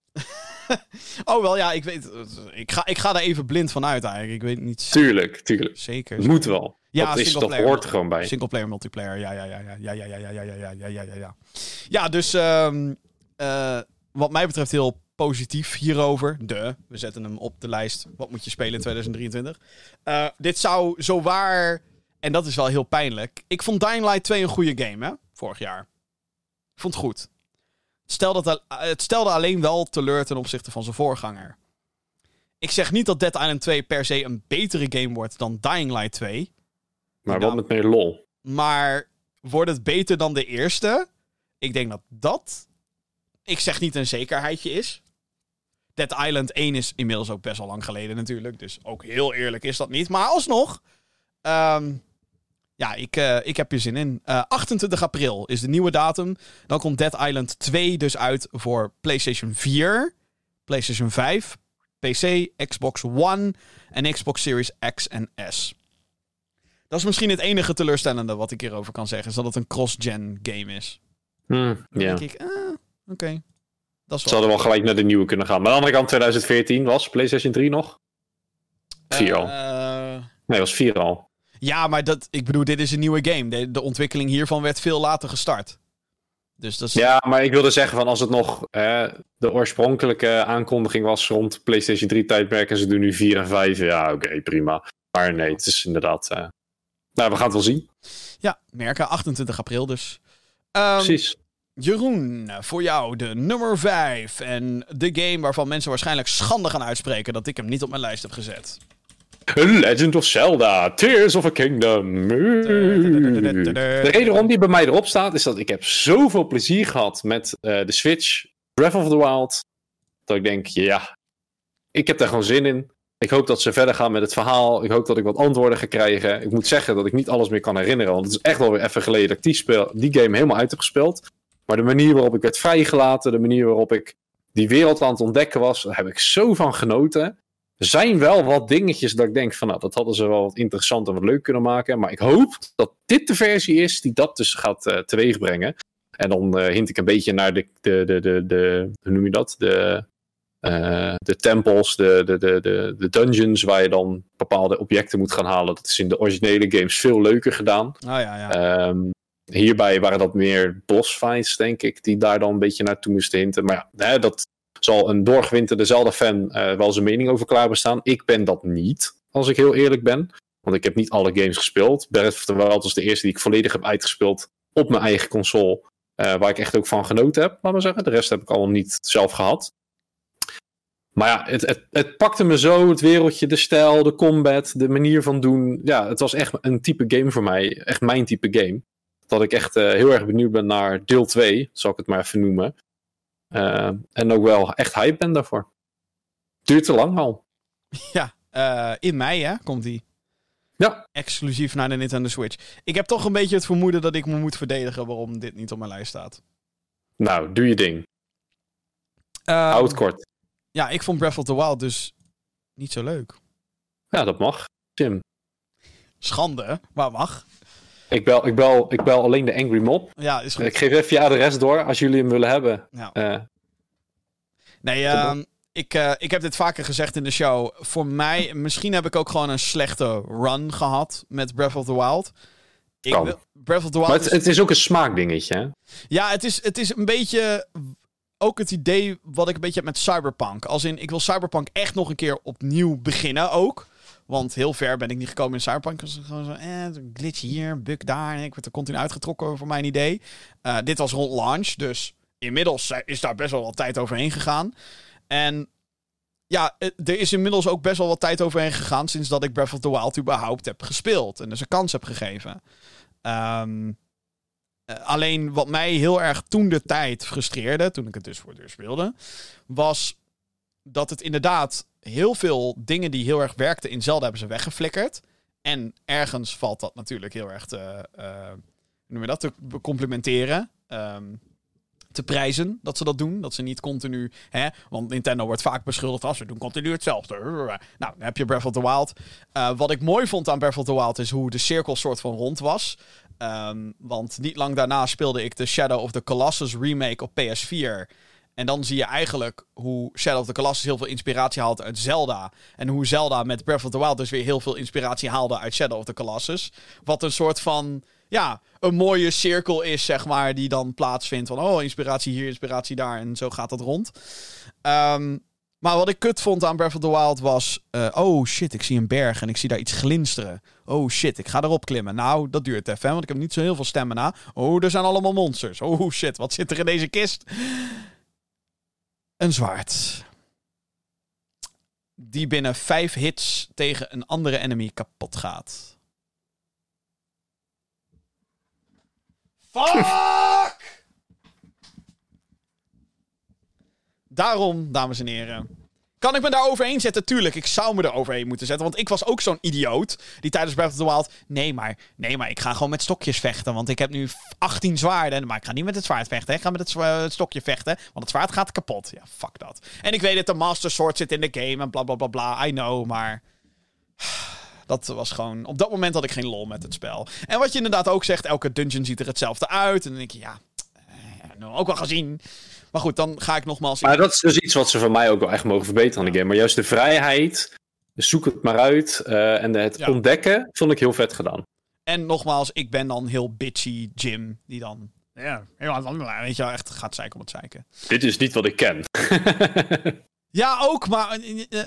Oh wel, ja, ik weet... Ik ga, ik ga er even blind van uit eigenlijk. Ik weet niet Tuurlijk, tuurlijk. zeker. Moet wel. Ja, dat is, dat singleplayer. hoort er gewoon bij. Singleplayer multiplayer, ja, ja, ja, ja, ja, ja, ja, ja, ja, ja, ja, ja, ja, ja. Ja, dus ehm, eh, wat mij betreft heel positief hierover. De, we zetten hem op de lijst. Wat moet je spelen in 2023? Eh, dit zou zo waar, en dat is wel heel pijnlijk. Ik vond Dying Light 2 een goede game, hè? Vorig jaar. Ik vond het goed. Het stelde, dat, het stelde alleen wel teleur ten opzichte van zijn voorganger. Ik zeg niet dat Dead Island 2 per se een betere game wordt dan Dying Light 2. Maar Nou. wat met meer lol. Maar wordt het beter dan de eerste? Ik denk dat dat. Ik zeg niet een zekerheidje is. Dead Island 1 is inmiddels ook best wel lang geleden natuurlijk. Dus ook heel eerlijk is dat niet. Maar alsnog. ehm, ja, ik, eh, ik heb hier zin in. Eh, 28 april is de nieuwe datum. Dan komt Dead Island 2 dus uit voor PlayStation 4, PlayStation 5, PC, Xbox One en Xbox Series X en S. Dat is misschien het enige teleurstellende wat ik hierover kan zeggen. Is dat het een cross-gen game is. Hmm, Dan ja. denk ik, ah, oké. Dat is Ze hadden wel gelijk naar de nieuwe kunnen gaan. Maar aan de andere kant, 2014 was PlayStation 3 nog? 4 al. Eh, Nee, was 4 al. Ja, maar dat, ik bedoel, dit is een nieuwe game. De, de ontwikkeling hiervan werd veel later gestart. Dus dat is... Ja, maar ik wilde zeggen van als het nog eh, de oorspronkelijke aankondiging was rond PlayStation 3 tijdperk en ze doen nu 4 en 5, ja oké, prima. Maar nee, het is inderdaad... eh, nou, we gaan het wel zien. Ja, merken. 28 april dus. Ehm, Precies. Jeroen, voor jou de nummer 5. En de game waarvan mensen waarschijnlijk schande gaan uitspreken dat ik hem niet op mijn lijst heb gezet. Legend of Zelda, Tears of a Kingdom. De reden waarom die bij mij erop staat, is dat ik heb zoveel plezier gehad met eh, de Switch, Breath of the Wild, dat ik denk, ja, ik heb daar gewoon zin in. Ik hoop dat ze verder gaan met het verhaal. Ik hoop dat ik wat antwoorden ga krijgen. Ik moet zeggen dat ik niet alles meer kan herinneren, want het is echt wel weer even geleden dat ik die, speel, die game helemaal uit heb gespeeld. Maar de manier waarop ik werd vrijgelaten, de manier waarop ik die wereld aan het ontdekken was, daar heb ik zo van genoten. Er zijn wel wat dingetjes dat ik denk van, nou, dat hadden ze wel wat interessant en wat leuk kunnen maken. Maar ik hoop dat dit de versie is die dat dus gaat eh teweegbrengen. En dan eh, hint ik een beetje naar de, de, de, de, de hoe noem je dat? De, eh, de tempels, de, de, de, de, de dungeons waar je dan bepaalde objecten moet gaan halen. Dat is in de originele games veel leuker gedaan. Oh ja, ja. Ehm, hierbij waren dat meer boss fights, denk ik, die daar dan een beetje naartoe moesten hinten. Maar ja, hè, dat, zal een doorgewinterde Zelda-fan eh, wel zijn mening over klaarbestaan. Ik ben dat niet, als ik heel eerlijk ben. Want ik heb niet alle games gespeeld. Breath of the Wild was de eerste die ik volledig heb uitgespeeld op mijn eigen console. eh, waar ik echt ook van genoten heb, laat maar zeggen. De rest heb ik allemaal niet zelf gehad. Maar ja, het, het, het pakte me zo, het wereldje, de stijl, de combat, de manier van doen. Ja, het was echt een type game voor mij. Echt mijn type game. Dat ik echt eh, heel erg benieuwd ben naar deel 2, zal ik het maar even noemen. Eh, en ook wel echt hype ben daarvoor. Duurt te lang al. Ja, eh, in mei hè, komt die. Ja. Exclusief naar de Nintendo Switch. Ik heb toch een beetje het vermoeden dat ik me moet verdedigen waarom dit niet op mijn lijst staat. Nou, doe je ding. Ehm, Houd het kort. Ja, ik vond Breath of the Wild dus niet zo leuk. Ja, dat mag. Jim. Schande, maar mag. Ik bel, ik, bel, ik bel alleen de Angry Mob. Ja, is goed. Ik geef even je adres door als jullie hem willen hebben. Ja. Eh, Nee, ehm, ik, eh, ik heb dit vaker gezegd in de show. Voor mij, misschien heb ik ook gewoon een slechte run gehad met Breath of the Wild. Ik wil- Breath of the Wild maar het, is- het is ook een smaakdingetje. Hè? Ja, het is, het is een beetje ook het idee wat ik een beetje heb met Cyberpunk. Als in, ik wil Cyberpunk echt nog een keer opnieuw beginnen ook. Want heel ver ben ik niet gekomen in Cyberpunk. Het was gewoon zo, eh, glitch hier, bug daar. En ik werd er continu uitgetrokken voor mijn idee. Eh, dit was rond launch, dus inmiddels is daar best wel wat tijd overheen gegaan. En ja, eh, er is inmiddels ook best wel wat tijd overheen gegaan sinds dat ik Breath of the Wild überhaupt heb gespeeld. En dus een kans heb gegeven. Ehm, eh, alleen wat mij heel erg toen de tijd frustreerde, toen ik het dus voor eerst speelde, was dat het inderdaad heel veel dingen die heel erg werkten in Zelda hebben ze weggeflikkerd. En ergens valt dat natuurlijk heel erg te, hoe noem je dat, te complimenteren. Ehm, te prijzen dat ze dat doen. Dat ze niet continu. Hè, want Nintendo wordt vaak beschuldigd als ze doen continu hetzelfde. Nou, dan heb je Breath of the Wild. Eh, wat ik mooi vond aan Breath of the Wild is hoe de cirkel soort van rond was. Ehm, want niet lang daarna speelde ik de Shadow of the Colossus remake op PS4. En dan zie je eigenlijk hoe Shadow of the Colossus heel veel inspiratie haalt uit Zelda. En hoe Zelda met Breath of the Wild dus weer heel veel inspiratie haalde uit Shadow of the Colossus. Wat een soort van, ja, een mooie cirkel is, zeg maar, die dan plaatsvindt. Van, oh, inspiratie hier, inspiratie daar. En zo gaat dat rond. Ehm, maar wat ik kut vond aan Breath of the Wild was... eh, oh shit, ik zie een berg en ik zie daar iets glinsteren. Oh shit, ik ga erop klimmen. Nou, dat duurt even, want ik heb niet zo heel veel stemmen na. Oh, er zijn allemaal monsters. Oh shit, wat zit er in deze kist? Een zwaard. Die binnen vijf hits tegen een andere enemy kapot gaat. Fuck! Daarom, dames en heren. Kan ik me daar overheen zetten? Tuurlijk, ik zou me er overheen moeten zetten. Want ik was ook zo'n idioot die tijdens Breath of the Wild... Nee maar, nee, maar ik ga gewoon met stokjes vechten. Want ik heb nu 18 zwaarden. Maar ik ga niet met het zwaard vechten. Ik ga met het, stokje vechten. Want het zwaard gaat kapot. Ja, fuck dat. En ik weet dat de Master Sword zit in de game en bla bla bla bla. I know, maar... Dat was gewoon... Op dat moment had ik geen lol met het spel. En wat je inderdaad ook zegt, elke dungeon ziet er hetzelfde uit. En dan denk je, ja... eh, nou, ook wel gezien. Maar goed, dan ga ik nogmaals... Maar dat is dus iets wat ze van mij ook wel echt mogen verbeteren aan de game. Maar juist de vrijheid, zoek het maar uit. eh, en het Ja. ontdekken vond ik heel vet gedaan. En nogmaals, ik ben dan heel bitchy Jim. Die dan, ja, helemaal, weet je wel, echt gaat zeiken om het zeiken. Dit is niet wat ik ken. Ja, ook, maar... eh, eh,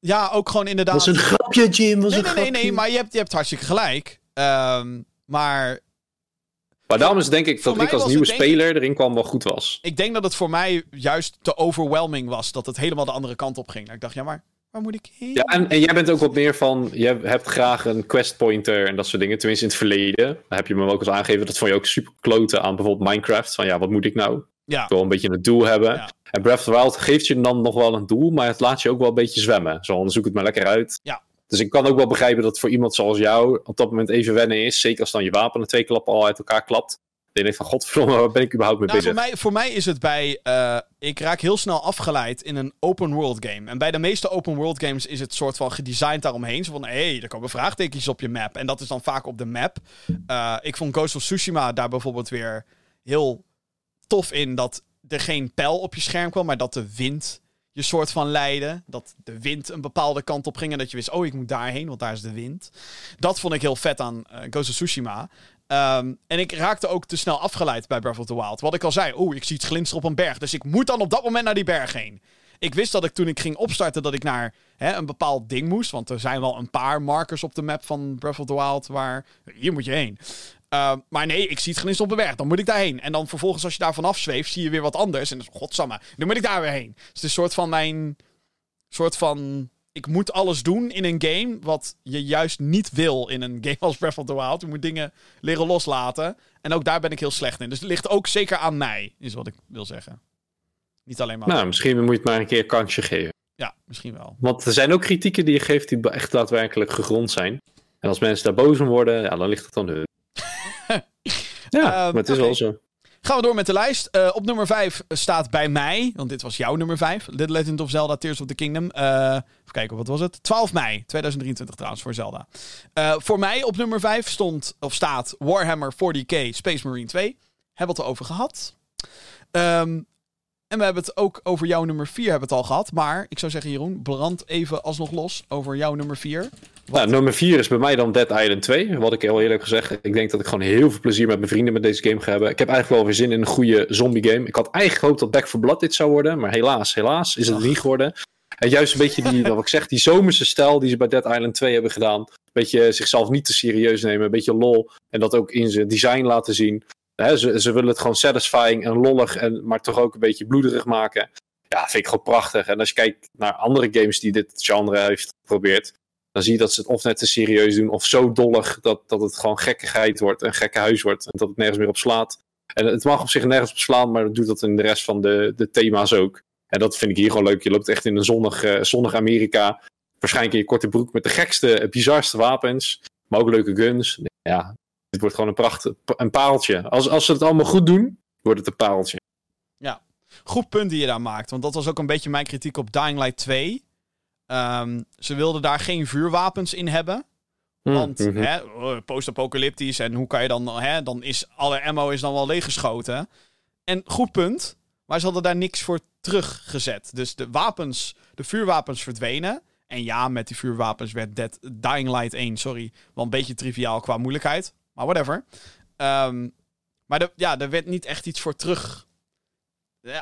ja, ook gewoon inderdaad... was een grapje, Jim. Was nee, een nee, nee, grapje. nee, maar je hebt, je hebt hartstikke gelijk. Ehm, maar Maar daarom is denk ik dat ik als nieuwe ik- speler erin kwam wel goed was. ik denk dat het voor mij juist te overwhelming was. Dat het helemaal de andere kant op ging. Ik dacht, ja, maar waar moet ik heen? Ja, en, en jij bent ook wat meer van, je hebt graag een quest pointer en dat soort dingen. Tenminste in het verleden. Heb je me ook eens aangegeven. Dat vond je ook super kloten aan bijvoorbeeld Minecraft. Van ja, wat moet ik nou? Ja, Ik wil een beetje een doel hebben. Ja. En Breath of the Wild geeft je dan nog wel een doel, maar het laat je ook wel een beetje zwemmen. Zo, dan zoek het maar lekker uit. Ja. Dus ik kan ook wel begrijpen dat voor iemand zoals jou op dat moment even wennen is. Zeker als dan je wapen na twee klappen al uit elkaar klapt. Dan denk je van, godverdomme, waar ben ik überhaupt mee Nou, voor, bezig? mij, voor mij is het bij. eh, ik raak heel snel afgeleid in een open world game. En bij de meeste open world games is het soort van gedesigned daaromheen. Zo van hé, hey, er komen vraagtekens op je map. En dat is dan vaak op de map. Eh, ik vond Ghost of Tsushima daar bijvoorbeeld weer heel tof in. Dat er geen pijl op je scherm kwam, maar dat de wind je soort van leiden. Dat de wind een bepaalde kant op ging en dat je wist, oh, ik moet daarheen, want daar is de wind. Dat vond ik heel vet aan uh, Ghost Tsushima. Ehm, en ik raakte ook te snel afgeleid bij Breath of the Wild. Wat ik al zei, oh, ik zie iets glinsteren op een berg. Dus ik moet dan op dat moment naar die berg heen. Ik wist dat ik toen ik ging opstarten dat ik naar hè, een bepaald ding moest. Want er zijn wel een paar markers op de map van Breath of the Wild waar... Hier moet je heen. Ehm, maar nee, ik zie het glinsteren op een berg. Dan moet ik daarheen. En dan vervolgens als je daar vanaf zweeft, zie je weer wat anders. En dan is godsamme, dan moet ik daar weer heen. Dus het is een soort van mijn... soort van ik moet alles doen in een game wat je juist niet wil in een game als Breath of the Wild. Je moet dingen leren loslaten. En ook daar ben ik heel slecht in. Dus het ligt ook zeker aan mij, is wat ik wil zeggen. Niet alleen maar. Nou, misschien moet je het maar een keer een kansje geven. Ja, misschien wel. Want er zijn ook kritieken die je geeft die echt daadwerkelijk gegrond zijn. En als mensen daar boos om worden, ja, dan ligt het aan hun. Ja, maar het is wel zo. Gaan we door met de lijst. Uh, op nummer 5 staat bij mij, want dit was jouw nummer 5. Little Legend of Zelda Tears of the Kingdom. Uh, even kijken, wat was het? 12 mei 2023 trouwens voor Zelda. Uh, voor mij op nummer 5 stond, of staat Warhammer 40k Space Marine 2. Hebben we het erover gehad. Um, en we hebben het ook over jouw nummer 4 hebben het al gehad. Maar ik zou zeggen, Jeroen, brand even alsnog los over jouw nummer 4. Nou, nummer 4 is bij mij dan Dead Island 2. Wat ik heel eerlijk gezegd. Ik denk dat ik gewoon heel veel plezier met mijn vrienden met deze game ga hebben. Ik heb eigenlijk wel weer zin in een goede zombie game. Ik had eigenlijk gehoopt dat Back 4 Blood dit zou worden. Maar helaas, helaas is het niet geworden. En juist een beetje die, wat ik zeg, die zomerse stijl die ze bij Dead Island 2 hebben gedaan. Een beetje zichzelf niet te serieus nemen. Een beetje lol. En dat ook in zijn design laten zien. ze, ze willen het gewoon satisfying en lollig. En, maar toch ook een beetje bloederig maken. Ja, vind ik gewoon prachtig. En als je kijkt naar andere games die dit genre heeft geprobeerd dan zie je dat ze het of net te serieus doen of zo dollig dat, dat het gewoon gekkigheid wordt, een gekke huis wordt en dat het nergens meer op slaat. En het mag op zich nergens op slaan, maar dat doet dat in de rest van de, de thema's ook. En dat vind ik hier gewoon leuk. Je loopt echt in een zonnig, uh, zonnig Amerika. Waarschijnlijk in je korte broek met de gekste, bizarste wapens. Maar ook leuke guns. Ja, het wordt gewoon een pracht, een paaltje. Als, als ze het allemaal goed doen, wordt het een paaltje. Ja, goed punt die je daar maakt. Want dat was ook een beetje mijn kritiek op Dying Light 2. Um, ze wilden daar geen vuurwapens in hebben. Hm, Want mm -hmm. post-apocalyptisch en hoe kan je dan... Hè, dan is alle ammo is dan wel leeggeschoten. En goed punt. Maar ze hadden daar niks voor teruggezet. Dus de wapens, de vuurwapens verdwenen. En ja, met die vuurwapens werd Dead, Dying Light 1, sorry, wel een beetje triviaal qua moeilijkheid. Maar whatever. Um, maar de, ja, er werd niet echt iets voor terug.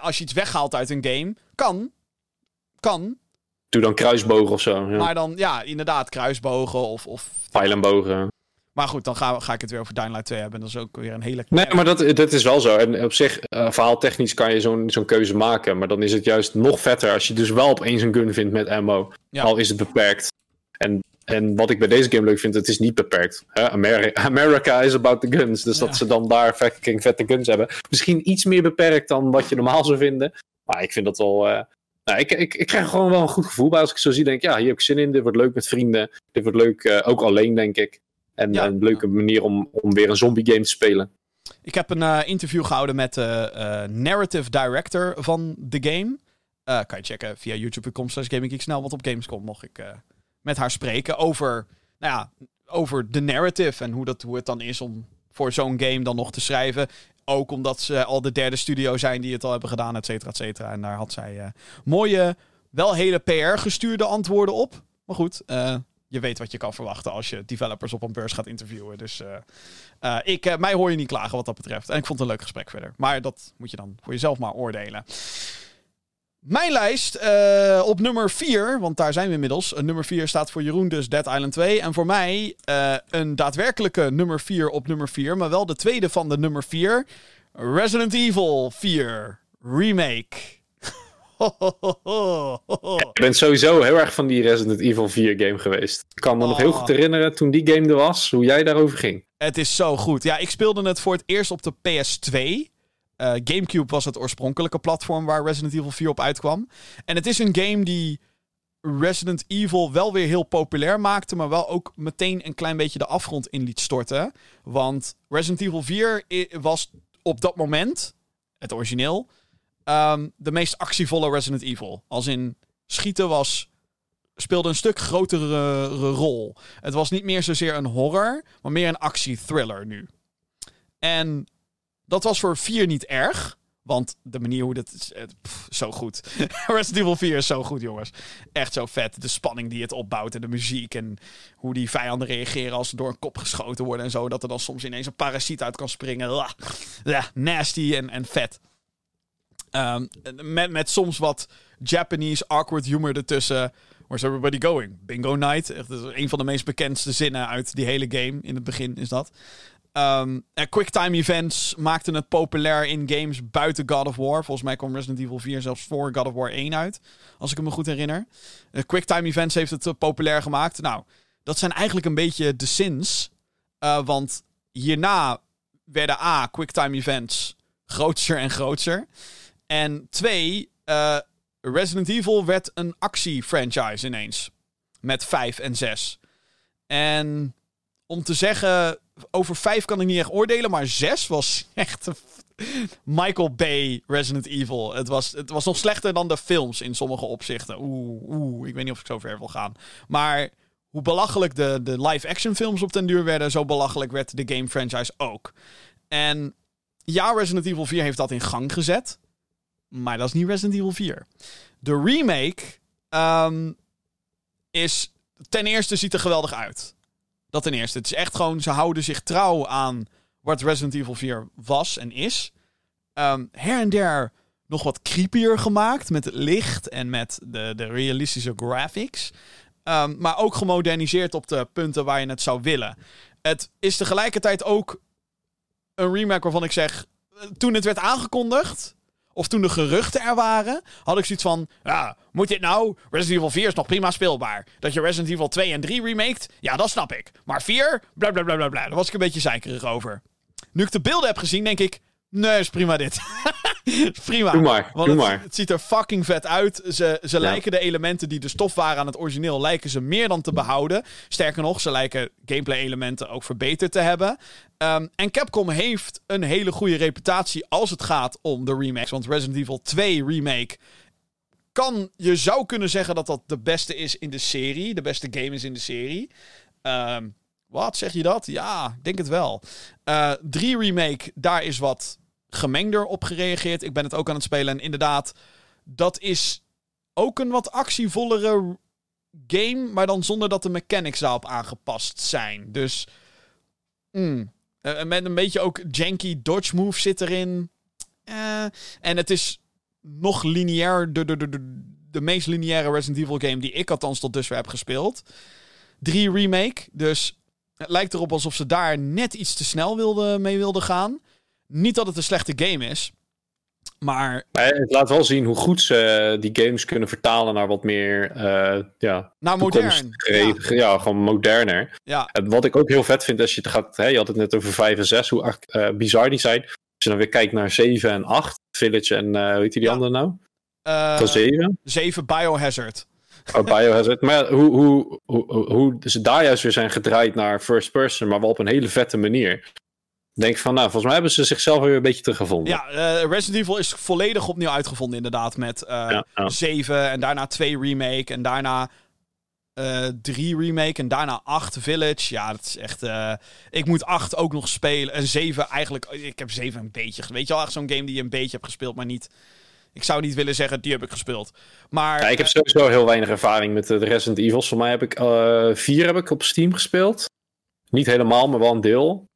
Als je iets weghaalt uit een game, kan. Kan. Doe dan kruisbogen of zo. Ja. Maar dan, ja, inderdaad, kruisbogen of... of Pijlenbogen. Maar goed, dan ga, ga ik het weer over Dying Light 2 hebben. Dat is ook weer een hele... Nee, maar dat, dat is wel zo. En op zich, uh, verhaaltechnisch kan je zo'n zo'n keuze maken. Maar dan is het juist nog vetter als je dus wel opeens een gun vindt met ammo. Al is het beperkt. En, en wat ik bij deze game leuk vind, het is niet beperkt. Hè? America, America is about the guns. Dus dat ze dan daar fucking vette guns hebben. Misschien iets meer beperkt dan wat je normaal zou vinden. Maar ik vind dat wel... Uh, nou, ik, ik, ik krijg gewoon wel een goed gevoel bij als ik zo zie. Denk ja, hier heb ik zin in. Dit wordt leuk met vrienden. Dit wordt leuk uh, ook alleen, denk ik. En een leuke manier om, om weer een zombie game te spelen. Ik heb een uh, interview gehouden met de uh, narrative director van de game. kan je checken via youtube.com slash gaminggeeksnel. Want op Gamescom mocht ik met haar spreken over, nou ja, over de narrative. En hoe, dat, hoe het dan is om voor zo'n game dan nog te schrijven. Ook omdat ze al de derde studio zijn die het al hebben gedaan, et cetera, et cetera. En daar had zij uh, mooie, wel hele PR gestuurde antwoorden op. Maar goed, uh, je weet wat je kan verwachten als je developers op een beurs gaat interviewen. Dus uh, ik, mij hoor je niet klagen wat dat betreft. En ik vond het een leuk gesprek verder. Maar dat moet je dan voor jezelf maar oordelen. Mijn lijst uh, op nummer 4, want daar zijn we inmiddels. Uh, nummer 4 staat voor Jeroen dus Dead Island 2. En voor mij uh, een daadwerkelijke nummer 4 op nummer 4. Maar wel de tweede van de nummer 4. Resident Evil 4 Remake. ik ben sowieso heel erg van die Resident Evil 4 game geweest. Ik kan me oh. nog heel goed herinneren toen die game er was, hoe jij daarover ging. Het is zo goed. Ja, ik speelde het voor het eerst op de PS2. Uh, GameCube was het oorspronkelijke platform waar Resident Evil 4 op uitkwam. En het is een game die Resident Evil wel weer heel populair maakte, maar wel ook meteen een klein beetje de afgrond in liet storten. Want Resident Evil 4 was op dat moment, het origineel, um, de meest actievolle Resident Evil. Als in schieten was speelde een stuk grotere rol. Het was niet meer zozeer een horror, maar meer een actie-thriller nu. En dat was voor 4 niet erg. Want de manier hoe dat eh, zo goed. Resident Evil 4 is zo goed, jongens. Echt zo vet. De spanning die het opbouwt en de muziek. En hoe die vijanden reageren als ze door een kop geschoten worden en zo. Dat er dan soms ineens een parasiet uit kan springen. Ja, nasty en, en vet. Ehm, met, met soms wat Japanese awkward humor ertussen. Where's everybody going? Bingo night. Echt, is een van de meest bekendste zinnen uit die hele game. In het begin is dat. En quicktime events maakten het populair in games buiten God of War. Volgens mij kwam Resident Evil 4 zelfs voor God of War 1 uit. Als ik me goed herinner. Uh, quicktime events heeft het eh, populair gemaakt. Nou, dat zijn eigenlijk een beetje de sins. Eh, want hierna werden A, quicktime events groter en groter. En twee, eh, Resident Evil werd een actie-franchise ineens. Met 5 en 6. En om te zeggen, over 5 kan ik niet echt oordelen, maar 6 was echt Michael Bay Resident Evil. Het was, het was nog slechter dan de films in sommige opzichten. Oeh, oeh, ik weet niet of ik zo ver wil gaan. Maar hoe belachelijk de, de live-action films op den duur werden, zo belachelijk werd de game franchise ook. En ja, Resident Evil 4 heeft dat in gang gezet. Maar dat is niet Resident Evil 4. De remake ehm, is. Ten eerste ziet er geweldig uit. Dat ten eerste. Het is echt gewoon. Ze houden zich trouw aan wat Resident Evil 4 was en is. Ehm, her en der nog wat creepier gemaakt. Met het licht en met de, de realistische graphics. Ehm, maar ook gemoderniseerd op de punten waar je het zou willen. Het is tegelijkertijd ook een remake waarvan ik zeg. Toen het werd aangekondigd of toen de geruchten er waren, had ik zoiets van: ja, moet dit nou? Resident Evil 4 is nog prima speelbaar. Dat je Resident Evil 2 en 3 remaked, ja, dat snap ik. Maar 4, bla bla. Daar was ik een beetje zeikerig over. Nu ik de beelden heb gezien, denk ik: nee, is prima dit. Prima. Doe maar, Want doe het, maar. het ziet er fucking vet uit. Ze, ze lijken de elementen die de stof waren aan het origineel, lijken ze meer dan te behouden. Sterker nog, ze lijken gameplay-elementen ook verbeterd te hebben. Ehm, en Capcom heeft een hele goede reputatie als het gaat om de remakes. Want Resident Evil 2 Remake kan, je zou kunnen zeggen dat dat de beste is in de serie. De beste game is in de serie. Ehm, wat zeg je dat? Ja, ik denk het wel. Eh 3 Remake, daar is wat gemengder op gereageerd. Ik ben het ook aan het spelen. En inderdaad, dat is ook een wat actievollere game. Maar dan zonder dat de mechanics daarop aangepast zijn. Dus. mm, eh, met een beetje ook janky dodge move zit erin. Eh, en het is nog lineair. De, de, de, de, de meest lineaire Resident Evil game die ik althans tot dusver heb gespeeld. 3 remake. Dus het lijkt erop alsof ze daar net iets te snel wilden, mee wilden gaan. Niet dat het een slechte game is. Maar Maar het laat wel zien hoe goed ze eh, die games kunnen vertalen naar wat meer, eh, ja, modern. ja. gewoon moderner. Ja, En wat ik ook heel vet vind als je het gaat, hè, je had het net over 5 en 6, hoe eh, bizar die zijn. Als je dan weer kijkt naar 7 en 8, Village en eh hoe heet die Ja. andere nou? Van 7? 7 Biohazard. Oh, Biohazard. Maar hoe, hoe, hoe, hoe ze daar juist weer zijn gedraaid naar first person, maar wel op een hele vette manier. Denk van, nou, volgens mij hebben ze zichzelf weer een beetje teruggevonden. Ja, eh, Resident Evil is volledig opnieuw uitgevonden inderdaad. Met eh Ja, ja. 7 en daarna 2 remake en daarna eh 3 remake en daarna 8 Village. Ja, dat is echt... eh, ik moet 8 ook nog spelen. En 7 eigenlijk... Ik heb 7 een beetje... Weet je wel, echt zo'n game die je een beetje hebt gespeeld, maar niet... Ik zou niet willen zeggen, die heb ik gespeeld. Maar... Ja, ik heb sowieso heel weinig ervaring met de de Resident Evils. Voor mij heb ik eh vier heb ik op Steam gespeeld. Niet helemaal, maar wel een deel.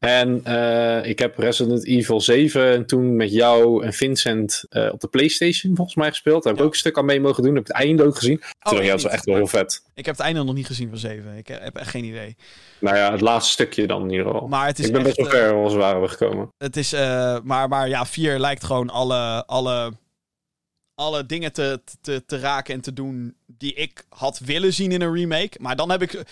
En eh, ik heb Resident Evil 7 en toen met jou en Vincent eh, op de PlayStation volgens mij gespeeld. Daar heb ik Ja. ook een stuk aan mee mogen doen. Heb het einde ook gezien. Toen ik, ja, dat niet. echt wel heel vet. Ik heb het einde nog niet gezien van 7. Ik heb echt geen idee. Nou ja, het laatste stukje dan in ieder geval. Maar het is ik ben echt, best wel eh, ver als waren we gekomen. Het is, maar, maar ja, 4 lijkt gewoon alle, alle, alle dingen te, te, te raken en te doen die ik had willen zien in een remake. Maar dan heb ik.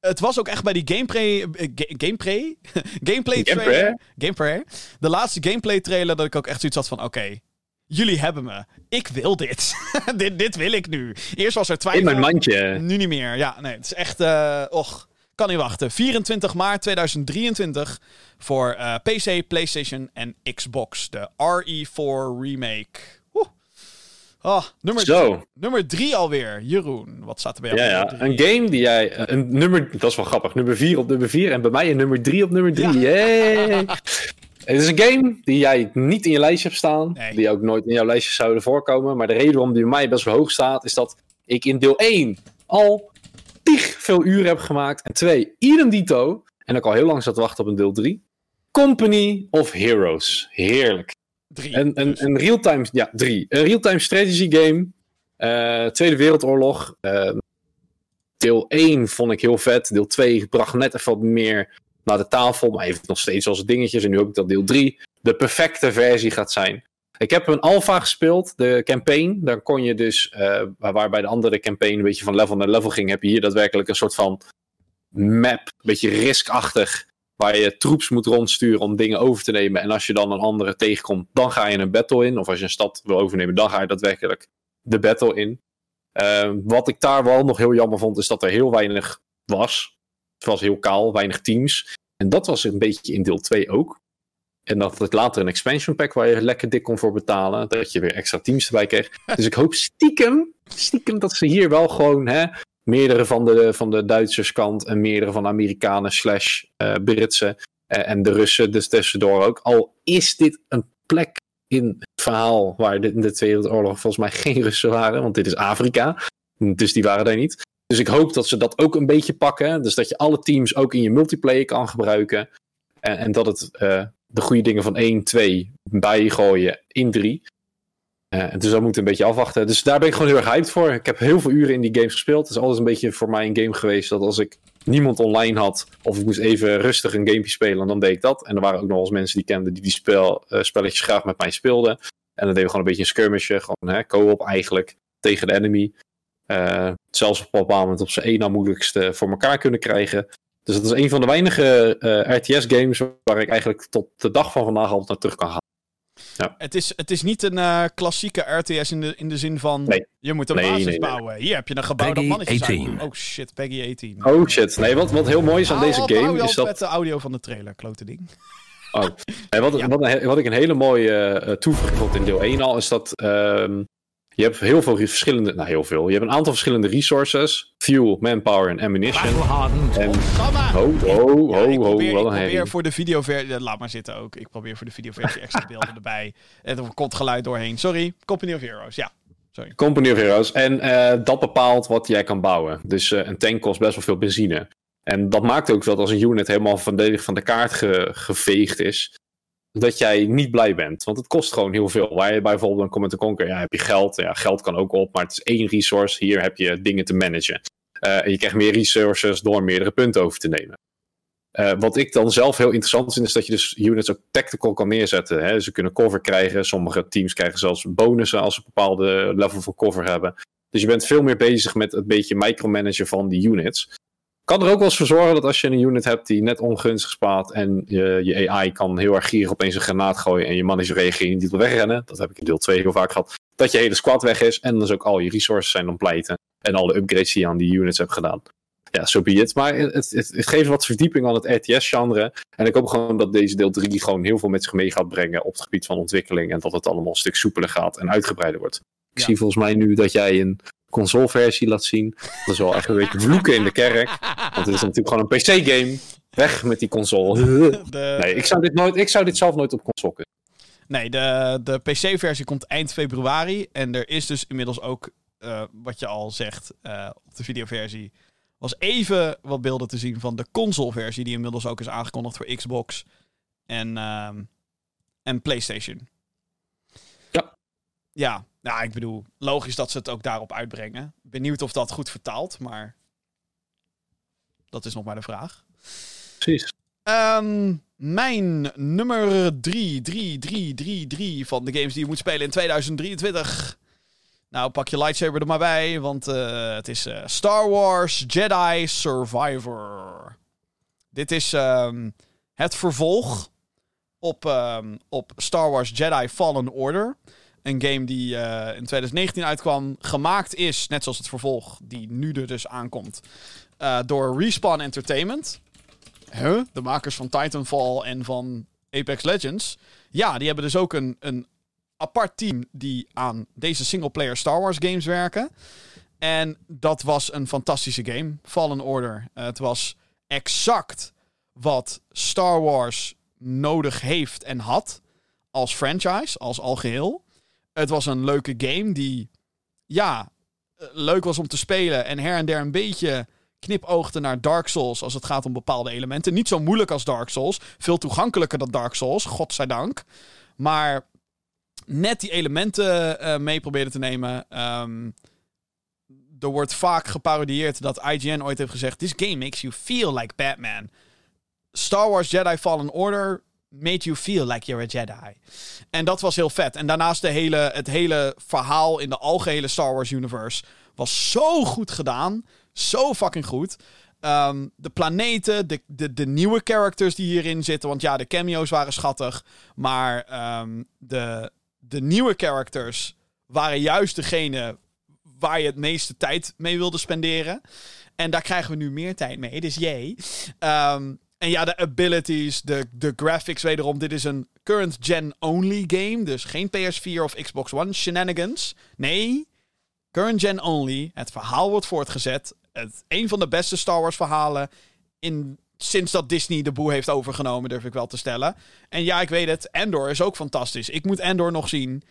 Het was ook echt bij die gameplay. eh, ga- gameplay? gameplay trailer. Gameplay? De laatste gameplay trailer dat ik ook echt zoiets had van: oké, jullie hebben me. Ik wil dit. dit. Dit wil ik nu. Eerst was er In twijfel. mijn mandje. Nu niet meer. Ja, nee, het is echt. eh och, kan niet wachten. 24 maart 2023 voor eh, PC, PlayStation en Xbox. De RE4 Remake. Ah, nummer, Zo. nummer drie alweer. Jeroen, wat staat er bij jou? Ja, op ja. Een drie? game die jij. eh, Een nummer. Dat is wel grappig. Nummer 4 op nummer 4 en bij mij een nummer 3 op nummer 3. Yay! Het is een game die jij niet in je lijstje hebt staan. Nee. Die ook nooit in jouw lijstje zouden voorkomen. Maar de reden waarom die bij mij best wel hoog staat, is dat ik in deel 1 al tig veel uren heb gemaakt. En 2, idem dito. En ik al heel lang zat te wachten op een deel 3. Company of Heroes. Heerlijk. Drie. Een, een, Dus. een real-time, ja, drie. Een real-time strategy game. Eh, Tweede Wereldoorlog. Eh, deel 1 vond ik heel vet. Deel 2 bracht net even wat meer naar de tafel. Maar heeft nog steeds als dingetjes. En nu hoop ik dat deel 3 de perfecte versie gaat zijn. Ik heb een alpha gespeeld, de campaign. Daar kon je dus, waar bij de andere campaign een beetje van level naar level ging, heb je hier daadwerkelijk een soort van map. Een beetje riskachtig. Waar je troops moet rondsturen om dingen over te nemen. En als je dan een andere tegenkomt, dan ga je een battle in. Of als je een stad wil overnemen, dan ga je daadwerkelijk de battle in. Eh, wat ik daar wel nog heel jammer vond, is dat er heel weinig was. Het was heel kaal, weinig teams. En dat was een beetje in deel 2 ook. En dat het later een expansion pack waar je lekker dik kon voor betalen. Dat je weer extra teams erbij kreeg. Dus ik hoop stiekem, stiekem dat ze hier wel gewoon hè, meerdere van de, van de Duitsers kant en meerdere van de Amerikanen slash Britsen eh, en de Russen dus tussendoor ook. Al is dit een plek in het verhaal waar dit in de Tweede Wereldoorlog volgens mij geen Russen waren, want dit is Afrika. Dus die waren daar niet. Dus ik hoop dat ze dat ook een beetje pakken. Dus dat je alle teams ook in je multiplayer kan gebruiken. En, en dat het eh, de goede dingen van 1, 2 bijgooien in 3. Eh, dus dat moet een beetje afwachten. Dus daar ben ik gewoon heel erg hyped voor. Ik heb heel veel uren in die games gespeeld. Het is altijd een beetje voor mij een game geweest dat als ik niemand online had, of ik moest even rustig een gamepje spelen, dan deed ik dat. En er waren ook nog eens mensen die kenden die die spel, eh, spelletjes graag met mij speelden. En dan deden we gewoon een beetje een skirmishje, gewoon hè, co-op eigenlijk, tegen de enemy. Eh, zelfs op een bepaald moment op z'n één na moeilijkste voor elkaar kunnen krijgen. Dus dat is een van de weinige RTS-games waar ik eigenlijk tot de dag van vandaag altijd naar terug kan gaan. Het is, het is niet een eh, klassieke RTS in de, in de zin van... Nee. Je moet een Nee, basis nee, nee. bouwen. Hier heb je een gebouw dat mannetjes 18. uit- Oh shit, Peggy 18. Oh shit, nee, wat, wat heel mooi is aan Hou deze game is dat... met de audio van de trailer, klote ding. Oh. Nee, wat, Ja. wat, wat ik een hele mooie eh, toevoeging vond in deel 1 al, is dat ehm, je hebt heel veel verschillende, nou heel veel, je hebt een aantal verschillende resources. Fuel, manpower en ammunition. En, ho, ho, Ja, ho, ik ho, probeer, ik wat een probeer herrie. voor de videoversie... Laat maar zitten ook. Ik probeer voor de videoversie extra beelden erbij. En er komt geluid doorheen. Sorry, Company of Heroes. Ja, sorry. Company of Heroes. En eh, dat bepaalt wat jij kan bouwen. Dus eh, een tank kost best wel veel benzine. En dat maakt ook dat als een unit helemaal volledig van de kaart ge- geveegd is, dat jij niet blij bent. Want het kost gewoon heel veel. Waar je bijvoorbeeld een Command Conquer, ja, heb je geld. Ja, geld kan ook op, maar het is één resource. Hier heb je dingen te managen. Eh, en je krijgt meer resources door meerdere punten over te nemen. Eh, wat ik dan zelf heel interessant vind, is dat je dus units ook tactical kan neerzetten. Hè? Ze kunnen cover krijgen. Sommige teams krijgen zelfs bonussen als ze een bepaalde level van cover hebben. Dus je bent veel meer bezig met een beetje micromanagen van die units. Kan er ook wel eens voor zorgen dat als je een unit hebt die net ongunstig spaat en je, je AI kan heel erg gierig opeens een granaat gooien en je mannetje reageren en die wil wegrennen. Dat heb ik in deel 2 heel vaak gehad. Dat je hele squad weg is en dus ook al je resources zijn ontpleiten. En alle upgrades die je aan die units hebt gedaan. Ja, so be it. Maar het, het, het geeft wat verdieping aan het RTS-genre. En ik hoop gewoon dat deze deel 3 gewoon heel veel met zich mee gaat brengen op het gebied van ontwikkeling. En dat het allemaal een stuk soepeler gaat en uitgebreider wordt. Ik Ja. zie volgens mij nu dat jij een consoleversie laat zien. Dat is wel echt een beetje vloeken in de kerk. Want het is natuurlijk gewoon een PC-game. Weg met die console. De, Nee, ik zou dit, nooit, ik zou dit zelf nooit op console kunnen. Nee, de, de PC-versie komt eind februari. En er is dus inmiddels ook, eh, wat je al zegt, eh, op de videoversie... was even wat beelden te zien van de console-versie... die inmiddels ook is aangekondigd voor Xbox en, ehm, en PlayStation. Ja. Ja, nou, ik bedoel, logisch dat ze het ook daarop uitbrengen. Benieuwd of dat goed vertaalt, maar... Dat is nog maar de vraag. Precies. Ehm, mijn nummer 3, 3, 3, 3, 3 van de games die je moet spelen in 2023. Nou, pak je lightsaber er maar bij, want eh, het is eh, Star Wars Jedi Survivor. Dit is ehm, het vervolg op, ehm, op Star Wars Jedi Fallen Order. Een game die eh, in 2019 uitkwam, gemaakt is, net zoals het vervolg, die nu er dus aankomt, eh, door Respawn Entertainment. Huh? De makers van Titanfall en van Apex Legends. Ja, die hebben dus ook een, een apart team die aan deze singleplayer Star Wars games werken. En dat was een fantastische game, Fallen Order. Eh, het was exact wat Star Wars nodig heeft en had als franchise, als algeheel. Het was een leuke game die, ja, eh, leuk was om te spelen en her en der een beetje knipoogde naar Dark Souls als het gaat om bepaalde elementen. Niet zo moeilijk als Dark Souls, veel toegankelijker dan Dark Souls, godzijdank. Maar net die elementen uh, mee probeerde te nemen. Um, er wordt vaak geparodieerd dat IGN ooit heeft gezegd: This game makes you feel like Batman. Star Wars Jedi Fallen Order made you feel like you're a Jedi. En dat was heel vet. En daarnaast de hele, het hele verhaal in de algehele Star Wars universe was zo goed gedaan. Zo fucking goed. Um, de planeten, de, de, de nieuwe characters die hierin zitten. Want ja, de cameo's waren schattig. Maar um, de, de nieuwe characters waren juist degene waar je het meeste tijd mee wilde spenderen. En daar krijgen we nu meer tijd mee, dus jee. Um, en ja, de abilities, de, de graphics wederom. Dit is een current gen only game. Dus geen PS4 of Xbox One shenanigans. Nee, current gen only. Het verhaal wordt voortgezet. Het, een van de beste Star Wars verhalen in, sinds dat Disney de boel heeft overgenomen, durf ik wel te stellen. En ja, ik weet het. Endor is ook fantastisch. Ik moet Endor nog zien.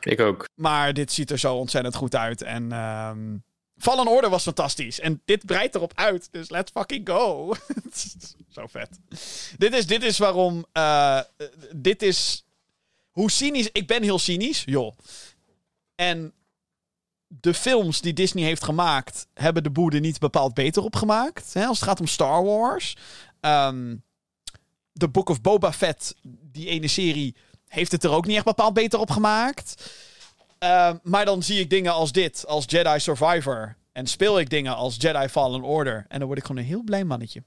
Ik ook. Maar dit ziet er zo ontzettend goed uit. En um, Fallen Order was fantastisch. En dit breidt erop uit. Dus let's fucking go. zo vet. Dit is, dit is waarom... Uh, dit is... Hoe cynisch... Ik ben heel cynisch. Joh. En de films die Disney heeft gemaakt... hebben de boede niet bepaald beter op gemaakt. Hè, als het gaat om Star Wars. Um, The Book of Boba Fett, die ene serie heeft het er ook niet echt bepaald beter op gemaakt. Uh, maar dan zie ik dingen als dit, als Jedi Survivor. En speel ik dingen als Jedi Fallen Order. En dan word ik gewoon een heel blij mannetje.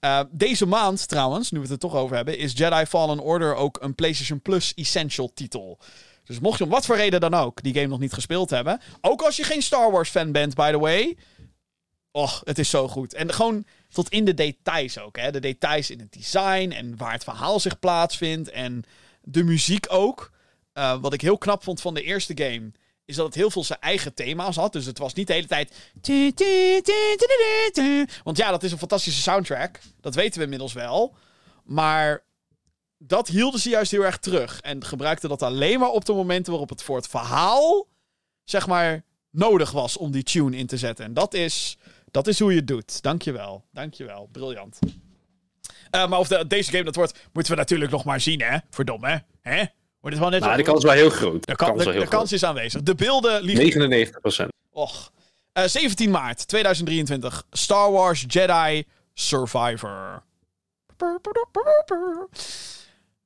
Uh, deze maand trouwens, nu we het er toch over hebben, is Jedi Fallen Order ook een PlayStation Plus Essential titel. Dus mocht je om wat voor reden dan ook die game nog niet gespeeld hebben. Ook als je geen Star Wars fan bent, by the way. Och, het is zo goed. En gewoon tot in de details ook. Hè? De details in het design en waar het verhaal zich plaatsvindt. En de muziek ook. Uh, wat ik heel knap vond van de eerste game. Is dat het heel veel zijn eigen thema's had. Dus het was niet de hele tijd. Want ja, dat is een fantastische soundtrack. Dat weten we inmiddels wel. Maar dat hielden ze juist heel erg terug. En gebruikten dat alleen maar op de momenten waarop het voor het verhaal. zeg maar. nodig was om die tune in te zetten. En dat is dat is hoe je het doet. Dankjewel. Dankjewel. Briljant. Uh, maar of de, deze game dat wordt, moeten we natuurlijk nog maar zien, hè? Verdomme, hè? Wordt het wel net nou, de kans is wel heel groot. De, kans, de, de kans is aanwezig. De beelden liegen... 99% Och. Uh, 17 maart 2023. Star Wars Jedi Survivor.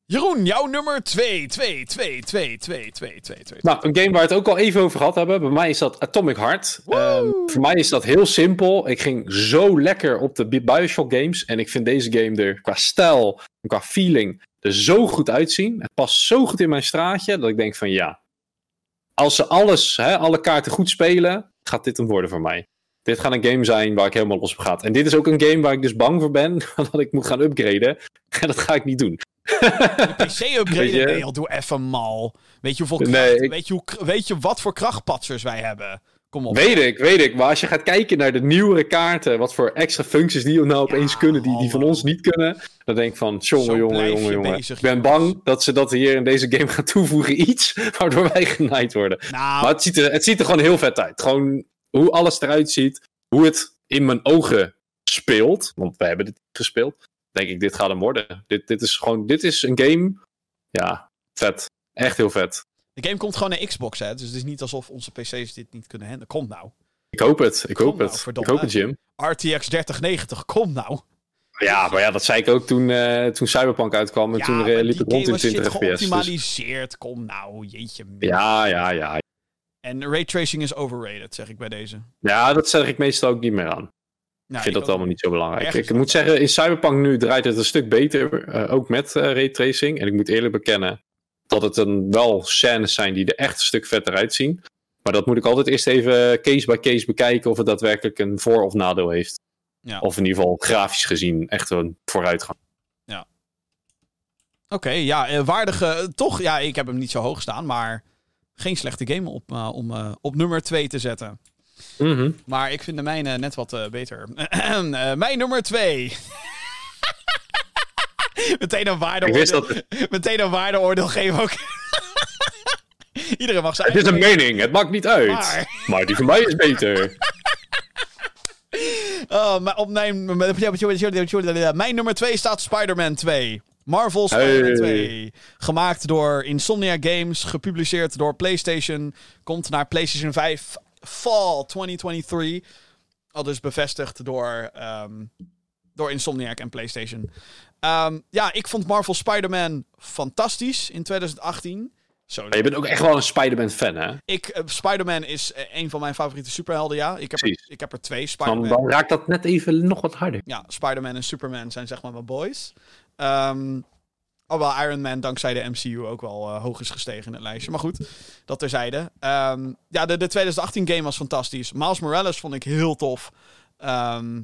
Jeroen, jouw nummer 2, 2, 2, 2, 2, 2, 2, 2. Nou, een game waar we het ook al even over gehad hebben. Bij mij is dat Atomic Heart. Um, voor mij is dat heel simpel. Ik ging zo lekker op de Bioshock games. En ik vind deze game er qua stijl en qua feeling er zo goed uitzien. Het past zo goed in mijn straatje dat ik denk van ja. Als ze alles, hè, alle kaarten goed spelen, gaat dit een worden voor mij. Dit gaat een game zijn waar ik helemaal los op ga. En dit is ook een game waar ik dus bang voor ben dat ik moet gaan upgraden. En dat ga ik niet doen. PC-upgraden? Nee, al doe even mal. Weet je, hoeveel kracht, nee, weet, je hoe, weet je wat voor krachtpatsers wij hebben? Kom op. Weet ik, weet ik. Maar als je gaat kijken naar de nieuwere kaarten, wat voor extra functies die nou opeens kunnen, die, die van ons niet kunnen, dan denk ik van, jongen, jongen, jongen, jongen. ik ben bang dat ze dat hier in deze game gaan toevoegen, iets waardoor wij genaaid worden. Nou, maar het ziet, er, het ziet er gewoon heel vet uit. Gewoon hoe alles eruit ziet, hoe het in mijn ogen speelt, want we hebben dit gespeeld denk ik, dit gaat hem worden. Dit, dit is gewoon, dit is een game. Ja, vet. Echt heel vet. De game komt gewoon naar Xbox, hè? Dus het is niet alsof onze PC's dit niet kunnen handelen. Komt nou. Ik hoop het. Ik hoop het. Nou, ik hoop het, Jim. RTX 3090, kom nou. Ja, maar ja, dat zei ik ook toen, uh, toen Cyberpunk uitkwam. En ja, toen uh, liep het rond in 20 fps. geoptimaliseerd, dus... kom nou, jeetje. Ja, ja, ja. En raytracing is overrated, zeg ik bij deze. Ja, dat zeg ik meestal ook niet meer aan. Nou, ik vind dat allemaal niet zo belangrijk. Ik moet zeggen, in Cyberpunk nu draait het een stuk beter, uh, ook met uh, raytracing. En ik moet eerlijk bekennen dat het een wel scènes zijn die er echt een stuk vetter uitzien. Maar dat moet ik altijd eerst even case by case bekijken of het daadwerkelijk een voor- of nadeel heeft. Ja. Of in ieder geval grafisch gezien echt een vooruitgang. Ja. Oké, ja, uh, waardige. Toch, ja, ik heb hem niet zo hoog staan, maar geen slechte game op, om op nummer 2 te zetten. Mhm. Maar ik vind de mijne net wat uh, beter. mijn nummer twee. meteen een waardeoordeel, meteen een waardeoordeel geven ook. Iedereen mag zijn Het is een mening, het maakt niet uit. Maar- Maar, die van mij is beter. Oh, maar op mijn, mijn nummer 2 staat Spider-Man 2. Marvel Spider-Man Hey. 2. Gemaakt door Insomniac Games. Gepubliceerd door PlayStation. Komt naar PlayStation 5 Fall 2023. Al dus bevestigd door, ehm, door Insomniac en PlayStation. Ehm, ja, ik vond Marvel Spider-Man fantastisch in 2018. Zo, je bent ook echt wel een Spider-Man fan, hè? ik, eh, Spider-Man is eh, een van mijn favoriete superhelden, ja. Ik heb, er, ik heb er twee. Spider-Man dan raakt dat net even nog wat harder. ja, Spider-Man en Superman zijn zeg maar mijn boys. Ehm alhoewel Iron Man dankzij de MCU ook wel eh, hoog is gestegen in het lijstje. Maar goed, dat terzijde. Ehm ja, de, de 2018 game was fantastisch. Miles Morales vond ik heel tof. Ehm,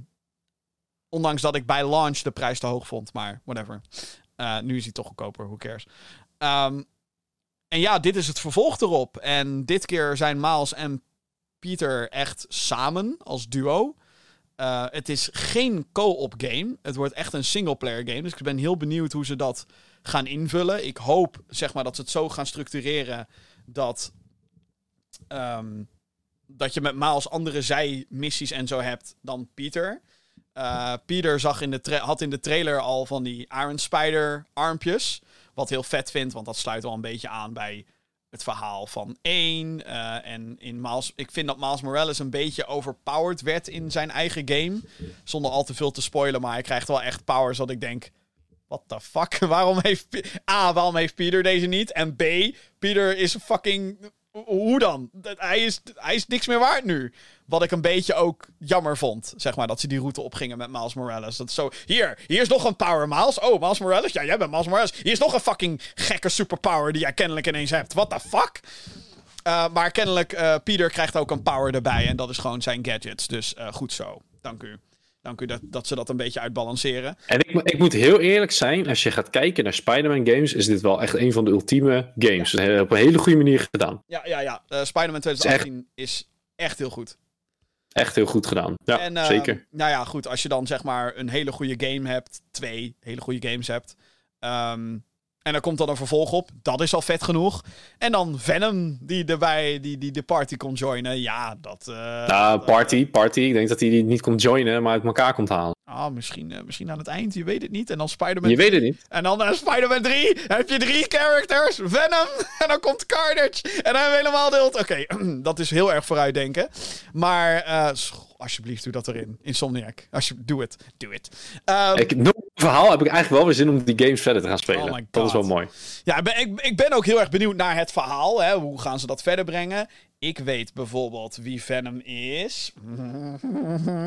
ondanks dat ik bij launch de prijs te hoog vond. Maar whatever. Eh, nu is hij toch goedkoper, who cares. Ehm, en ja, dit is het vervolg erop. En dit keer zijn Miles en Peter echt samen als duo. Eh, het is geen co-op game. Het wordt echt een single-player game. Dus ik ben heel benieuwd hoe ze dat gaan invullen. Ik hoop zeg maar, dat ze het zo gaan structureren dat, ehm, dat je met Miles andere zijmissies en zo hebt dan Peter. Eh, Peter zag in de had in de trailer al van die Iron Spider armpjes. Wat heel vet vindt, want dat sluit wel een beetje aan bij het verhaal van 1. eh, en in Miles, ik vind dat Miles Morales een beetje overpowered werd in zijn eigen game. Zonder al te veel te spoilen, maar hij krijgt wel echt powers dat ik denk... What the fuck? Waarom heeft... A, waarom heeft Peter deze niet? En B, Peter is fucking... Hoe dan? Hij is, hij is niks meer waard nu. Wat ik een beetje ook jammer vond, zeg maar, dat ze die route opgingen met Miles Morales. Dat zo, hier, hier is nog een power, Miles. Oh, Miles Morales? Ja, jij bent Miles Morales. Hier is nog een fucking gekke superpower die jij kennelijk ineens hebt. What the fuck? Uh, maar kennelijk, uh, Peter krijgt ook een power erbij. En dat is gewoon zijn gadgets. Dus uh, goed zo. Dank u. Dank u dat, dat ze dat een beetje uitbalanceren. En ik, ik, moet heel eerlijk zijn, als je gaat kijken naar Spider-Man games, is dit wel echt een van de ultieme games. Ja. Op een hele goede manier gedaan. Ja, ja, ja. Uh, Spider-Man 2018 is echt... is echt heel goed. Echt heel goed gedaan. Ja, en, uh, zeker. Nou ja, goed. Als je dan zeg maar een hele goede game hebt, twee hele goede games hebt. Um, en er komt dan een vervolg op. Dat is al vet genoeg. En dan Venom, die erbij, die, die de party kon joinen. Ja, dat... Uh, nou, party, party. Ik denk dat hij die niet komt joinen, maar uit elkaar komt halen. Ah, misschien, uh, misschien aan het eind. Je weet het niet. En dan Spider-Man Je weet het niet. En dan uh, Spider-Man 3. heb je drie characters. Venom. En dan komt Carnage. En dan hebben we helemaal deelt. Oké, okay, dat is heel erg vooruitdenken. Maar alsjeblieft, doe dat erin. Insomniac. Als je, doe het. Doe het. Um, ik, nog een verhaal heb ik eigenlijk wel weer zin om die games verder te gaan spelen. Oh dat is wel mooi. Ja, ben, ik, ik ben ook heel erg benieuwd naar het verhaal. Hè. Hoe gaan ze dat verder brengen? Ik weet bijvoorbeeld wie Venom is.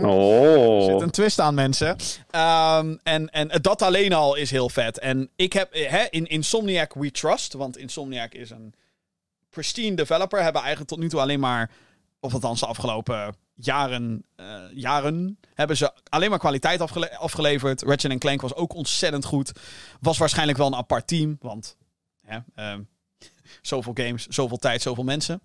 Oh. Er zit een twist aan, mensen. Um, en, en dat alleen al is heel vet. En ik heb hè, in Insomniac We Trust. Want Insomniac is een pristine developer. Hebben eigenlijk tot nu toe alleen maar. Of althans de afgelopen jaren, uh, jaren hebben ze alleen maar kwaliteit afgele afgeleverd. Ratchet Clank was ook ontzettend goed. Was waarschijnlijk wel een apart team. Want hè, um, zoveel games, zoveel tijd, zoveel mensen.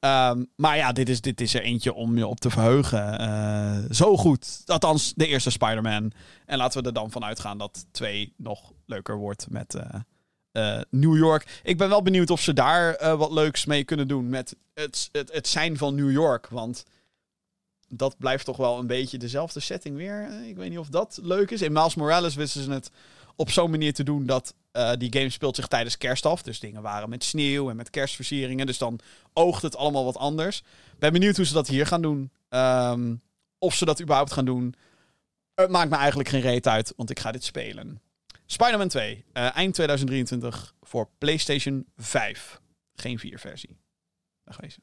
Um, maar ja, dit is, dit is er eentje om je op te verheugen. Uh, zo goed. Althans, de eerste Spider-Man. En laten we er dan van uitgaan dat twee nog leuker wordt met uh, New York. Ik ben wel benieuwd of ze daar wat leuks mee kunnen doen met het, het, het zijn van New York. Want dat blijft toch wel een beetje dezelfde setting weer. Ik weet niet of dat leuk is. In Miles Morales wisten ze het op zo'n manier te doen dat uh, die game speelt zich tijdens kerst af. Dus dingen waren met sneeuw en met kerstversieringen. Dus dan oogt het allemaal wat anders. Ben benieuwd hoe ze dat hier gaan doen. Um, of ze dat überhaupt gaan doen. Het maakt me eigenlijk geen reet uit, want ik ga dit spelen. Spider-Man 2, uh, eind 2023 voor PlayStation 5. Geen 4 versie. Wegwezen.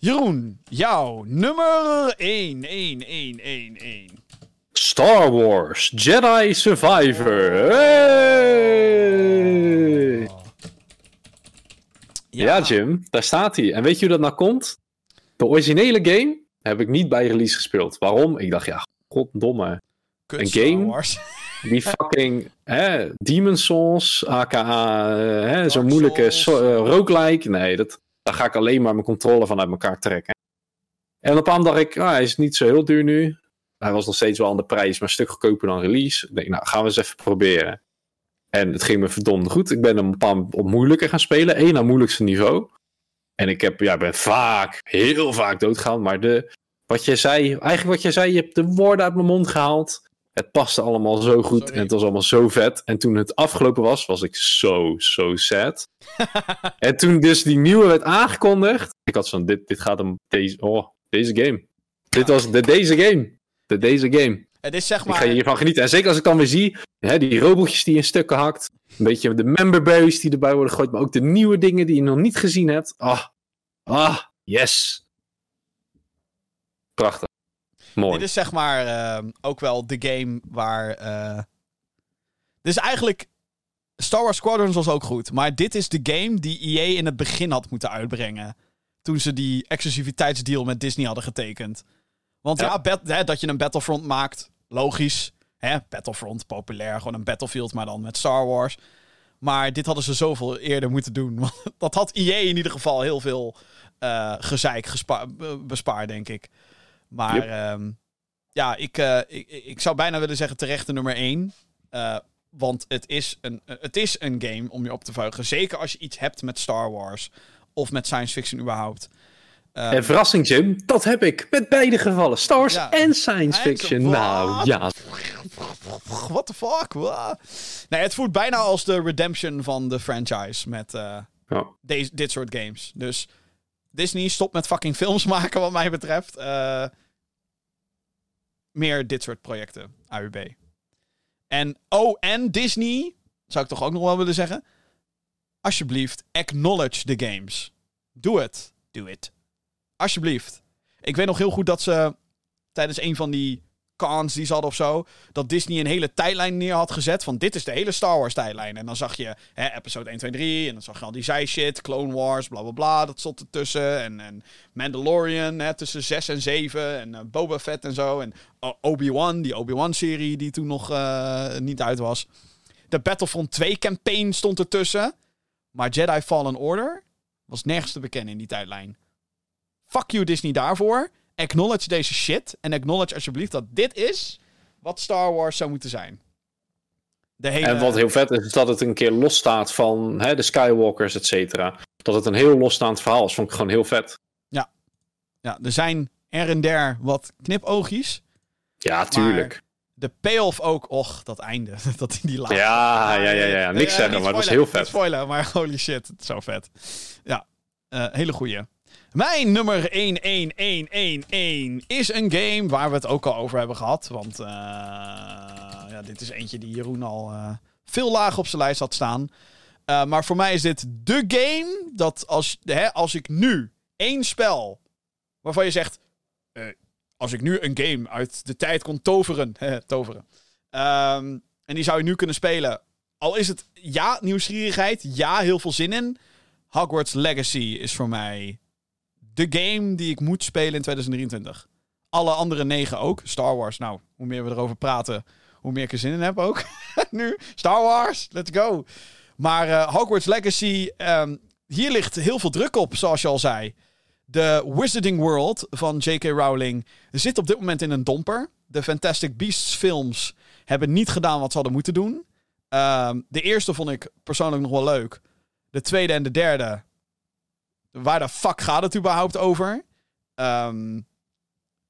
Jeroen, jouw nummer 1, 1, 1, 1, 1. Star Wars Jedi Survivor. Hey! Ja. ja. Jim, daar staat hij. En weet je hoe dat nou komt? De originele game heb ik niet bij release gespeeld. Waarom? Ik dacht, ja, goddomme. Kut een game Wars. die fucking hè, Demon Souls, aka hè, zo'n moeilijke so uh, roguelike. Nee, dat, daar ga ik alleen maar mijn controle van uit elkaar trekken. En op aan dacht ik, ah, hij is niet zo heel duur nu. hij was nog steeds wel aan de prijs, maar een stuk goedkoper dan release. Ik denk, nou, gaan we eens even proberen. En het ging me verdomd goed. Ik ben een paar op moeilijker gaan spelen. één aan moeilijkste niveau. En ik heb, ja, ben vaak, heel vaak doodgegaan. Maar de, wat jij zei, eigenlijk wat jij zei, je hebt de woorden uit mijn mond gehaald. Het paste allemaal zo goed Sorry. en het was allemaal zo vet. En toen het afgelopen was, was ik zo, zo sad. en toen dus die nieuwe werd aangekondigd, ik had van, dit, dit gaat hem, deze, oh, deze game. Dit was de deze game. De deze game. Het is zeg Ik maar... ga hiervan genieten. En zeker als ik dan weer zie, hè, die robotjes die in stukken hakt. Een beetje de memberberries die erbij worden gegooid. Maar ook de nieuwe dingen die je nog niet gezien hebt. Ah, ah yes. Prachtig. Mooi. Dit is zeg maar ehm, ook wel de game waar. eh Dit is eigenlijk. Star Wars Squadrons was ook goed. Maar dit is de game die EA in het begin had moeten uitbrengen. Toen ze die exclusiviteitsdeal met Disney hadden getekend. Want ja, hè, dat je een Battlefront maakt, logisch. Hè? Battlefront, populair, gewoon een Battlefield, maar dan met Star Wars. Maar dit hadden ze zoveel eerder moeten doen. Want dat had EA in ieder geval heel veel eh, gezeik bespaard, denk ik. Maar Yep. ehm, ja, ik, eh, ik, ik zou bijna willen zeggen terecht de nummer 1. want het is, een, eh, het is een game om je op te vuigen. Zeker als je iets hebt met Star Wars. Of met science fiction überhaupt. Ehm, En verrassing, Jim, dat heb ik met beide gevallen. Star Wars Ja. en science En fiction. Nou, ja. What the fuck? Nee, het voelt bijna als de redemption van de franchise met eh, Ja. deze, dit soort games. Dus Disney, stop met fucking films maken wat mij betreft. Eh, meer dit soort projecten, AUB. En, oh, en Disney, zou ik toch ook nog wel willen zeggen. Alsjeblieft, acknowledge the games. Doe het. Doe het. Alsjeblieft. Ik weet nog heel goed dat ze tijdens een van die cons die hadden of zo, dat Disney een hele tijdlijn neer had gezet van dit is de hele Star Wars tijdlijn. En dan zag je hè, episode 1, 2, 3 en dan zag je al die zij shit, Clone Wars, bla bla bla, dat stond ertussen. En, en Mandalorian hè, tussen 6 en 7 en eh, Boba Fett en zo. En O- Obi-Wan, die Obi-Wan serie die toen nog eh, niet uit was. De Battlefront 2 campaign stond ertussen. Maar Jedi Fallen Order was nergens te bekennen in die tijdlijn. Fuck you Disney daarvoor. Acknowledge deze shit. En acknowledge alsjeblieft dat dit is wat Star Wars zou moeten zijn. De hele... En wat heel vet is, is dat het een keer losstaat van hè, de Skywalkers, et cetera. Dat het een heel losstaand verhaal is, vond ik gewoon heel vet. Ja, er zijn er en der wat knipoogjes. Ja, tuurlijk. De payoff ook, och, dat einde. dat in die laatste. Ja, ja, ja, ja, ja. Niks Eh, zeggen, maar het was spoilen, heel vet. spoilen, maar holy shit, het is zo vet. Ja, eh, hele goeie. Mijn nummer 11111 is een game waar we het ook al over hebben gehad. Want eh, ja, dit is eentje die Jeroen al eh, veel lager op zijn lijst had staan. Eh, maar voor mij is dit de game dat als, hè, als ik nu één spel waarvan je zegt... als ik nu een game uit de tijd kon toveren... toveren. Ehm, en die zou je nu kunnen spelen. Al is het ja, nieuwsgierigheid. Ja, heel veel zin in. Hogwarts Legacy is voor mij de game die ik moet spelen in 2023. Alle andere negen ook. Star Wars, nou, hoe meer we erover praten, hoe meer ik er zin in heb ook. nu, Star Wars, let's go. Maar eh, Hogwarts Legacy, ehm, hier ligt heel veel druk op, zoals je al zei. De Wizarding World van J.K. Rowling zit op dit moment in een domper. De Fantastic Beasts films hebben niet gedaan wat ze hadden moeten doen. Ehm, de eerste vond ik persoonlijk nog wel leuk. De tweede en de derde. Waar de fuck gaat het überhaupt over? Ehm,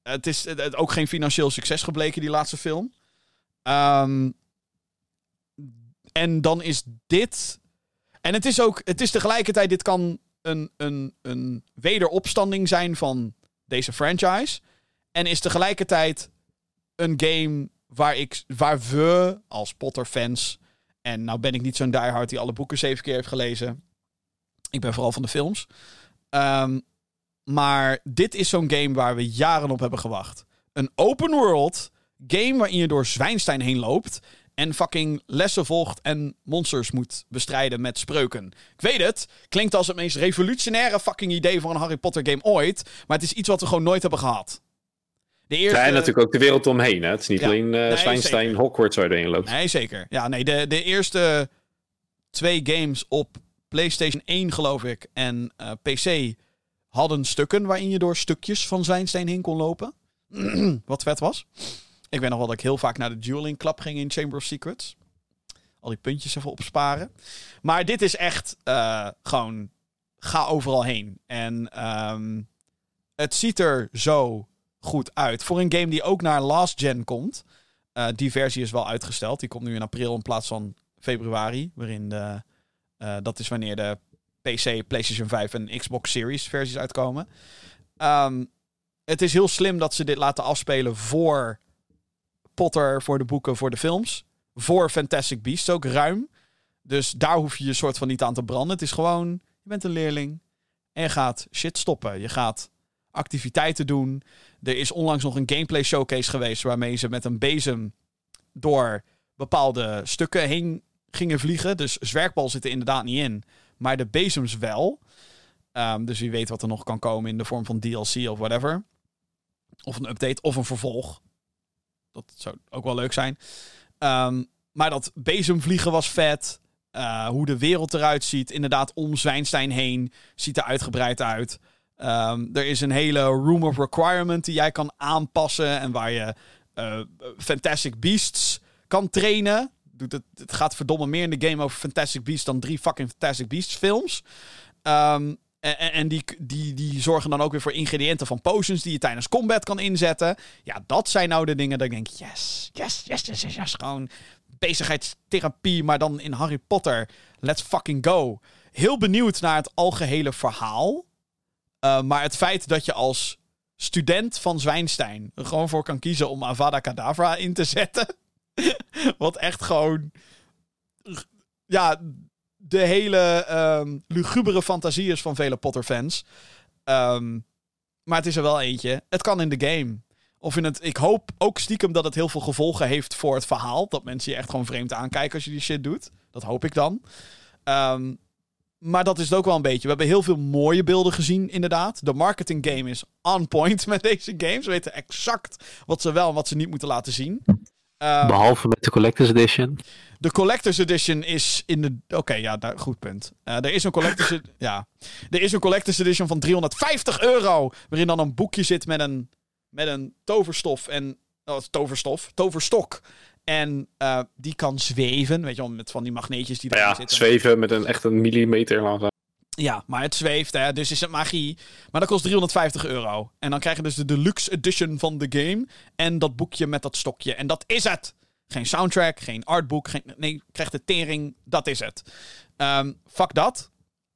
het is het- ook geen financieel succes gebleken, die laatste film. Ehm, en dan is dit. En het is ook. Het is tegelijkertijd. Dit kan een, een, een wederopstanding zijn van deze franchise. En is tegelijkertijd een game waar, ik, waar we als Potter-fans. En nou ben ik niet zo'n diehard die alle boeken zeven keer heeft gelezen. Ik ben vooral van de films. Ehm, maar dit is zo'n game waar we jaren op hebben gewacht. Een open world game waarin je door Zwijnstein heen loopt. En fucking lessen volgt en monsters moet bestrijden met spreuken. Ik weet het, klinkt als het meest revolutionaire fucking idee voor een Harry Potter game ooit. Maar het is iets wat we gewoon nooit hebben gehad. De eerste... Ja, en natuurlijk ook de wereld omheen. Hè? Het is niet Ja. alleen uh, Nee, Zwijnstein. Hogwarts waar je doorheen loopt. Nee, zeker. Ja, nee, de, de eerste twee games op PlayStation 1, geloof ik, en eh, PC hadden stukken waarin je door stukjes van Zwijnstein heen kon lopen. wat vet was. Ik weet nog wel dat ik heel vaak naar de Dueling Club ging in Chamber of Secrets. Al die puntjes even opsparen. Maar dit is echt uh, gewoon. Ga overal heen. En um, het ziet er zo goed uit. Voor een game die ook naar last gen komt. Uh, die versie is wel uitgesteld. Die komt nu in april in plaats van februari. Waarin de, uh, dat is wanneer de PC, PlayStation 5 en Xbox Series versies uitkomen. Um, het is heel slim dat ze dit laten afspelen voor Potter, voor de boeken, voor de films. Voor Fantastic Beasts ook ruim. Dus daar hoef je je soort van niet aan te branden. Het is gewoon, je bent een leerling en je gaat shit stoppen. Je gaat activiteiten doen. Er is onlangs nog een gameplay showcase geweest waarmee ze met een bezem door bepaalde stukken heen gingen vliegen. Dus zwerkbal zit er inderdaad niet in, maar de bezems wel. Um, dus wie weet wat er nog kan komen in de vorm van DLC of whatever. Of een update of een vervolg. Dat zou ook wel leuk zijn. Um, maar dat bezemvliegen was vet. Uh, hoe de wereld eruit ziet. Inderdaad, om Zwijnstein heen. Ziet er uitgebreid uit. Um, er is een hele room of requirement die jij kan aanpassen. En waar je uh, Fantastic Beasts kan trainen. Doet het, gaat verdomme meer in de game over Fantastic Beasts dan drie fucking Fantastic Beasts films. Um, en, die, die, die zorgen dan ook weer voor ingrediënten van potions die je tijdens combat kan inzetten. Ja, dat zijn nou de dingen dat ik denk, yes, yes, yes, yes, yes, yes. Gewoon bezigheidstherapie, maar dan in Harry Potter. Let's fucking go. Heel benieuwd naar het algehele verhaal. Uh, maar het feit dat je als student van Zwijnstein er gewoon voor kan kiezen om Avada Kedavra in te zetten. Wat echt gewoon... Ja, de hele um, lugubere fantasie is van vele Potter-fans. Um, maar het is er wel eentje. Het kan in de game. Of in het, ik hoop ook stiekem dat het heel veel gevolgen heeft voor het verhaal. Dat mensen je echt gewoon vreemd aankijken als je die shit doet. Dat hoop ik dan. Um, maar dat is het ook wel een beetje. We hebben heel veel mooie beelden gezien, inderdaad. De marketing game is on point met deze games. Ze weten exact wat ze wel en wat ze niet moeten laten zien. Um, Behalve met de Collector's Edition. De Collector's Edition is in de. Oké, okay, ja, daar, goed punt. Uh, er, is een collector's, ja. er is een Collector's Edition van 350 euro. Waarin dan een boekje zit met een, met een toverstof en. Oh, toverstof, toverstok. En uh, die kan zweven, weet je wel, met van die magneetjes die erin ja, zitten. zweven met een echt een millimeter lang. Ja, maar het zweeft, hè, dus is het magie. Maar dat kost 350 euro. En dan krijg je dus de deluxe edition van de game. En dat boekje met dat stokje. En dat is het. Geen soundtrack, geen artbook. Geen, nee, krijgt de tering. Dat is het. Um, fuck dat.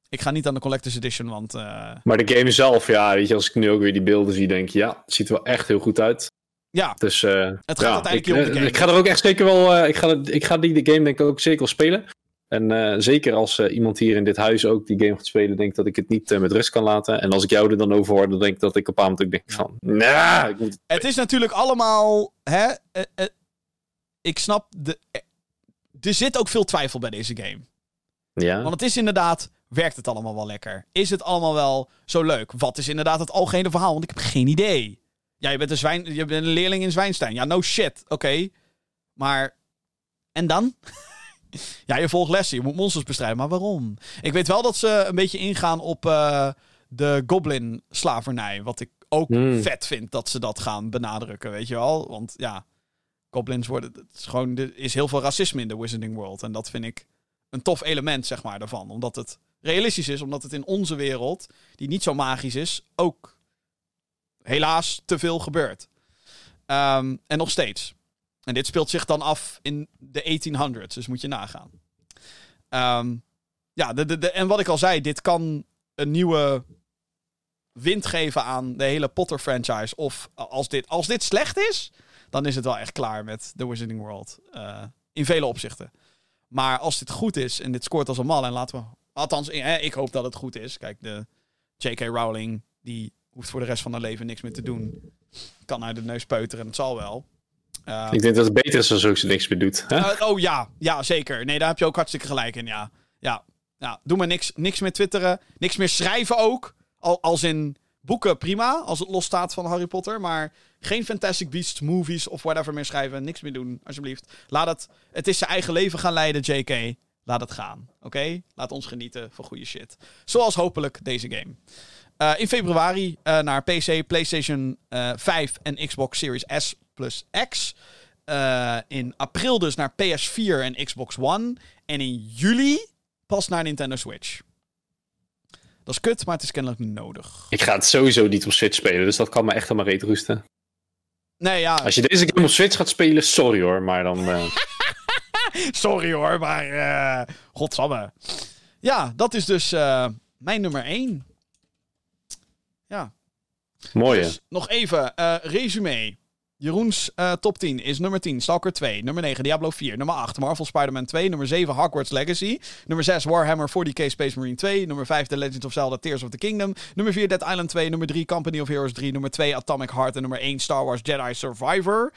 Ik ga niet aan de Collector's Edition, want... Uh... Maar de game zelf, ja, weet je, als ik nu ook weer die beelden zie, denk je, ja, het ziet er wel echt heel goed uit. Ja, dus, uh, het gaat ja, uiteindelijk ik, om de game. Ik ga er ook echt zeker wel, uh, ik, ga, ik ga die de game denk ik ook zeker wel spelen. En uh, zeker als uh, iemand hier in dit huis ook die game gaat spelen, denk ik dat ik het niet uh, met rust kan laten. En als ik jou er dan over hoor, dan denk ik dat ik op een moment denk van, nah, ik moet... Het is natuurlijk allemaal, hè, ik snap, de, er zit ook veel twijfel bij deze game. Ja. Want het is inderdaad, werkt het allemaal wel lekker? Is het allemaal wel zo leuk? Wat is inderdaad het algehele verhaal? Want ik heb geen idee. Ja, je bent een, zwijn, je bent een leerling in Zwijnstein. Ja, no shit. Oké. Okay. Maar, en dan? Ja, je volgt lessen, je moet monsters bestrijden. Maar waarom? Ik weet wel dat ze een beetje ingaan op uh, de goblin-slavernij. Wat ik ook mm. vet vind dat ze dat gaan benadrukken, weet je wel? Want ja, goblins worden... Het is gewoon, er is heel veel racisme in de Wizarding World. En dat vind ik een tof element, zeg maar, daarvan. Omdat het realistisch is, omdat het in onze wereld, die niet zo magisch is, ook helaas te veel gebeurt. Um, en nog steeds. En dit speelt zich dan af in de 1800s, dus moet je nagaan. Um, ja, de, de, en wat ik al zei, dit kan een nieuwe wind geven aan de hele Potter-franchise. Of als dit, als dit slecht is, dan is het wel echt klaar met The Wizarding World. Uh, in vele opzichten. Maar als dit goed is en dit scoort als een mal, en laten we... Althans, ik hoop dat het goed is. Kijk, de J.K. Rowling, die hoeft voor de rest van haar leven niks meer te doen. Kan uit de neus peuteren en het zal wel. Uh, ik denk dat het beter is als ook ze niks meer doet. Hè? Uh, oh ja, ja, zeker. Nee, daar heb je ook hartstikke gelijk in, ja. Ja, ja. doe maar niks, niks meer twitteren. Niks meer schrijven ook. Al, als in boeken, prima. Als het los staat van Harry Potter. Maar geen Fantastic Beasts, movies of whatever meer schrijven. Niks meer doen, alsjeblieft. Laat het... Het is zijn eigen leven gaan leiden, JK. Laat het gaan, oké? Okay? Laat ons genieten van goede shit. Zoals hopelijk deze game. In februari naar PC, PlayStation 5 en Xbox Series S plus X. in april dus naar PS4 en Xbox One. En in juli pas naar Nintendo Switch. Dat is kut, maar het is kennelijk nodig. Ik ga het sowieso niet op Switch spelen, dus dat kan me echt mijn reet rusten. Nee, ja. Als je deze game op Switch gaat spelen, sorry hoor, maar dan... Sorry hoor, maar... Uh, godsamme. Ja, dat is dus uh, mijn nummer 1. Ja. Mooi, dus, Nog even, resume. Jeroens uh, top 10 is nummer 10 Stalker 2. Nummer 9 Diablo 4. Nummer 8 Marvel Spider-Man 2. Nummer 7 Hogwarts Legacy. Nummer 6 Warhammer 40k Space Marine 2. Nummer 5 The Legend of Zelda Tears of the Kingdom. Nummer 4 Dead Island 2. Nummer 3 Company of Heroes 3. Nummer 2 Atomic Heart. En nummer 1 Star Wars Jedi Survivor.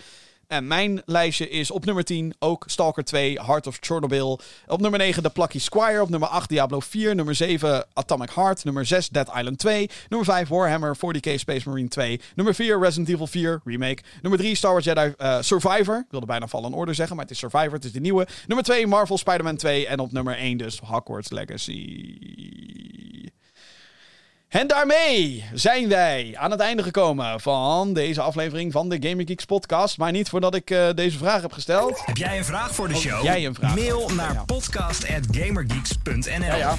En mijn lijstje is op nummer 10 ook Stalker 2, Heart of Chernobyl. Op nummer 9 The Plucky Squire. Op nummer 8 Diablo 4. Nummer 7 Atomic Heart. Nummer 6 Dead Island 2. Nummer 5 Warhammer 40k Space Marine 2. Nummer 4 Resident Evil 4 Remake. Nummer 3 Star Wars Jedi uh, Survivor. Ik wilde bijna Fallen Order zeggen, maar het is Survivor. Het is de nieuwe. Nummer 2 Marvel Spider-Man 2. En op nummer 1 dus Hogwarts Legacy. En daarmee zijn wij aan het einde gekomen van deze aflevering van de Gaming Geeks podcast. Maar niet voordat ik uh, deze vraag heb gesteld. Heb jij een vraag voor de oh, show? Jij een vraag. Mail naar podcast.gamergeeks.nl ja, ja.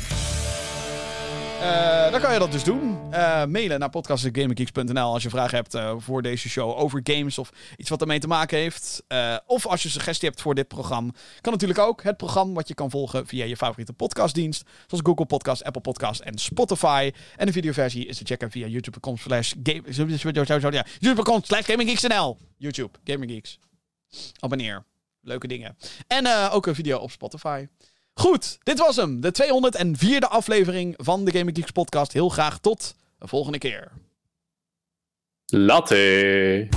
Uh, dan kan je dat dus doen. Uh, mailen naar podcast.gaminggeeks.nl als je vragen hebt uh, voor deze show over games of iets wat ermee te maken heeft. of als je suggestie hebt voor dit programma. Kan natuurlijk ook het programma wat je kan volgen via je favoriete podcastdienst. Zoals Google Podcast, Apple Podcast en Spotify. En de videoversie is te checken via youtube.com slash youtube.com slash gaminggeeks.nl YouTube, Gamergeeks. Abonneer. Leuke dingen. En ook een video op Spotify. Goed, dit was hem. De 204e aflevering van de Gaming Geeks podcast. Heel graag tot de volgende keer. Latte.